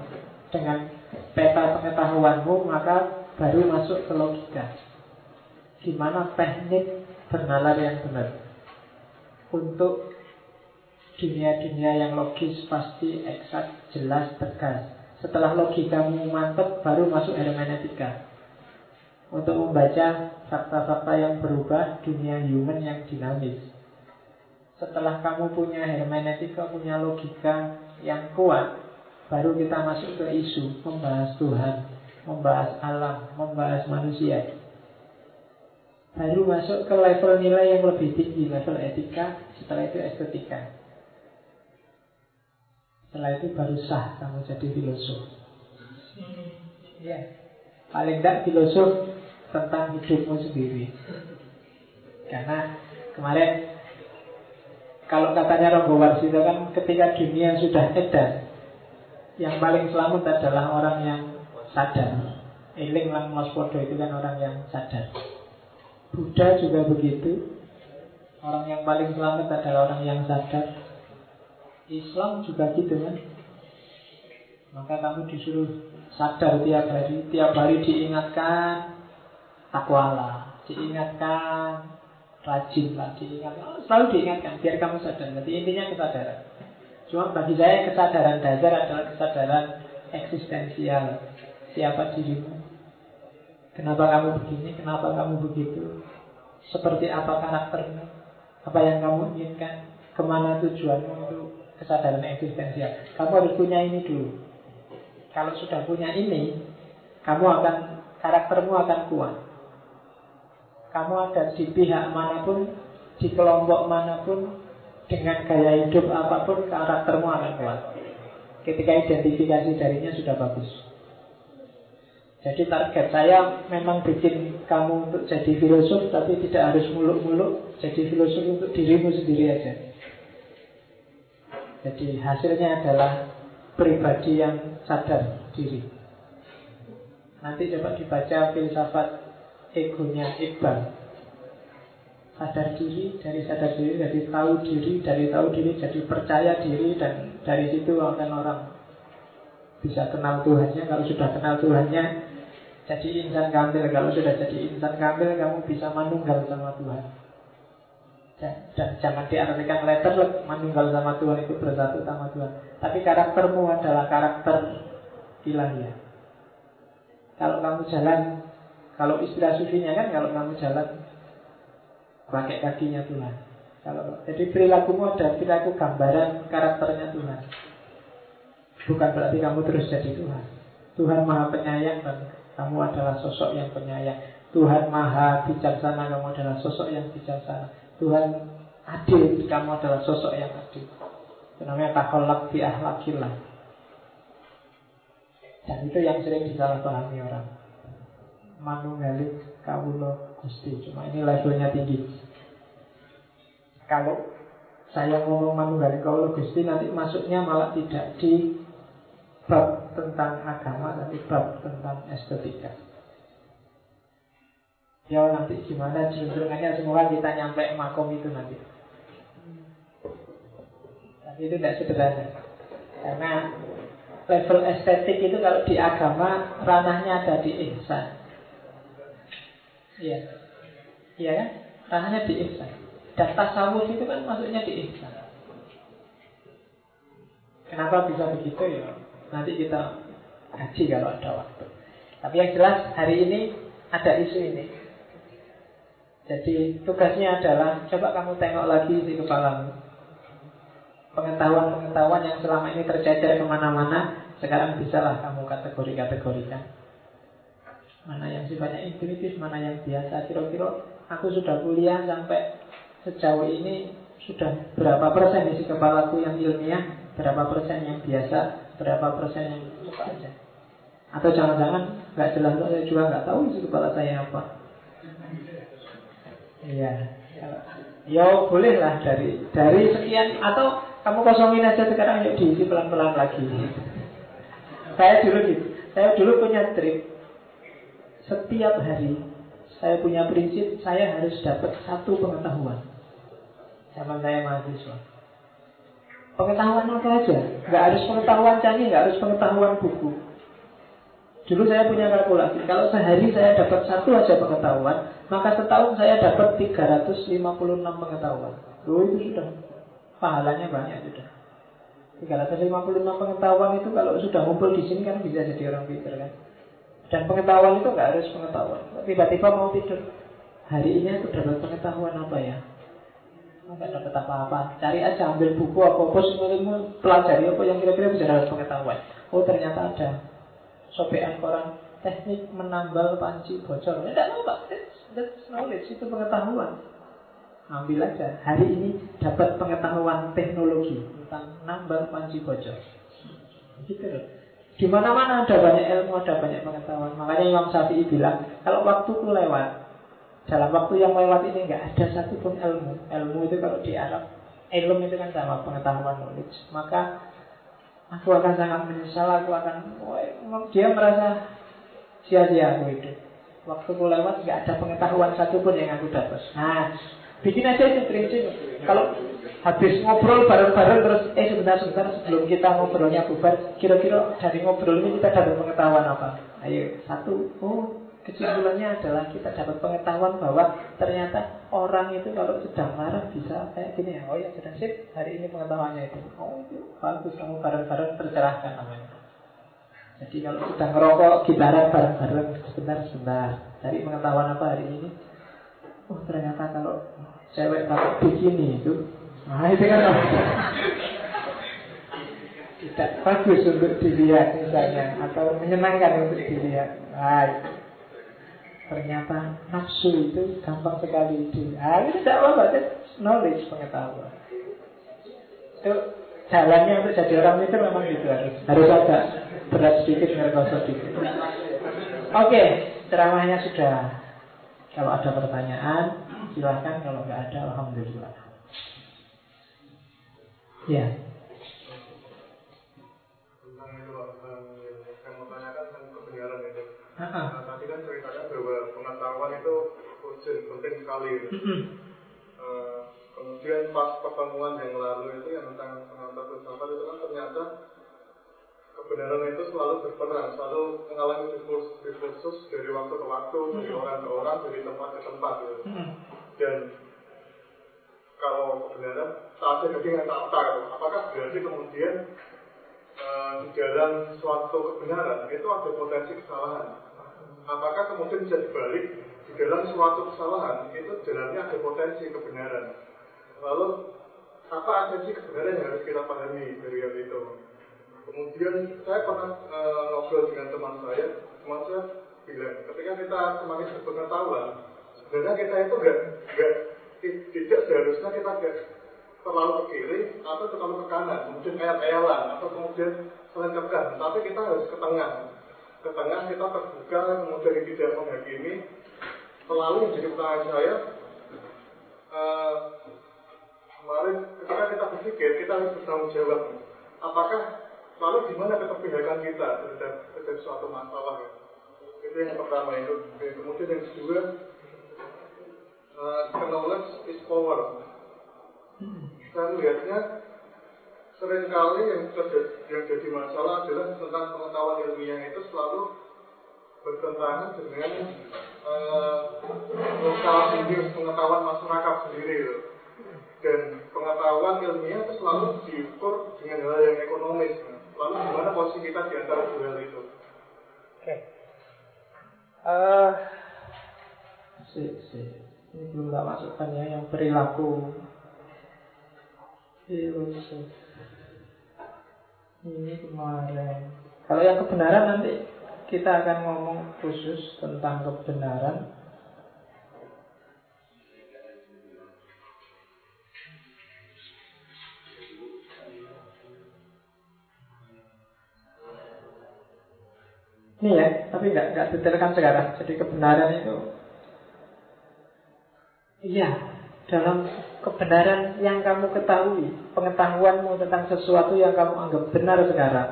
[SPEAKER 1] dengan peta pengetahuanmu, maka baru masuk ke logika. Gimana teknik bernalar yang benar. Untuk dunia-dunia yang logis pasti eksak, jelas, tegas. Setelah logikamu mantap baru masuk hermeneutika Untuk membaca fakta-fakta yang berubah dunia human yang dinamis Setelah kamu punya hermeneutika, punya logika yang kuat Baru kita masuk ke isu Membahas Tuhan, membahas alam, membahas manusia Baru masuk ke level nilai yang lebih tinggi Level etika, setelah itu estetika setelah itu baru sah kamu jadi filosof. Ya, paling tidak filosof tentang hidupmu sendiri. Karena kemarin kalau katanya Rogo Warsito kan ketika dunia sudah edan, yang paling selamat adalah orang yang sadar. Eling lang podo itu kan orang yang sadar. Buddha juga begitu. Orang yang paling selamat adalah orang yang sadar. Islam juga gitu kan? Maka kamu disuruh sadar tiap hari. Tiap hari diingatkan takwalah Diingatkan rajin lah diingatkan oh, Selalu diingatkan biar kamu sadar. Jadi intinya kesadaran. Cuma bagi saya kesadaran dasar adalah kesadaran eksistensial. Siapa dirimu Kenapa kamu begini, kenapa kamu begitu Seperti apa karaktermu Apa yang kamu inginkan Ke mana tujuanmu itu kesadaran eksistensial. Kamu harus punya ini dulu. Kalau sudah punya ini, kamu akan karaktermu akan kuat. Kamu ada di pihak mana pun, di kelompok mana pun, dengan gaya hidup apa pun, karaktermu akan kuat. Ketika identifikasi darinya sudah bagus. Jadi target saya memang bikin kamu untuk jadi filosof Tapi tidak harus muluk-muluk Jadi filosof untuk dirimu sendiri aja jadi hasilnya adalah pribadi yang sadar diri. Nanti coba dibaca filsafat egonya Iqbal. sadar diri, dari sadar diri jadi tahu diri, dari tahu diri jadi percaya diri dan dari situ akan orang bisa kenal Tuhannya. Kalau sudah kenal Tuhannya, jadi insan kamil. Kalau sudah jadi insan kamil, kamu bisa manunggal sama Tuhan. Dan, dan jangan diartikan letter manunggal sama Tuhan itu bersatu sama Tuhan. Tapi karaktermu adalah karakter ilahiyah. Kalau kamu jalan, kalau istilah sufinya kan kalau kamu jalan pakai kakinya Tuhan. Kalau jadi perilakumu ada perilaku gambaran karakternya Tuhan. Bukan berarti kamu terus jadi Tuhan. Tuhan Maha Penyayang dan kamu adalah sosok yang penyayang. Tuhan Maha Bijaksana, kamu adalah sosok yang bijaksana. Tuhan adil, kamu adalah sosok yang adil. Itu namanya takholak di ahlakillah. Dan itu yang sering disalahpahami orang. Manunggali kawulo gusti. Cuma ini levelnya tinggi. Kalau saya ngomong manunggali kawulo gusti nanti masuknya malah tidak di bab tentang agama tapi bab tentang estetika. Ya nanti gimana cenderungannya semua kita nyampe makom itu nanti. Tapi itu tidak sederhana. Karena level estetik itu kalau di agama ranahnya ada di ihsan. Iya. Iya kan? Ranahnya di ihsan. Dan tasawuf itu kan masuknya di ihsan. Kenapa bisa begitu ya? Nanti kita haji kalau ada waktu. Tapi yang jelas hari ini ada isu ini. Jadi tugasnya adalah coba kamu tengok lagi di kepalamu. Pengetahuan-pengetahuan yang selama ini tercecer ke mana-mana, sekarang bisalah kamu kategori-kategorikan. Mana yang sifatnya intuitif, mana yang biasa. Kira-kira aku sudah kuliah sampai sejauh ini sudah berapa persen isi kepalaku yang ilmiah, berapa persen yang biasa, berapa persen yang suka aja. Atau jangan-jangan nggak jelas, saya juga nggak tahu isi kepala saya apa. Iya. Ya boleh lah dari dari sekian atau kamu kosongin aja sekarang yuk diisi pelan-pelan lagi. Saya dulu gitu. Saya dulu punya trip. Setiap hari saya punya prinsip saya harus dapat satu pengetahuan. Zaman saya mahasiswa. Pengetahuan apa aja? Gak harus pengetahuan canggih, gak harus pengetahuan buku. Dulu saya punya kalkulasi, kalau sehari saya dapat satu aja pengetahuan, maka setahun saya dapat 356 pengetahuan. Loh itu sudah pahalanya banyak sudah. 356 pengetahuan itu kalau sudah ngumpul di sini kan bisa jadi orang pintar kan. Dan pengetahuan itu nggak harus pengetahuan. Tiba-tiba mau tidur, hari ini aku dapat pengetahuan apa ya? Nggak dapat apa-apa. Cari aja ambil buku apa apa semua pelajari apa yang kira-kira bisa dapat pengetahuan. Oh ternyata ada sobekan koran teknik menambal panci bocor. Tidak tahu pak, that's knowledge itu pengetahuan. Ambil aja. Hari ini dapat pengetahuan teknologi tentang nambal panci bocor. Gitu loh. Di mana-mana ada banyak ilmu, ada banyak pengetahuan. Makanya Imam Syafi'i bilang, kalau waktuku lewat, dalam waktu yang lewat ini nggak ada satupun ilmu. Ilmu itu kalau di Arab, ilmu itu kan sama pengetahuan knowledge. Maka Aku akan sangat menyesal, aku akan Dia merasa sia-sia aku itu Waktu aku lewat nggak ada pengetahuan satu pun yang aku dapat Nah, bikin aja itu prinsip Kalau habis ngobrol bareng-bareng terus Eh sebentar-sebentar sebelum kita ngobrolnya bubar Kira-kira dari ngobrol ini kita dapat pengetahuan apa Ayo, satu Oh, Kesimpulannya adalah kita dapat pengetahuan bahwa ternyata orang itu kalau sedang marah bisa kayak gini ya. Oh ya sudah sip, hari ini pengetahuannya itu. Oh itu bagus kamu bareng-bareng tercerahkan namanya. Jadi kalau sudah ngerokok gitaran bareng-bareng sebentar-sebentar. Cari pengetahuan apa hari ini? Oh ternyata kalau cewek pakai bikini itu, nah itu kan tidak bagus untuk dilihat misalnya atau menyenangkan untuk dilihat. Nah, Ternyata nafsu itu gampang sekali di ah, ini tidak apa-apa, itu knowledge pengetahuan. Itu jalannya untuk jadi orang itu memang gitu harus harus ada berat sedikit ngerasa sedikit. Oke, ceramahnya sudah. Kalau ada pertanyaan, silahkan. Kalau nggak ada, alhamdulillah. Ya.
[SPEAKER 2] Nah, tadi kan ceritanya bahwa pengetahuan itu urgent, penting sekali. uh, kemudian pas pertemuan yang lalu itu yang tentang pengantar filsafat itu kan ternyata kebenaran itu selalu berperan, selalu mengalami diskursus dari waktu ke waktu, dari hmm. orang ke orang, dari tempat ke tempat gitu. Hmm. Dan kalau kebenaran saat ini dengan tak apakah berarti kemudian uh, di dalam suatu kebenaran itu ada potensi kesalahan? Apakah kemudian bisa dibalik di dalam suatu kesalahan itu jalannya ada potensi kebenaran? Lalu apa esensi kebenaran yang harus kita pahami dari yang itu? Kemudian saya pernah uh, ngobrol dengan teman saya, teman saya bilang, ketika kita semakin berpengetahuan, sebenarnya kita itu gak, gak tidak seharusnya kita gak terlalu ke kiri atau terlalu ke kanan, kemudian kayak ayalan atau kemudian saling tekan, tapi kita harus ke tengah. Ke tengah kita terbuka, kemudian tidak menghakimi. Selalu yang jadi pertanyaan saya, uh, kemarin ketika kita berpikir, kita harus bertanggung jawab. Apakah Lalu gimana keterpihakan kita terhadap, terhadap suatu masalah ya? Itu yang pertama itu. Kemudian yang kedua, uh, knowledge is power. Saya melihatnya sering kali yang terjadi, yang jadi masalah adalah tentang pengetahuan ilmiah itu selalu bertentangan dengan uh, lokal pengetahuan masyarakat sendiri. Gitu. Dan pengetahuan ilmiah itu selalu diukur dengan hal yang ekonomis. Lalu gimana posisi kita di antara dua hal itu? Oke. Okay.
[SPEAKER 1] Uh, si, si. Ini belum tak masukkan ya yang perilaku filosof. Ini kemarin. Kalau yang kebenaran nanti kita akan ngomong khusus tentang kebenaran Ini ya, tapi nggak nggak detailkan sekarang. Jadi kebenaran itu, iya, dalam kebenaran yang kamu ketahui, pengetahuanmu tentang sesuatu yang kamu anggap benar sekarang,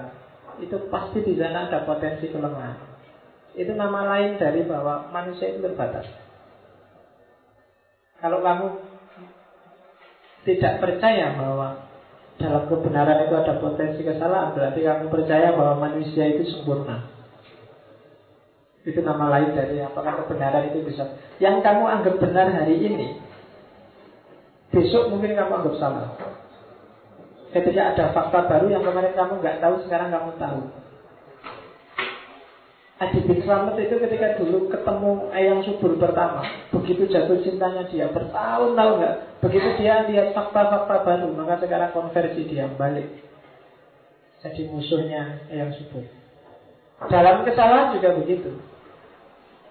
[SPEAKER 1] itu pasti di sana ada potensi kelemahan. Itu nama lain dari bahwa manusia itu terbatas. Kalau kamu tidak percaya bahwa dalam kebenaran itu ada potensi kesalahan, berarti kamu percaya bahwa manusia itu sempurna. Itu nama lain dari apakah kebenaran itu bisa Yang kamu anggap benar hari ini Besok mungkin kamu anggap salah Ketika ada fakta baru yang kemarin kamu nggak tahu Sekarang kamu tahu. Adi bin Slamet itu ketika dulu ketemu ayam subur pertama Begitu jatuh cintanya dia Bertahun-tahun nggak Begitu dia lihat fakta-fakta baru Maka sekarang konversi dia balik. Jadi musuhnya ayam subur. Dalam kesalahan juga begitu.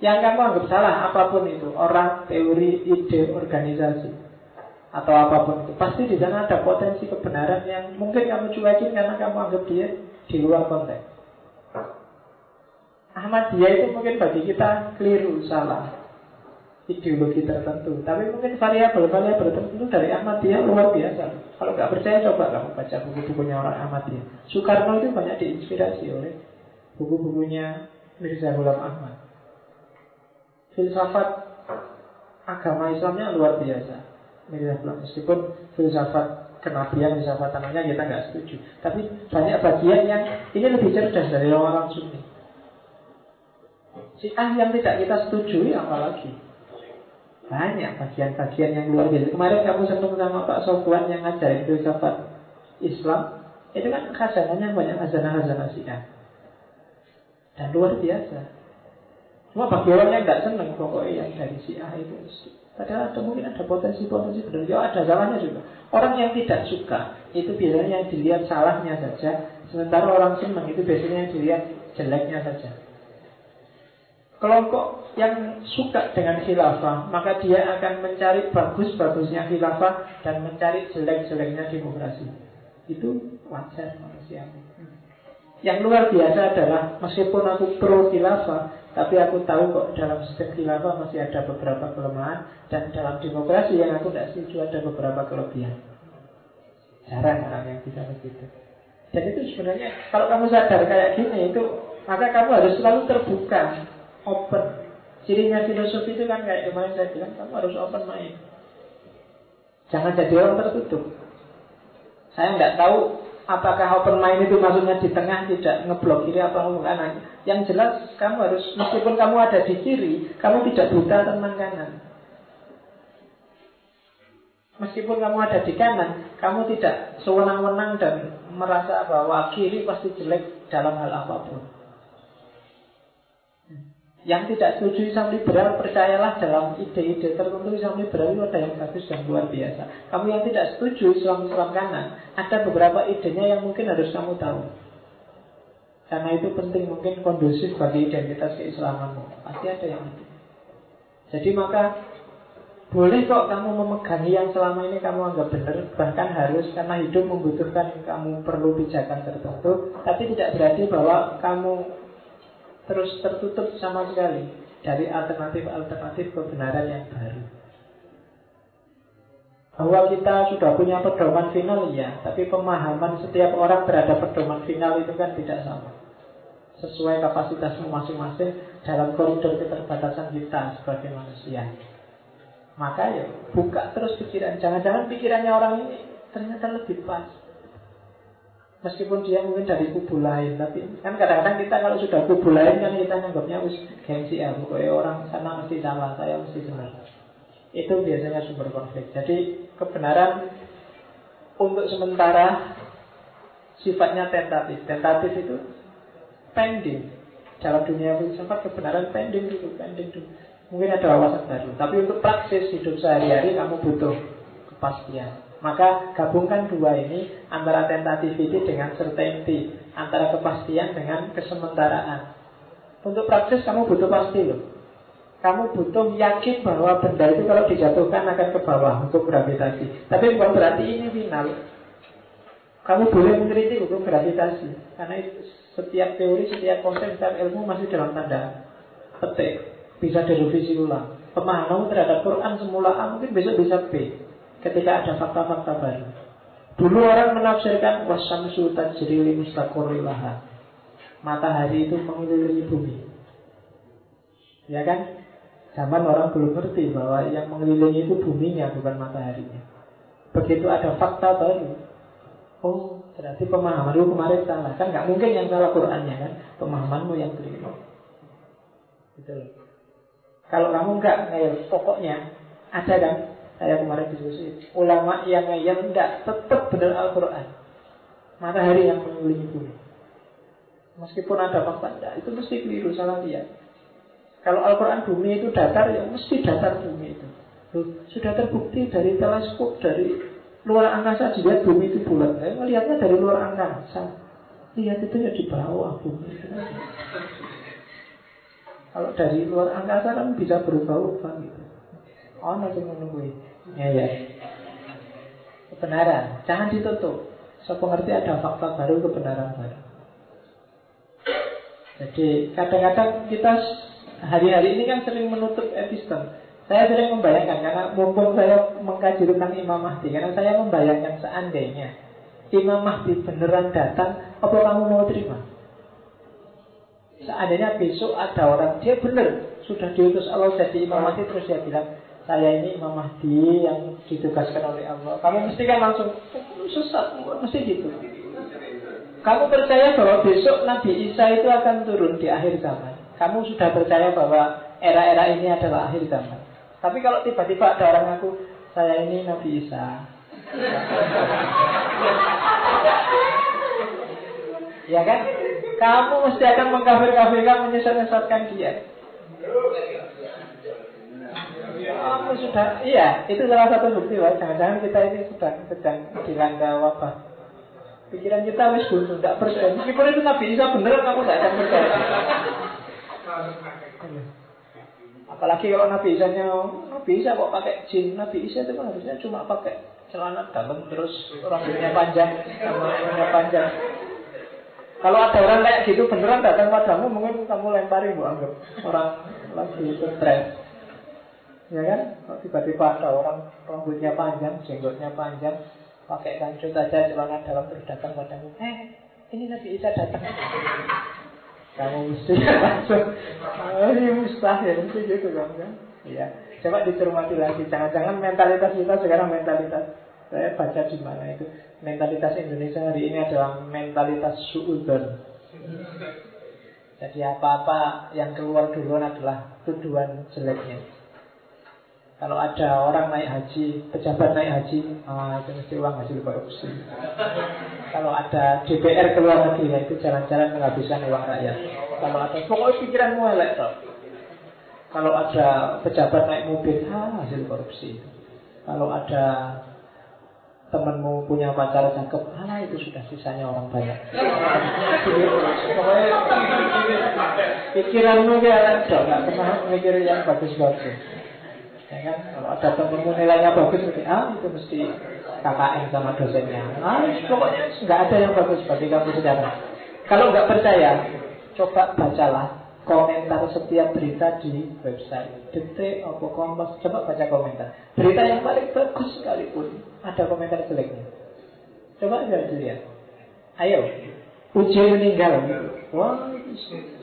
[SPEAKER 1] Yang kamu anggap salah apa pun itu Orang, teori, ide, organisasi Atau apa pun itu Pasti di sana ada potensi kebenaran Yang mungkin kamu cuekin karena kamu anggap dia Di luar konteks. Ahmadiyah itu mungkin bagi kita keliru, salah Ideologi tertentu. Tapi mungkin variabel-variabel tertentu dari Ahmadiyah luar biasa. Kalau nggak percaya coba kamu baca buku-bukunya orang Ahmadiyah. Soekarno itu banyak diinspirasi oleh Buku-bukunya Mirza Ghulam Ahmad. Filsafat agama Islamnya luar biasa. Meskipun filsafat kenabian, filsafat tanahnya kita nggak setuju. Tapi banyak bagian yang ini lebih cerdas dari orang Sunni. Si ah yang tidak kita setujui apalagi banyak bagian-bagian yang luar biasa. Kemarin kamu sentuh sama Pak Sofwan yang ngajarin filsafat Islam, itu kan khazanahnya banyak khazanah-khazanah Syiah. Dan luar biasa. Cuma bagi orang yang nggak seneng pokoknya yang dari si A itu Padahal ada mungkin ada potensi-potensi benar. Ya ada salahnya juga. Orang yang tidak suka itu biasanya yang dilihat salahnya saja. Sementara orang senang itu biasanya yang dilihat jeleknya saja. Kelompok yang suka dengan khilafah Maka dia akan mencari bagus-bagusnya khilafah Dan mencari jelek-jeleknya demokrasi Itu wajar manusia Yang luar biasa adalah Meskipun aku pro khilafah tapi aku tahu kok dalam sistem khilafah masih ada beberapa kelemahan Dan dalam demokrasi yang aku tidak setuju ada beberapa kelebihan. Jarang orang yang bisa begitu. Dan itu sebenarnya kalau kamu sadar kayak gini itu Maka kamu harus selalu terbuka Open. Cirinya filosofi itu kan kayak kemarin saya bilang Kamu harus open mind. Jangan jadi orang tertutup. Saya nggak tahu apakah open mind itu maksudnya di tengah tidak ngeblok kiri atau ngeblok kanan. Yang jelas kamu harus meskipun kamu ada di kiri, kamu tidak buta tentang kanan. Meskipun kamu ada di kanan, kamu tidak sewenang-wenang dan merasa bahwa kiri pasti jelek dalam hal apa pun. Yang tidak setuju Islam liberal percayalah dalam ide-ide tertentu Islam liberal itu ada yang bagus dan luar biasa. Kamu yang tidak setuju Islam Islam kanan, ada beberapa idenya yang mungkin harus kamu tahu. Karena itu penting mungkin kondusif bagi identitas keislamanmu. Pasti ada yang itu. Jadi maka boleh kok kamu memegangi yang selama ini kamu anggap benar Bahkan harus karena hidup membutuhkan kamu perlu pijakan tertentu Tapi tidak berarti bahwa kamu terus tertutup sama sekali dari alternatif-alternatif kebenaran yang baru. Bahwa kita sudah punya pedoman final ya, tapi pemahaman setiap orang terhadap pedoman final itu kan tidak sama. Sesuai kapasitasmu masing-masing dalam koridor keterbatasan kita sebagai manusia. Maka ya buka terus pikiran. Jangan-jangan pikirannya orang ini ternyata lebih pas. Meskipun dia mungkin dari kubu lain Tapi kan kadang-kadang kita kalau sudah kubu lain kan kita nganggapnya us gengsi ya Pokoknya orang sana mesti salah, saya mesti benar. Itu biasanya sumber konflik. Jadi kebenaran untuk sementara sifatnya tentatif. Tentatif itu pending. Dalam dunia filsafat kebenaran pending itu pending dulu. Mungkin ada wawasan baru. Tapi untuk praksis hidup sehari-hari kamu butuh kepastian maka gabungkan dua ini antara tentativity dengan certainty, antara kepastian dengan kesementaraan. Untuk praktis kamu butuh pasti loh. Kamu butuh yakin bahwa benda itu kalau dijatuhkan akan ke bawah untuk gravitasi. Tapi bukan berarti ini final. Kamu boleh mengkritik hukum gravitasi karena setiap teori, setiap konsep, setiap ilmu masih dalam tanda petik. Bisa direvisi ulang. Pemahaman terhadap Quran semula A mungkin besok bisa B ketika ada fakta-fakta baru. Dulu orang menafsirkan wasamsu tajri li mustaqorrilaha. Matahari itu mengelilingi bumi. Ya kan? Zaman orang belum ngerti bahwa yang mengelilingi itu buminya bukan mataharinya. Begitu ada fakta baru, oh berarti pemahamanmu kemarin salah. Kan nggak mungkin yang salah Qurannya kan? Pemahamanmu yang keliru. Gitu. Kalau kamu nggak ngeyel pokoknya ada kan saya kemarin diskusi ulama yang yang enggak tetap benar Al-Quran. Matahari yang mengelilingi bumi. Meskipun ada fakta enggak itu mesti keliru salah lihat kalau Al-Quran bumi itu datar ya mesti datar bumi itu. Sudah terbukti dari teleskop dari luar angkasa dilihat bumi itu bulat. Saya melihatnya dari luar angkasa. Lihat itu ya di bawah bumi. Kalau dari luar angkasa kan bisa berubah-ubah gitu Oh, nanti menunggu Ya, ya. Kebenaran, jangan ditutup. So pengerti ada fakta baru, kebenaran baru. Jadi kadang-kadang kita hari-hari ini kan sering menutup epistem. Saya sering membayangkan karena mumpung saya mengkaji tentang Imam Mahdi karena saya membayangkan seandainya Imam Mahdi beneran datang, apa kamu mau terima? Seandainya besok ada orang dia benar sudah diutus Allah jadi Imam Mahdi terus dia bilang saya ini Imam Mahdi yang ditugaskan oleh Allah. Kamu mesti kan langsung sesat, mesti gitu. Kamu percaya bahwa besok Nabi Isa itu akan turun di akhir zaman. Kamu sudah percaya bahwa era-era ini adalah akhir zaman. Tapi kalau tiba-tiba ada orang ngaku, saya ini Nabi Isa. ya kan? Kamu mesti akan mengkafir-kafirkan, menyesat-nyesatkan dia. Kamu sudah, iya, itu salah satu bukti bahwa jangan-jangan kita ini sedang sedang dilanda wabah. Pikiran kita wis buntu, tidak percaya. Meskipun itu Nabi Isa bener, kamu tidak akan percaya. Apalagi kalau Nabi Isa nya Nabi Isa kok pakai jin, Nabi Isa itu kan harusnya cuma pakai celana dalam terus rambutnya panjang rambutnya panjang. Kalau ada orang kayak gitu beneran datang padamu, mungkin kamu lempari bu anggap orang lagi stres. Ya kan? Tiba-tiba ada orang rambutnya panjang, jenggotnya panjang, pakai kancut aja celana dalam terus datang padamu. Eh, ini Nabi Isa datang. Kamu mesti langsung, oh, ini mustahil, mesti gitu kan? Iya. Coba dicermati lagi. Jangan-jangan mentalitas kita sekarang mentalitas saya baca di mana itu mentalitas Indonesia hari ini adalah mentalitas suudon. Jadi apa-apa yang keluar duluan adalah tuduhan jeleknya. Kalau ada orang naik haji, pejabat naik haji, ah, itu mesti uang hasil korupsi. Kalau ada DPR keluar negeri, ya itu jalan-jalan menghabiskan uang rakyat. Kalau ada pokoknya pikiranmu elek Kalau ada pejabat naik mobil, ah, hasil korupsi. Kalau ada temanmu punya pacar cakep, ah itu sudah sisanya orang banyak. Pokoknya pikiranmu ya dok, nggak pernah mikir yang bagus-bagus. Ya kan? Kalau ada temanmu nilainya bagus, ah itu mesti KKN sama dosennya. Ah, pokoknya nggak ada yang bagus bagi kamu sekarang. Kalau nggak percaya, coba bacalah komentar setiap berita di website detik apa kompas coba baca komentar. Berita yang paling bagus sekalipun ada komentar jeleknya. Coba aja dilihat ayo uji meninggal. Wah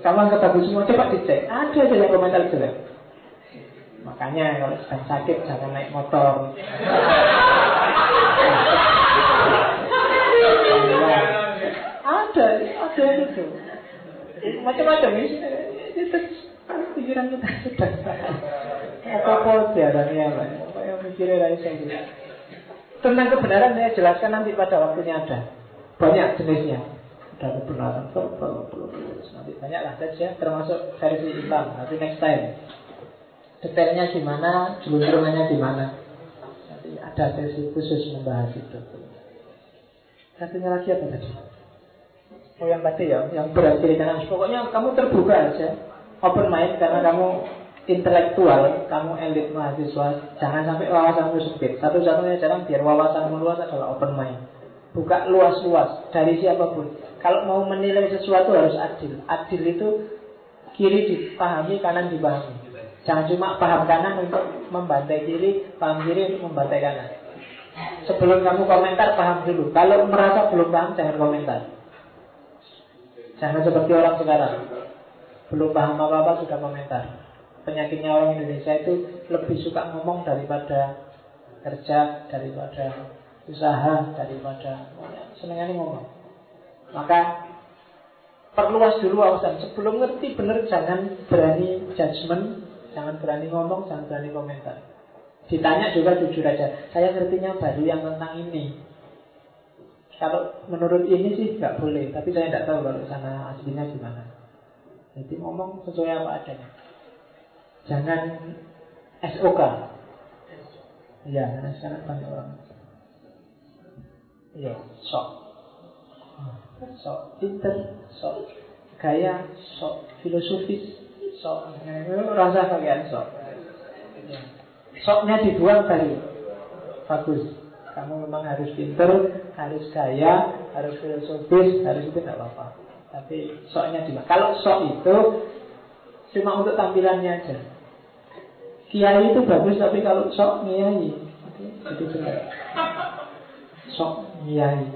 [SPEAKER 1] kamu anggap semua. Coba dicek. Ada aja yang komentar jelek makanya kalau sedang sakit jangan naik motor. Ada ada itu. Macam-macam ya itu pikiran kita sudah. Apa-apa diarani apa apa yang mikirnya dari saya tentang kebenaran saya jelaskan nanti pada waktunya ada. Banyak jenisnya. Ada kebenaran nanti banyak lah saja termasuk versi hitam nanti next time detailnya gimana jelunturungannya gimana nanti ada sesi khusus membahas itu satunya lagi apa tadi Oh yang tadi ya, yang berakhir dengan pokoknya kamu terbuka aja, open mind karena kamu intelektual, kamu elit mahasiswa, jangan sampai wawasanmu sempit. Satu-satunya cara biar wawasanmu luas adalah open mind. Buka luas-luas dari siapa pun. Kalau mau menilai sesuatu harus adil. Adil itu kiri dipahami, kanan dipahami. Jangan cuma paham kanan untuk membantai kiri, paham kiri untuk membantai kanan. Sebelum kamu komentar, paham dulu. Kalau merasa belum paham, jangan komentar. Jangan seperti orang sekarang Belum paham apa-apa sudah komentar Penyakitnya orang Indonesia itu Lebih suka ngomong daripada Kerja, daripada Usaha, daripada Senangnya ngomong Maka Perluas dulu wawasan Sebelum ngerti benar jangan berani judgement Jangan berani ngomong, jangan berani komentar Ditanya juga jujur aja Saya ngertinya baru yang tentang ini kalau menurut ini sih nggak boleh, tapi saya tidak tahu kalau sana aslinya gimana. Jadi ngomong sesuai apa adanya. Jangan SOK. Ya, karena sekarang banyak orang. Iya, sok. Sok pinter, sok gaya, sok filosofis, sok rasa kalian sok. Soknya dibuang tadi. Bagus. Kamu memang harus pinter, harus gaya, harus filosofis, harus itu tidak apa-apa. Tapi soknya juga. Kalau sok itu cuma untuk tampilannya aja. Kiai itu bagus, tapi kalau sok kiai itu benar. Sok kiai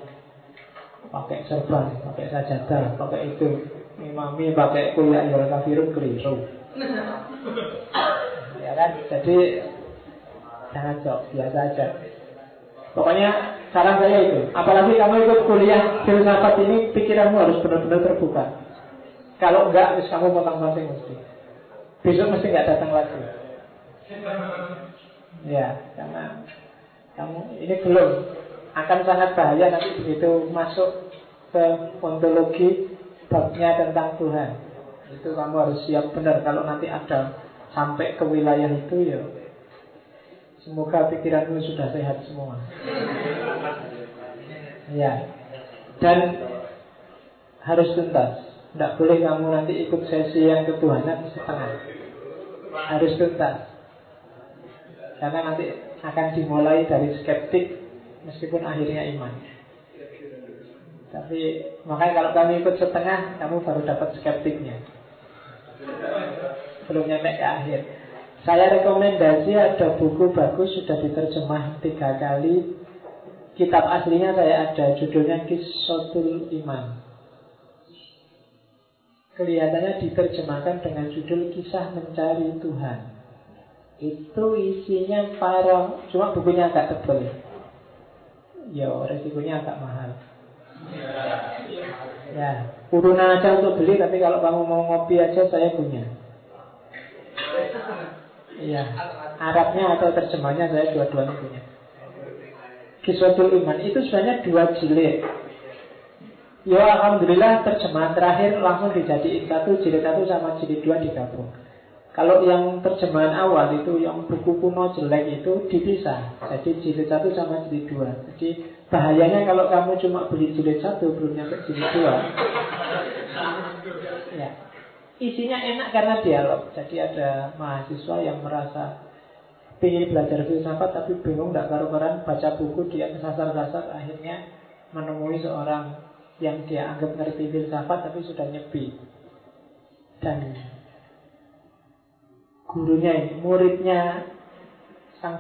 [SPEAKER 1] pakai serban, pakai sajadah, pakai itu. Imami pakai kuliah ya kafirun keliru. ya kan? Jadi jangan sok, biasa aja. Pokoknya saran saya itu. Apalagi kamu ikut kuliah filsafat ini, pikiranmu harus benar-benar terbuka. Kalau enggak, harus kamu potong banting mesti. Besok mesti enggak datang lagi. Ya, karena kamu ini belum akan sangat bahaya nanti begitu masuk ke ontologi babnya tentang Tuhan. Itu kamu harus siap benar kalau nanti ada sampai ke wilayah itu ya Semoga pikiranmu sudah sehat semua. Ya. Dan harus tuntas. Tidak boleh kamu nanti ikut sesi yang ketuhanan setengah. Harus tuntas. Karena nanti akan dimulai dari skeptik meskipun akhirnya iman. Tapi makanya kalau kamu ikut setengah, kamu baru dapat skeptiknya. Belum nyampe ke akhir. Saya rekomendasi ada buku bagus sudah diterjemah tiga kali. Kitab aslinya saya ada judulnya Kisotul Iman. Kelihatannya diterjemahkan dengan judul Kisah Mencari Tuhan. Itu isinya para Cuma bukunya agak tebal Ya resikonya agak mahal Ya. Urunan aja untuk beli Tapi kalau kamu mau ngopi aja saya punya. Iya. Arabnya atau terjemahnya saya dua-duanya punya. Kiswatul Iman Itu sebenarnya dua jilid. Ya Alhamdulillah terjemahan terakhir langsung dijadiin satu jilid satu sama jilid dua digabung. Kalau yang terjemahan awal itu yang buku kuno jelek itu dipisah. Jadi jilid satu sama jilid dua. Jadi bahayanya kalau kamu cuma beli jilid satu belum nyampe jilid dua. ya. Isinya enak karena dialog. Jadi ada mahasiswa yang merasa ingin belajar filsafat tapi bingung tidak karu-karuan baca buku dia kesasar-sasar akhirnya menemui seorang yang dia anggap ngerti filsafat tapi sudah nyepi dan gurunya muridnya sang,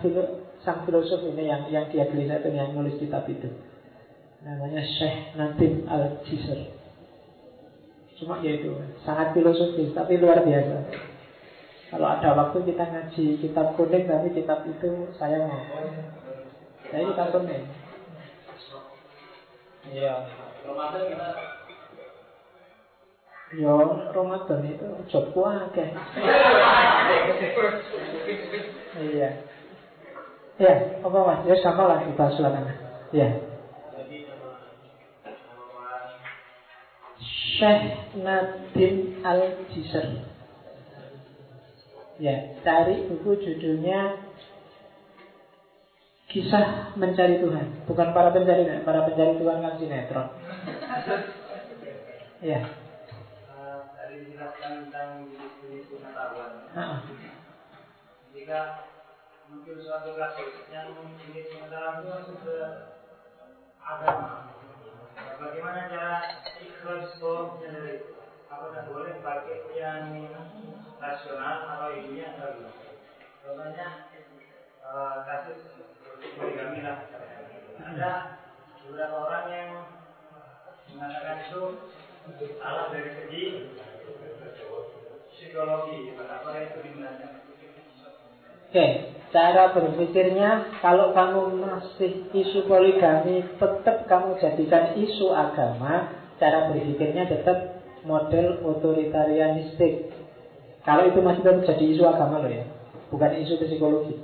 [SPEAKER 1] sang filosof ini yang yang dia itu yang nulis kitab itu. Namanya Syekh Nadim al Jisr. Cuma ya itu sangat filosofis tapi luar biasa. Kalau ada waktu kita ngaji kitab kuning tapi kitab itu saya mau. Saya kitab kuning. Iya. Ramadan Yo Ramadan itu jobku akeh. (laughs) iya. Ya, apa mas? Ya sama lah kita silakan. Ya. Syekh Nadim Al Jisr. Ya, cari buku judulnya Kisah Mencari Tuhan. Bukan para pencari, para pencari Tuhan kan sinetron. Ya
[SPEAKER 3] dijelaskan tentang pengetahuan. Jika muncul suatu kasus yang pengetahuan itu masuk ke agama, bagaimana cara ikhlas dari apakah boleh pakai yang rasional atau ilmiah atau tidak? Contohnya uh, kasus poligami lah. Ada beberapa orang yang mengatakan itu salah dari segi psikologi apa itu digunakan
[SPEAKER 1] Oke, cara berpikirnya kalau kamu masih isu poligami tetap kamu jadikan isu agama, cara berpikirnya tetap model otoritarianistik. Kalau itu masih tetap jadi isu agama loh ya, bukan isu psikologi.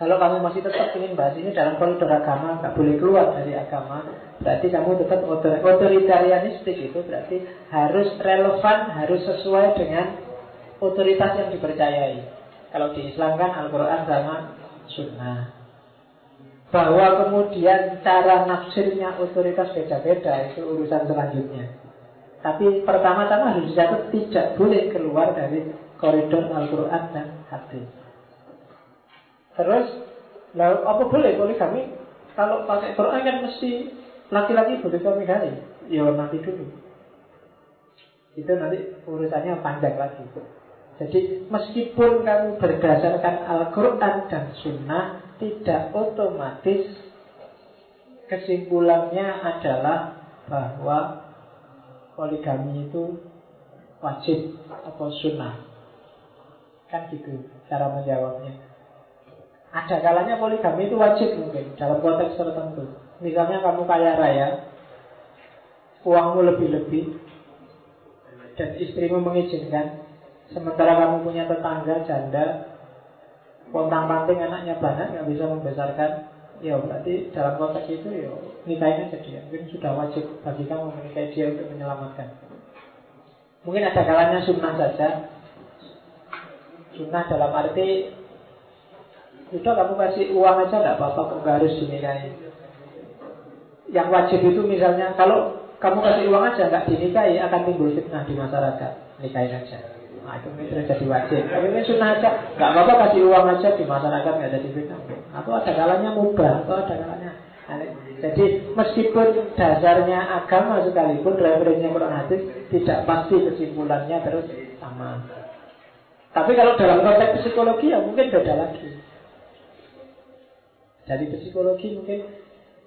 [SPEAKER 1] Kalau kamu masih tetap ingin bahas ini dalam koridor agama, nggak boleh keluar dari agama, berarti kamu tetap otoritarianistik itu berarti harus relevan, harus sesuai dengan otoritas yang dipercayai. Kalau di Islam kan Al-Quran sama Sunnah. Bahwa kemudian cara nafsirnya otoritas beda-beda itu urusan selanjutnya. Tapi pertama-tama harus dicatat tidak boleh keluar dari koridor Al-Quran dan hadis. Terus, lalu apa boleh poligami? Kalau pakai Quran kan mesti laki-laki boleh kali. Ya nanti dulu. Itu nanti urusannya panjang lagi. Jadi meskipun kamu berdasarkan Al-Quran dan Sunnah Tidak otomatis kesimpulannya adalah bahwa poligami itu wajib atau sunnah Kan gitu cara menjawabnya ada kalanya poligami itu wajib mungkin dalam konteks tertentu. Misalnya kamu kaya raya, uangmu lebih-lebih, dan istrimu mengizinkan, sementara kamu punya tetangga janda, pontang panting anaknya banyak nggak bisa membesarkan, ya berarti dalam konteks itu ya nikahin aja dia. Mungkin sudah wajib bagi kamu menikahi dia untuk menyelamatkan. Mungkin ada kalanya sunnah saja. Sunnah dalam arti Udah kamu kasih uang aja nggak apa-apa kok nggak harus dinikahi. Yang wajib itu misalnya kalau kamu kasih uang aja nggak dinikahi akan timbul fitnah di masyarakat. Nikahin aja. Nah itu jadi wajib. Tapi ini sunnah aja. Nggak apa-apa kasih uang aja di masyarakat nggak jadi fitnah. Atau ada kalanya mubah atau ada kalanya jadi meskipun dasarnya agama sekalipun referensinya Quran hadis tidak pasti kesimpulannya terus sama. Tapi kalau dalam konteks psikologi ya mungkin beda lagi. Dari psikologi mungkin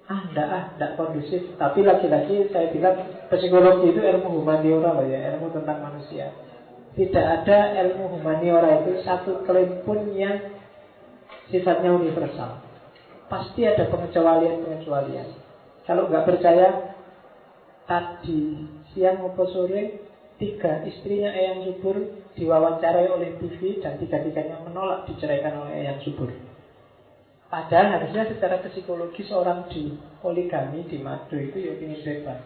[SPEAKER 1] ah enggak ah enggak kondusif tapi lagi-lagi saya bilang psikologi itu ilmu humaniora ya ilmu tentang manusia Tidak ada ilmu humaniora itu satu klaim pun yang sifatnya universal. Pasti ada pengecualian-pengecualian. Kalau nggak percaya, tadi siang maupun sore tiga istrinya Eyang Subur diwawancarai oleh TV dan tiga-tiganya menolak diceraikan oleh Eyang Subur. Padahal harusnya secara psikologi seorang di poligami di madu itu ya ingin bebas.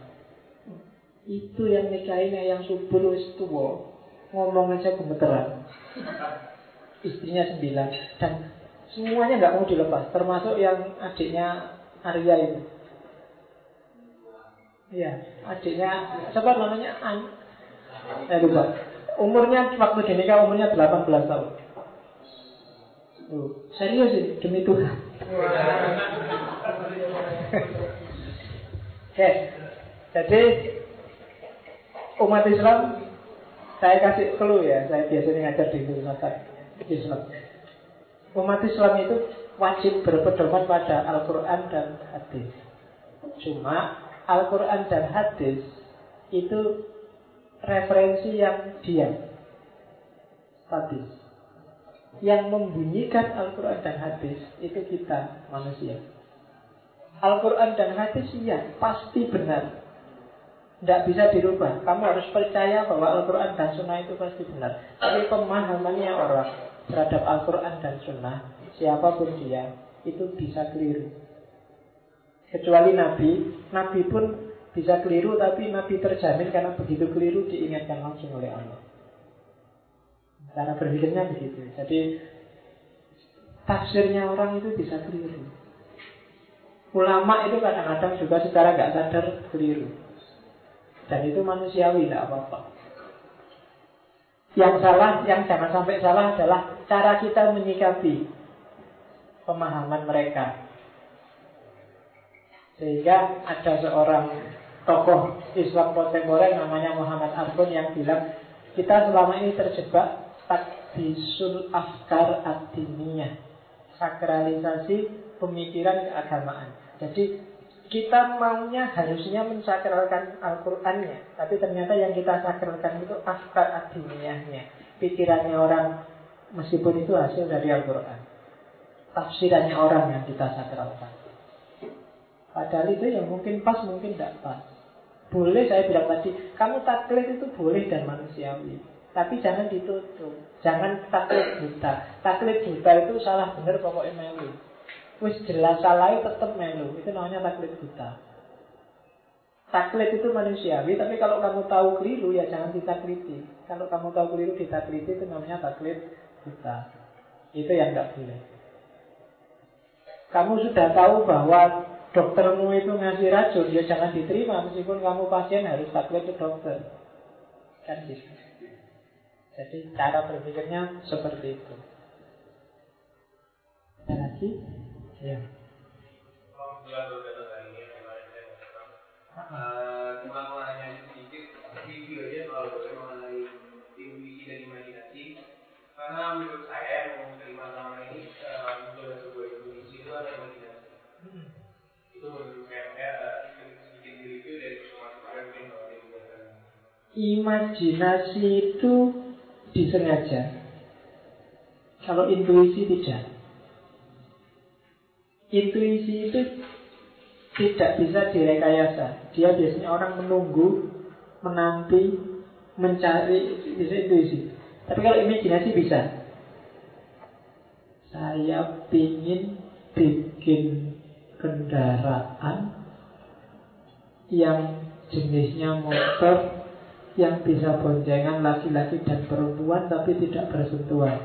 [SPEAKER 1] Itu yang nikahin Eyang Subur wis tua ngomong aja gemeteran. Istrinya sembilan. Dan semuanya nggak mau dilepas termasuk yang adiknya Arya itu Iya, adiknya siapa namanya? An saya lupa. Umurnya waktu dinikah umurnya 18 tahun. Tuh, serius ini? Demi Tuhan. Oke, jadi umat Islam saya kasih clue ya, saya biasanya ngajar di filsafat Islam. Umat Islam itu wajib berpedoman pada Al-Quran dan hadis. Cuma Al-Quran dan hadis itu referensi yang diam, statis. Yang membunyikan Al-Quran dan hadis itu kita manusia. Al-Quran dan hadis iya pasti benar tidak bisa dirubah. Kamu harus percaya bahwa Al-Quran dan Sunnah itu pasti benar. Tapi pemahamannya orang terhadap Al-Quran dan Sunnah, siapa pun dia, itu bisa keliru. Kecuali Nabi, Nabi pun bisa keliru, tapi Nabi terjamin karena begitu keliru diingatkan langsung oleh Allah. Cara berpikirnya begitu. Jadi tafsirnya orang itu bisa keliru. Ulama itu kadang-kadang juga secara nggak sadar keliru. Dan itu manusiawi, tidak apa-apa. Yang salah, yang jangan sampai salah adalah cara kita menyikapi pemahaman mereka. Sehingga ada seorang tokoh Islam kontemporer namanya Muhammad Arbun yang bilang kita selama ini terjebak takdisul afkar adiniyah sakralisasi pemikiran keagamaan. Jadi kita maunya harusnya mensakralkan Al-Qur'annya, tapi ternyata yang kita sakralkan itu afkar adiniyahnya, pikirannya orang meskipun itu hasil dari Al-Qur'an. Tafsirannya orang yang kita sakralkan. Padahal itu yang mungkin pas, mungkin tidak pas. Boleh saya bilang tadi, kamu taklid itu boleh dan manusiawi. Tapi jangan ditutup. Jangan taklid buta. Taklid buta itu salah benar pokoknya melu. Wis jelas salah tetap melu. Itu namanya taklid buta. Taklid itu manusiawi, tapi kalau kamu tahu keliru ya jangan ditakliti. Kalau kamu tahu keliru ditakliti itu namanya taklid buta. Itu yang tidak boleh. Kamu sudah tahu bahwa doktermu itu ngasih racun, ya jangan diterima meskipun kamu pasien harus taklid ke dokter. Kan gitu. Jadi cara berpikirnya seperti itu. Ada lagi? Ya.
[SPEAKER 4] Cuma mau nanya sedikit review aja soal mengenai intuisi dan imajinasi. Karena menurut saya yang mau menerima selama ini muncul sebuah intuisi itu ada imajinasi. Itu menurut saya sedikit di review dari semua mungkin
[SPEAKER 1] Imajinasi itu disengaja. Kalau intuisi tidak Intuisi itu tidak bisa direkayasa. Dia biasanya orang menunggu, menanti, mencari bisa intuisi. Tapi kalau imajinasi bisa. Saya ingin bikin kendaraan yang jenisnya motor yang bisa boncengan laki-laki dan perempuan tapi tidak bersentuhan.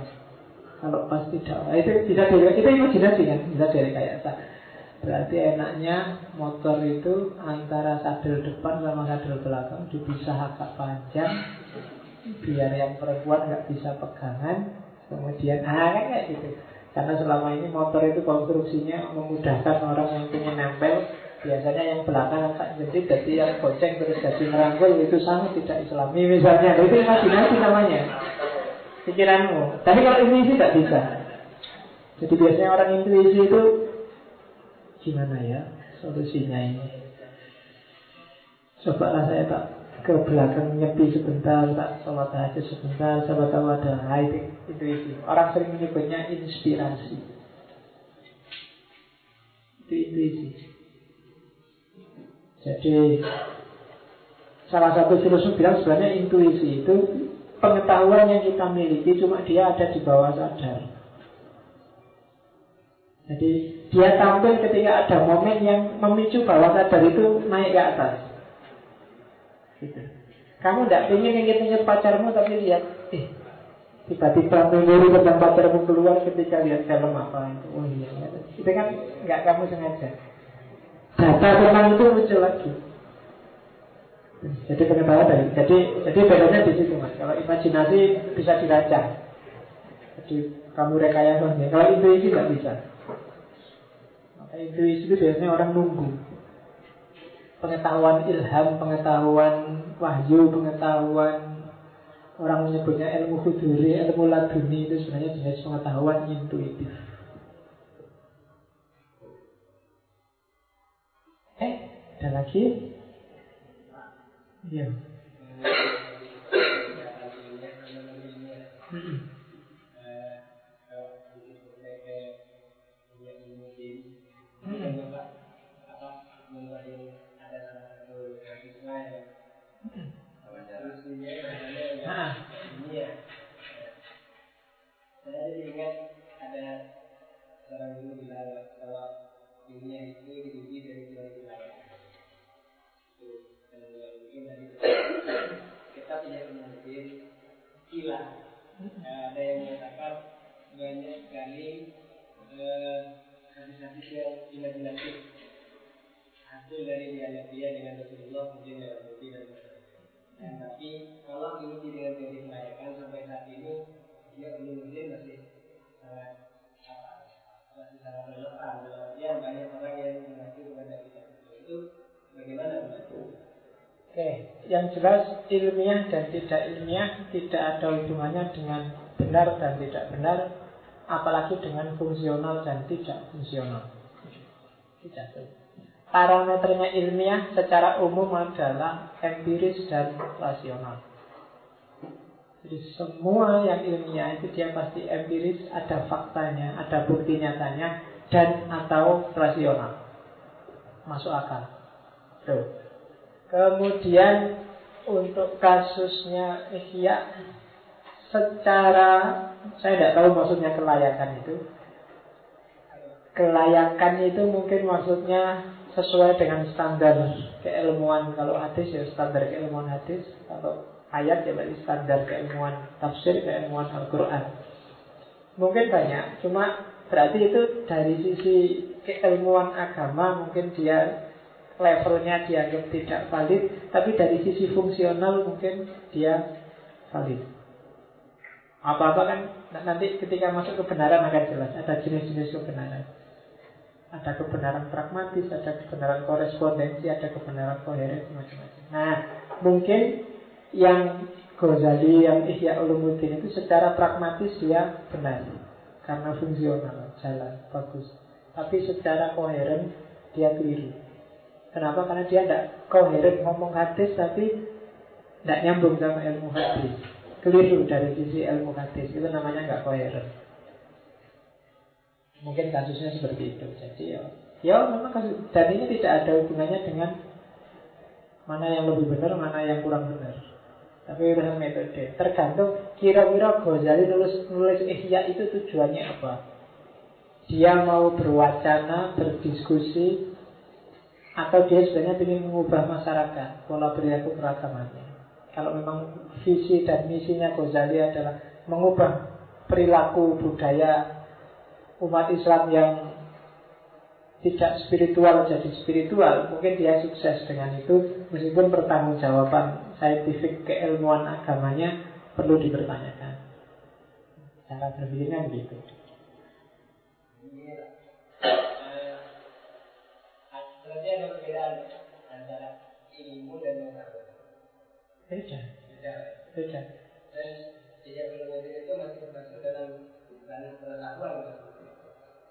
[SPEAKER 1] Kalau pas tidak, nah, itu bisa dari itu imajinasi kan, bisa dari kayak Berarti enaknya motor itu antara sadel depan sama sadel belakang dipisah agak panjang, biar yang perempuan nggak bisa pegangan. Kemudian, ah kayak gitu. Karena selama ini motor itu konstruksinya memudahkan orang yang ingin nempel Biasanya yang belakang agak jadi jadi yang goceng terus jadi merangkul itu sangat tidak islami misalnya Itu imajinasi namanya pikiranmu. Tapi kalau intuisi tidak bisa. Jadi biasanya orang intuisi itu gimana ya solusinya ini? Coba lah saya tak ke belakang nyepi sebentar, tak sholat aja sebentar, siapa tahu ada itu intuisi. Orang sering menyebutnya inspirasi. Itu intuisi. Jadi salah satu filosof bilang sebenarnya intuisi itu pengetahuan yang kita miliki cuma dia ada di bawah sadar. Jadi dia tampil ketika ada momen yang memicu bawah sadar itu naik ke atas. Gitu. Kamu tidak ingin inget-inget pacarmu tapi lihat, eh, tiba-tiba memori tentang pacarmu keluar ketika lihat film apa itu. Oh iya, iya. itu kan nggak kamu sengaja. Data tentang itu muncul lagi. Jadi pengetahuan dari jadi jadi bedanya di situ mas. Kalau imajinasi bisa dirancang. Jadi kamu rekayasa Kalau intuisi nggak bisa. Maka intuisi itu biasanya orang nunggu pengetahuan ilham, pengetahuan wahyu, pengetahuan orang menyebutnya ilmu huduri, ilmu laduni itu sebenarnya jenis pengetahuan intuitif. Eh, ada lagi? Iya. Hmm.
[SPEAKER 3] Nah, ini ya. Saya jadi ingat ada seorang guru bilang kalau dunia itu diuji dari dua wilayah. Mungkin tadi kita punya mungkin gila. ada yang mengatakan banyak sekali hadis-hadis yang imajinatif hasil dari dialog dia dengan Rasulullah mungkin dalam bukti dan Ya, tapi kalau diuji dengan teori kelayakan sampai saat ini dia belum mungkin masih sangat apa masih sangat relevan. Dalam artian banyak orang yang mengaku kepada kita itu bagaimana
[SPEAKER 1] Oke, yang jelas ilmiah dan tidak ilmiah tidak ada hubungannya dengan benar dan tidak benar, apalagi dengan fungsional dan tidak fungsional. Tidak ada. Parameternya ilmiah secara umum adalah empiris dan rasional. Jadi semua yang ilmiah itu dia pasti empiris, ada faktanya, ada bukti nyatanya, dan atau rasional. Masuk akal. Tuh. Kemudian untuk kasusnya Ihya secara saya tidak tahu maksudnya kelayakan itu. Kelayakan itu mungkin maksudnya sesuai dengan standar keilmuan. Kalau hadis ya standar keilmuan hadis. Kalau ayat ya berarti standar keilmuan tafsir keilmuan Al-Quran. Mungkin banyak. Cuma berarti itu dari sisi keilmuan agama mungkin dia levelnya dianggap tidak valid tapi dari sisi fungsional mungkin dia valid apa-apa kan nanti ketika masuk kebenaran akan jelas ada jenis-jenis kebenaran ada kebenaran pragmatis, ada kebenaran korespondensi, ada kebenaran koherensi macam-macam. Nah, mungkin yang Ghazali, yang Ihya Ulumuddin itu secara pragmatis dia benar karena fungsional, jalan, bagus. Tapi secara koheren dia keliru. Kenapa? Karena dia tidak koheren ngomong hadis tapi tidak nyambung sama ilmu hadis. Keliru dari sisi ilmu hadis itu namanya nggak koheren. Mungkin kasusnya seperti itu. Jadi ya, ya memang kasus dan ini tidak ada hubungannya dengan mana yang lebih benar, mana yang kurang benar. Tapi urusan metode. Tergantung kira-kira Ghazali nulis nulis ihya itu tujuannya apa? Dia mau berwacana, berdiskusi, atau dia sebenarnya ingin mengubah masyarakat pola perilaku keragamannya. Kalau memang visi dan misinya Ghazali adalah mengubah perilaku budaya umat Islam yang tidak spiritual jadi spiritual, mungkin dia sukses dengan itu, meskipun pertanggungjawaban saintifik keilmuan agamanya perlu dipertanyakan. Cara berpikirnya begitu
[SPEAKER 3] berarti ada perbedaan ya, antara ilmu dan pengetahuan.
[SPEAKER 1] Beda.
[SPEAKER 3] Beda ya?
[SPEAKER 1] beda.
[SPEAKER 3] Dan jejak penemuan itu masih masuk dalam bukan pengetahuan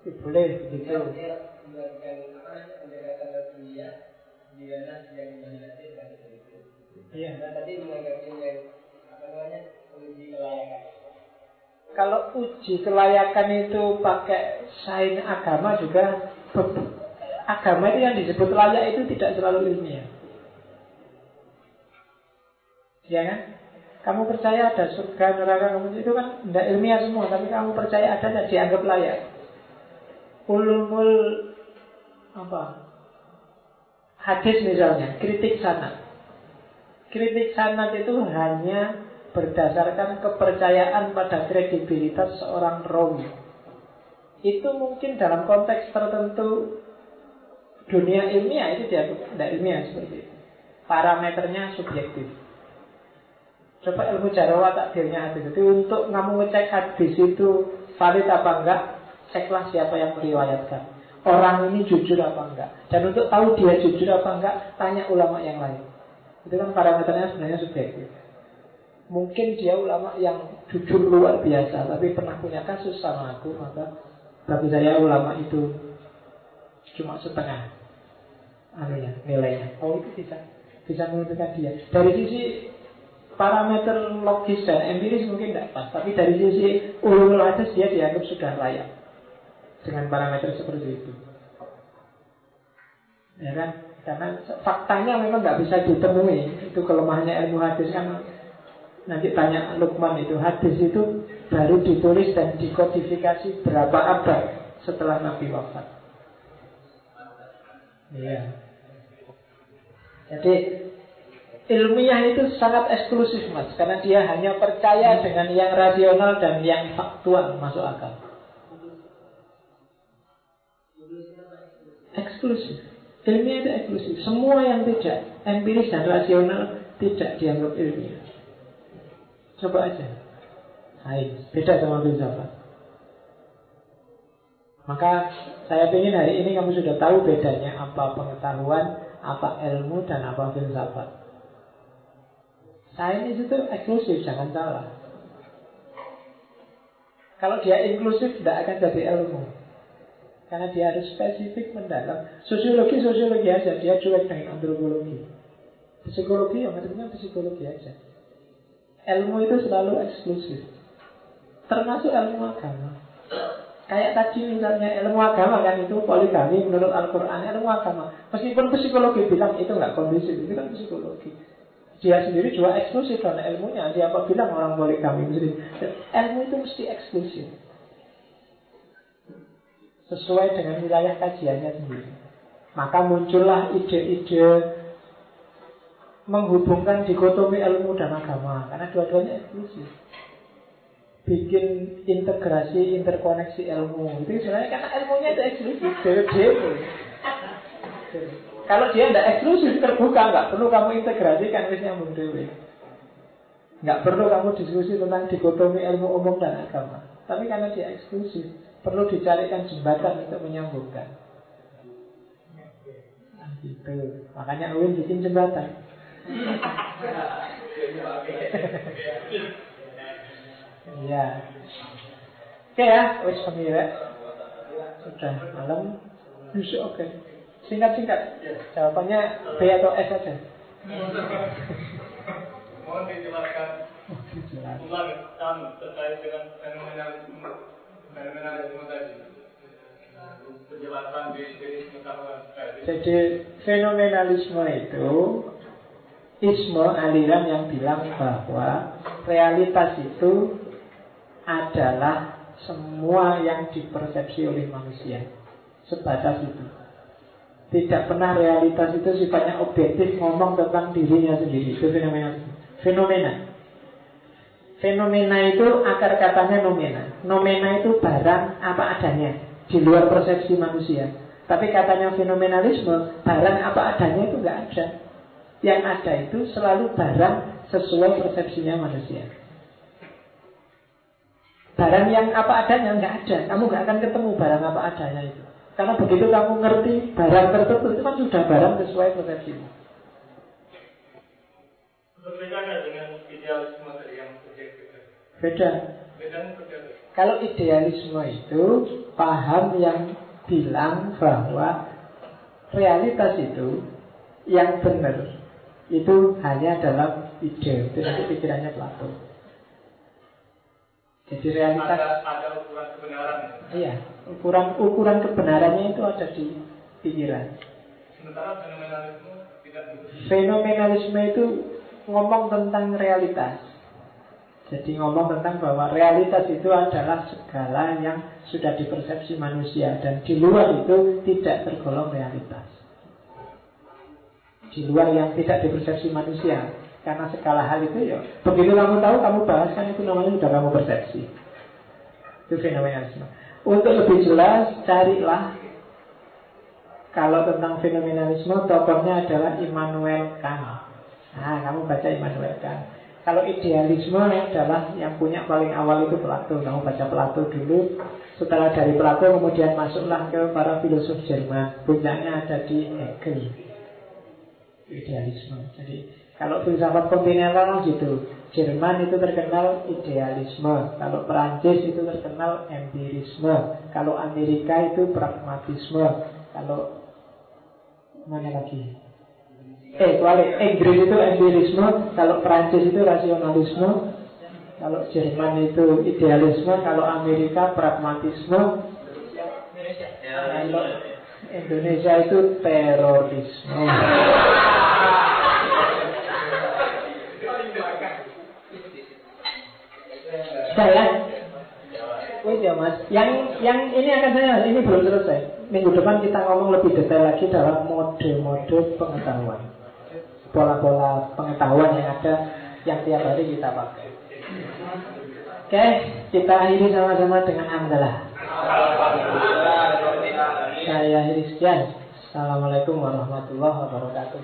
[SPEAKER 3] ya,
[SPEAKER 1] boleh begitu.
[SPEAKER 3] dia melakukan apa namanya pendekatan tertinggian di mana dia imajinatif kan begitu
[SPEAKER 1] iya.
[SPEAKER 3] Nah tadi menanggapi yang apa namanya
[SPEAKER 1] uji kelayakan. Kalau uji kelayakan itu pakai sains agama juga agama itu yang disebut layak itu tidak selalu ilmiah. Ya kan? Kamu percaya ada surga, neraka, kamu itu kan tidak ilmiah semua, tapi kamu percaya ada dan dianggap layak. Ulumul apa? Hadis misalnya, kritik sanat. Kritik sanat itu hanya berdasarkan kepercayaan pada kredibilitas seorang rawi. Itu mungkin dalam konteks tertentu dunia ilmiah itu dianggap tidak ilmiah seperti itu. Parameternya subjektif. Coba ilmu jarawa takdirnya hadis itu untuk kamu ngecek hadis itu valid apa enggak, ceklah siapa yang meriwayatkan. Orang ini jujur apa enggak. Dan untuk tahu dia jujur apa enggak, tanya ulama yang lain. Itu kan parameternya sebenarnya subjektif. Mungkin dia ulama yang jujur luar biasa, tapi pernah punya kasus sama aku, maka bagi saya ulama itu cuma setengah anunya nilainya. Oh itu bisa bisa menentukan dia. Dari sisi parameter logis dan empiris mungkin tidak pas, tapi dari sisi ulul hadis dia dianggap sudah layak dengan parameter seperti itu. Ya kan? Karena faktanya memang nggak bisa ditemui. Itu kelemahannya ilmu hadis kan nanti tanya Lukman itu hadis itu baru ditulis dan dikodifikasi berapa abad setelah Nabi wafat. Iya. Jadi ilmiah itu sangat eksklusif mas. Karena dia hanya percaya dengan yang rasional dan yang faktual masuk akal. Eksklusif. Ilmiah itu eksklusif. Semua yang tidak empiris dan rasional Tidak dianggap ilmiah. Coba aja. Hai, beda sama filsafat Maka saya ingin hari ini kamu sudah tahu bedanya Apa pengetahuan, apa ilmu, dan apa filsafat Sains itu eksklusif, jangan salah. Kalau dia inklusif, tidak akan jadi ilmu. Karena dia harus spesifik mendalam. Sosiologi, sosiologi aja. Dia cuek dengan antropologi. Psikologi, yang maksudnya psikologi aja. Ilmu itu selalu eksklusif. Termasuk ilmu agama. Kayak tadi misalnya ilmu agama kan itu poligami menurut Al-Quran ilmu agama. Meskipun psikologi bilang itu nggak kondusif, itu kan psikologi. Dia sendiri juga eksklusif karena ilmunya. Siapa bilang orang kami muslim? Ilmu itu mesti eksklusif. Sesuai dengan wilayah kajiannya sendiri. Maka muncullah ide-ide menghubungkan dikotomi ilmu dan agama. Karena dua-duanya eksklusif. Bikin integrasi, interkoneksi ilmu. Itu sebenarnya karena ilmunya itu eksklusif. Dewe-dewe. Kalau dia tidak eksklusif terbuka, nggak perlu kamu integrasikan wis nyambung dewi. Nggak perlu kamu diskusi tentang dikotomi ilmu umum dan agama. Tapi karena dia eksklusif, perlu dicarikan jembatan untuk menyambungkan. Nah, gitu. Makanya Uin bikin jembatan. (laughs) Iya. Oke ya, wis pengira. Sudah malam. Bisa oke. Okay. Singkat-singkat. Jawabannya B atau S saja.
[SPEAKER 2] Mohon dijelaskan ulang kami terkait dengan fenomenalisme fenomenalisme tadi. Penjelasan di
[SPEAKER 1] Jadi fenomenalisme itu isme aliran yang bilang bahwa realitas itu adalah semua yang dipersepsi oleh manusia sebatas itu. Tidak pernah realitas itu sifatnya objektif ngomong tentang dirinya sendiri. Itu fenomena. Fenomena. Fenomena itu akar katanya nomena. Nomena itu barang apa adanya di luar persepsi manusia. Tapi katanya fenomenalisme, barang apa adanya itu nggak ada. Yang ada itu selalu barang sesuai persepsinya manusia. Barang yang apa adanya nggak ada. Kamu nggak akan ketemu barang apa adanya itu. Karena begitu kamu ngerti barang tertentu itu kan sudah barang sesuai persepsimu.
[SPEAKER 2] Berbeda dengan idealisme tadi yang subjektif?
[SPEAKER 1] Beda.
[SPEAKER 2] Beda
[SPEAKER 1] Kalau idealisme itu paham yang bilang bahwa realitas itu yang benar itu hanya dalam ide itu nanti pikirannya Plato. Jadi realitas
[SPEAKER 3] ada, ada ukuran kebenaran. ya.
[SPEAKER 1] Iya, ukuran ukuran kebenarannya itu ada di pikiran.
[SPEAKER 3] Sementara fenomenalisme tidak.
[SPEAKER 1] Fenomenalisme itu ngomong tentang realitas. Jadi ngomong tentang bahwa realitas itu adalah segala yang sudah dipersepsi manusia dan di luar itu tidak tergolong realitas. Di luar yang tidak dipersepsi manusia. Karena segala hal itu ya begitu kamu tahu kamu bahas kan itu namanya sudah kamu persepsi. Itu fenomenalisme. Untuk lebih jelas carilah kalau tentang fenomenalisme tokohnya adalah Immanuel Kant. Nah, kamu baca Immanuel Kant. Kalau idealisme adalah yang punya paling awal itu Plato. Kamu baca Plato dulu. Setelah dari Plato kemudian masuklah ke para filosof Jerman. Puncaknya ada di Hegel. Idealisme. Jadi kalau filsafat kontinental gitu. Jerman itu terkenal idealisme. Kalau Perancis itu terkenal empirisme. Kalau Amerika itu pragmatisme. Kalau mana lagi? Eh, balik. Inggris itu empirisme, kalau Prancis itu rasionalisme, kalau Jerman itu idealisme, kalau Amerika pragmatisme, kalau Indonesia itu terorisme. Saya Wait ya mas, yang yang ini akan saya ini belum selesai. Minggu depan kita ngomong lebih detail lagi dalam mode-mode pengetahuan, pola-pola pengetahuan yang ada yang tiap hari kita pakai. Oke, kita akhiri sama-sama dengan hamdalah. Saya akhiri sekian. Assalamualaikum warahmatullahi wabarakatuh.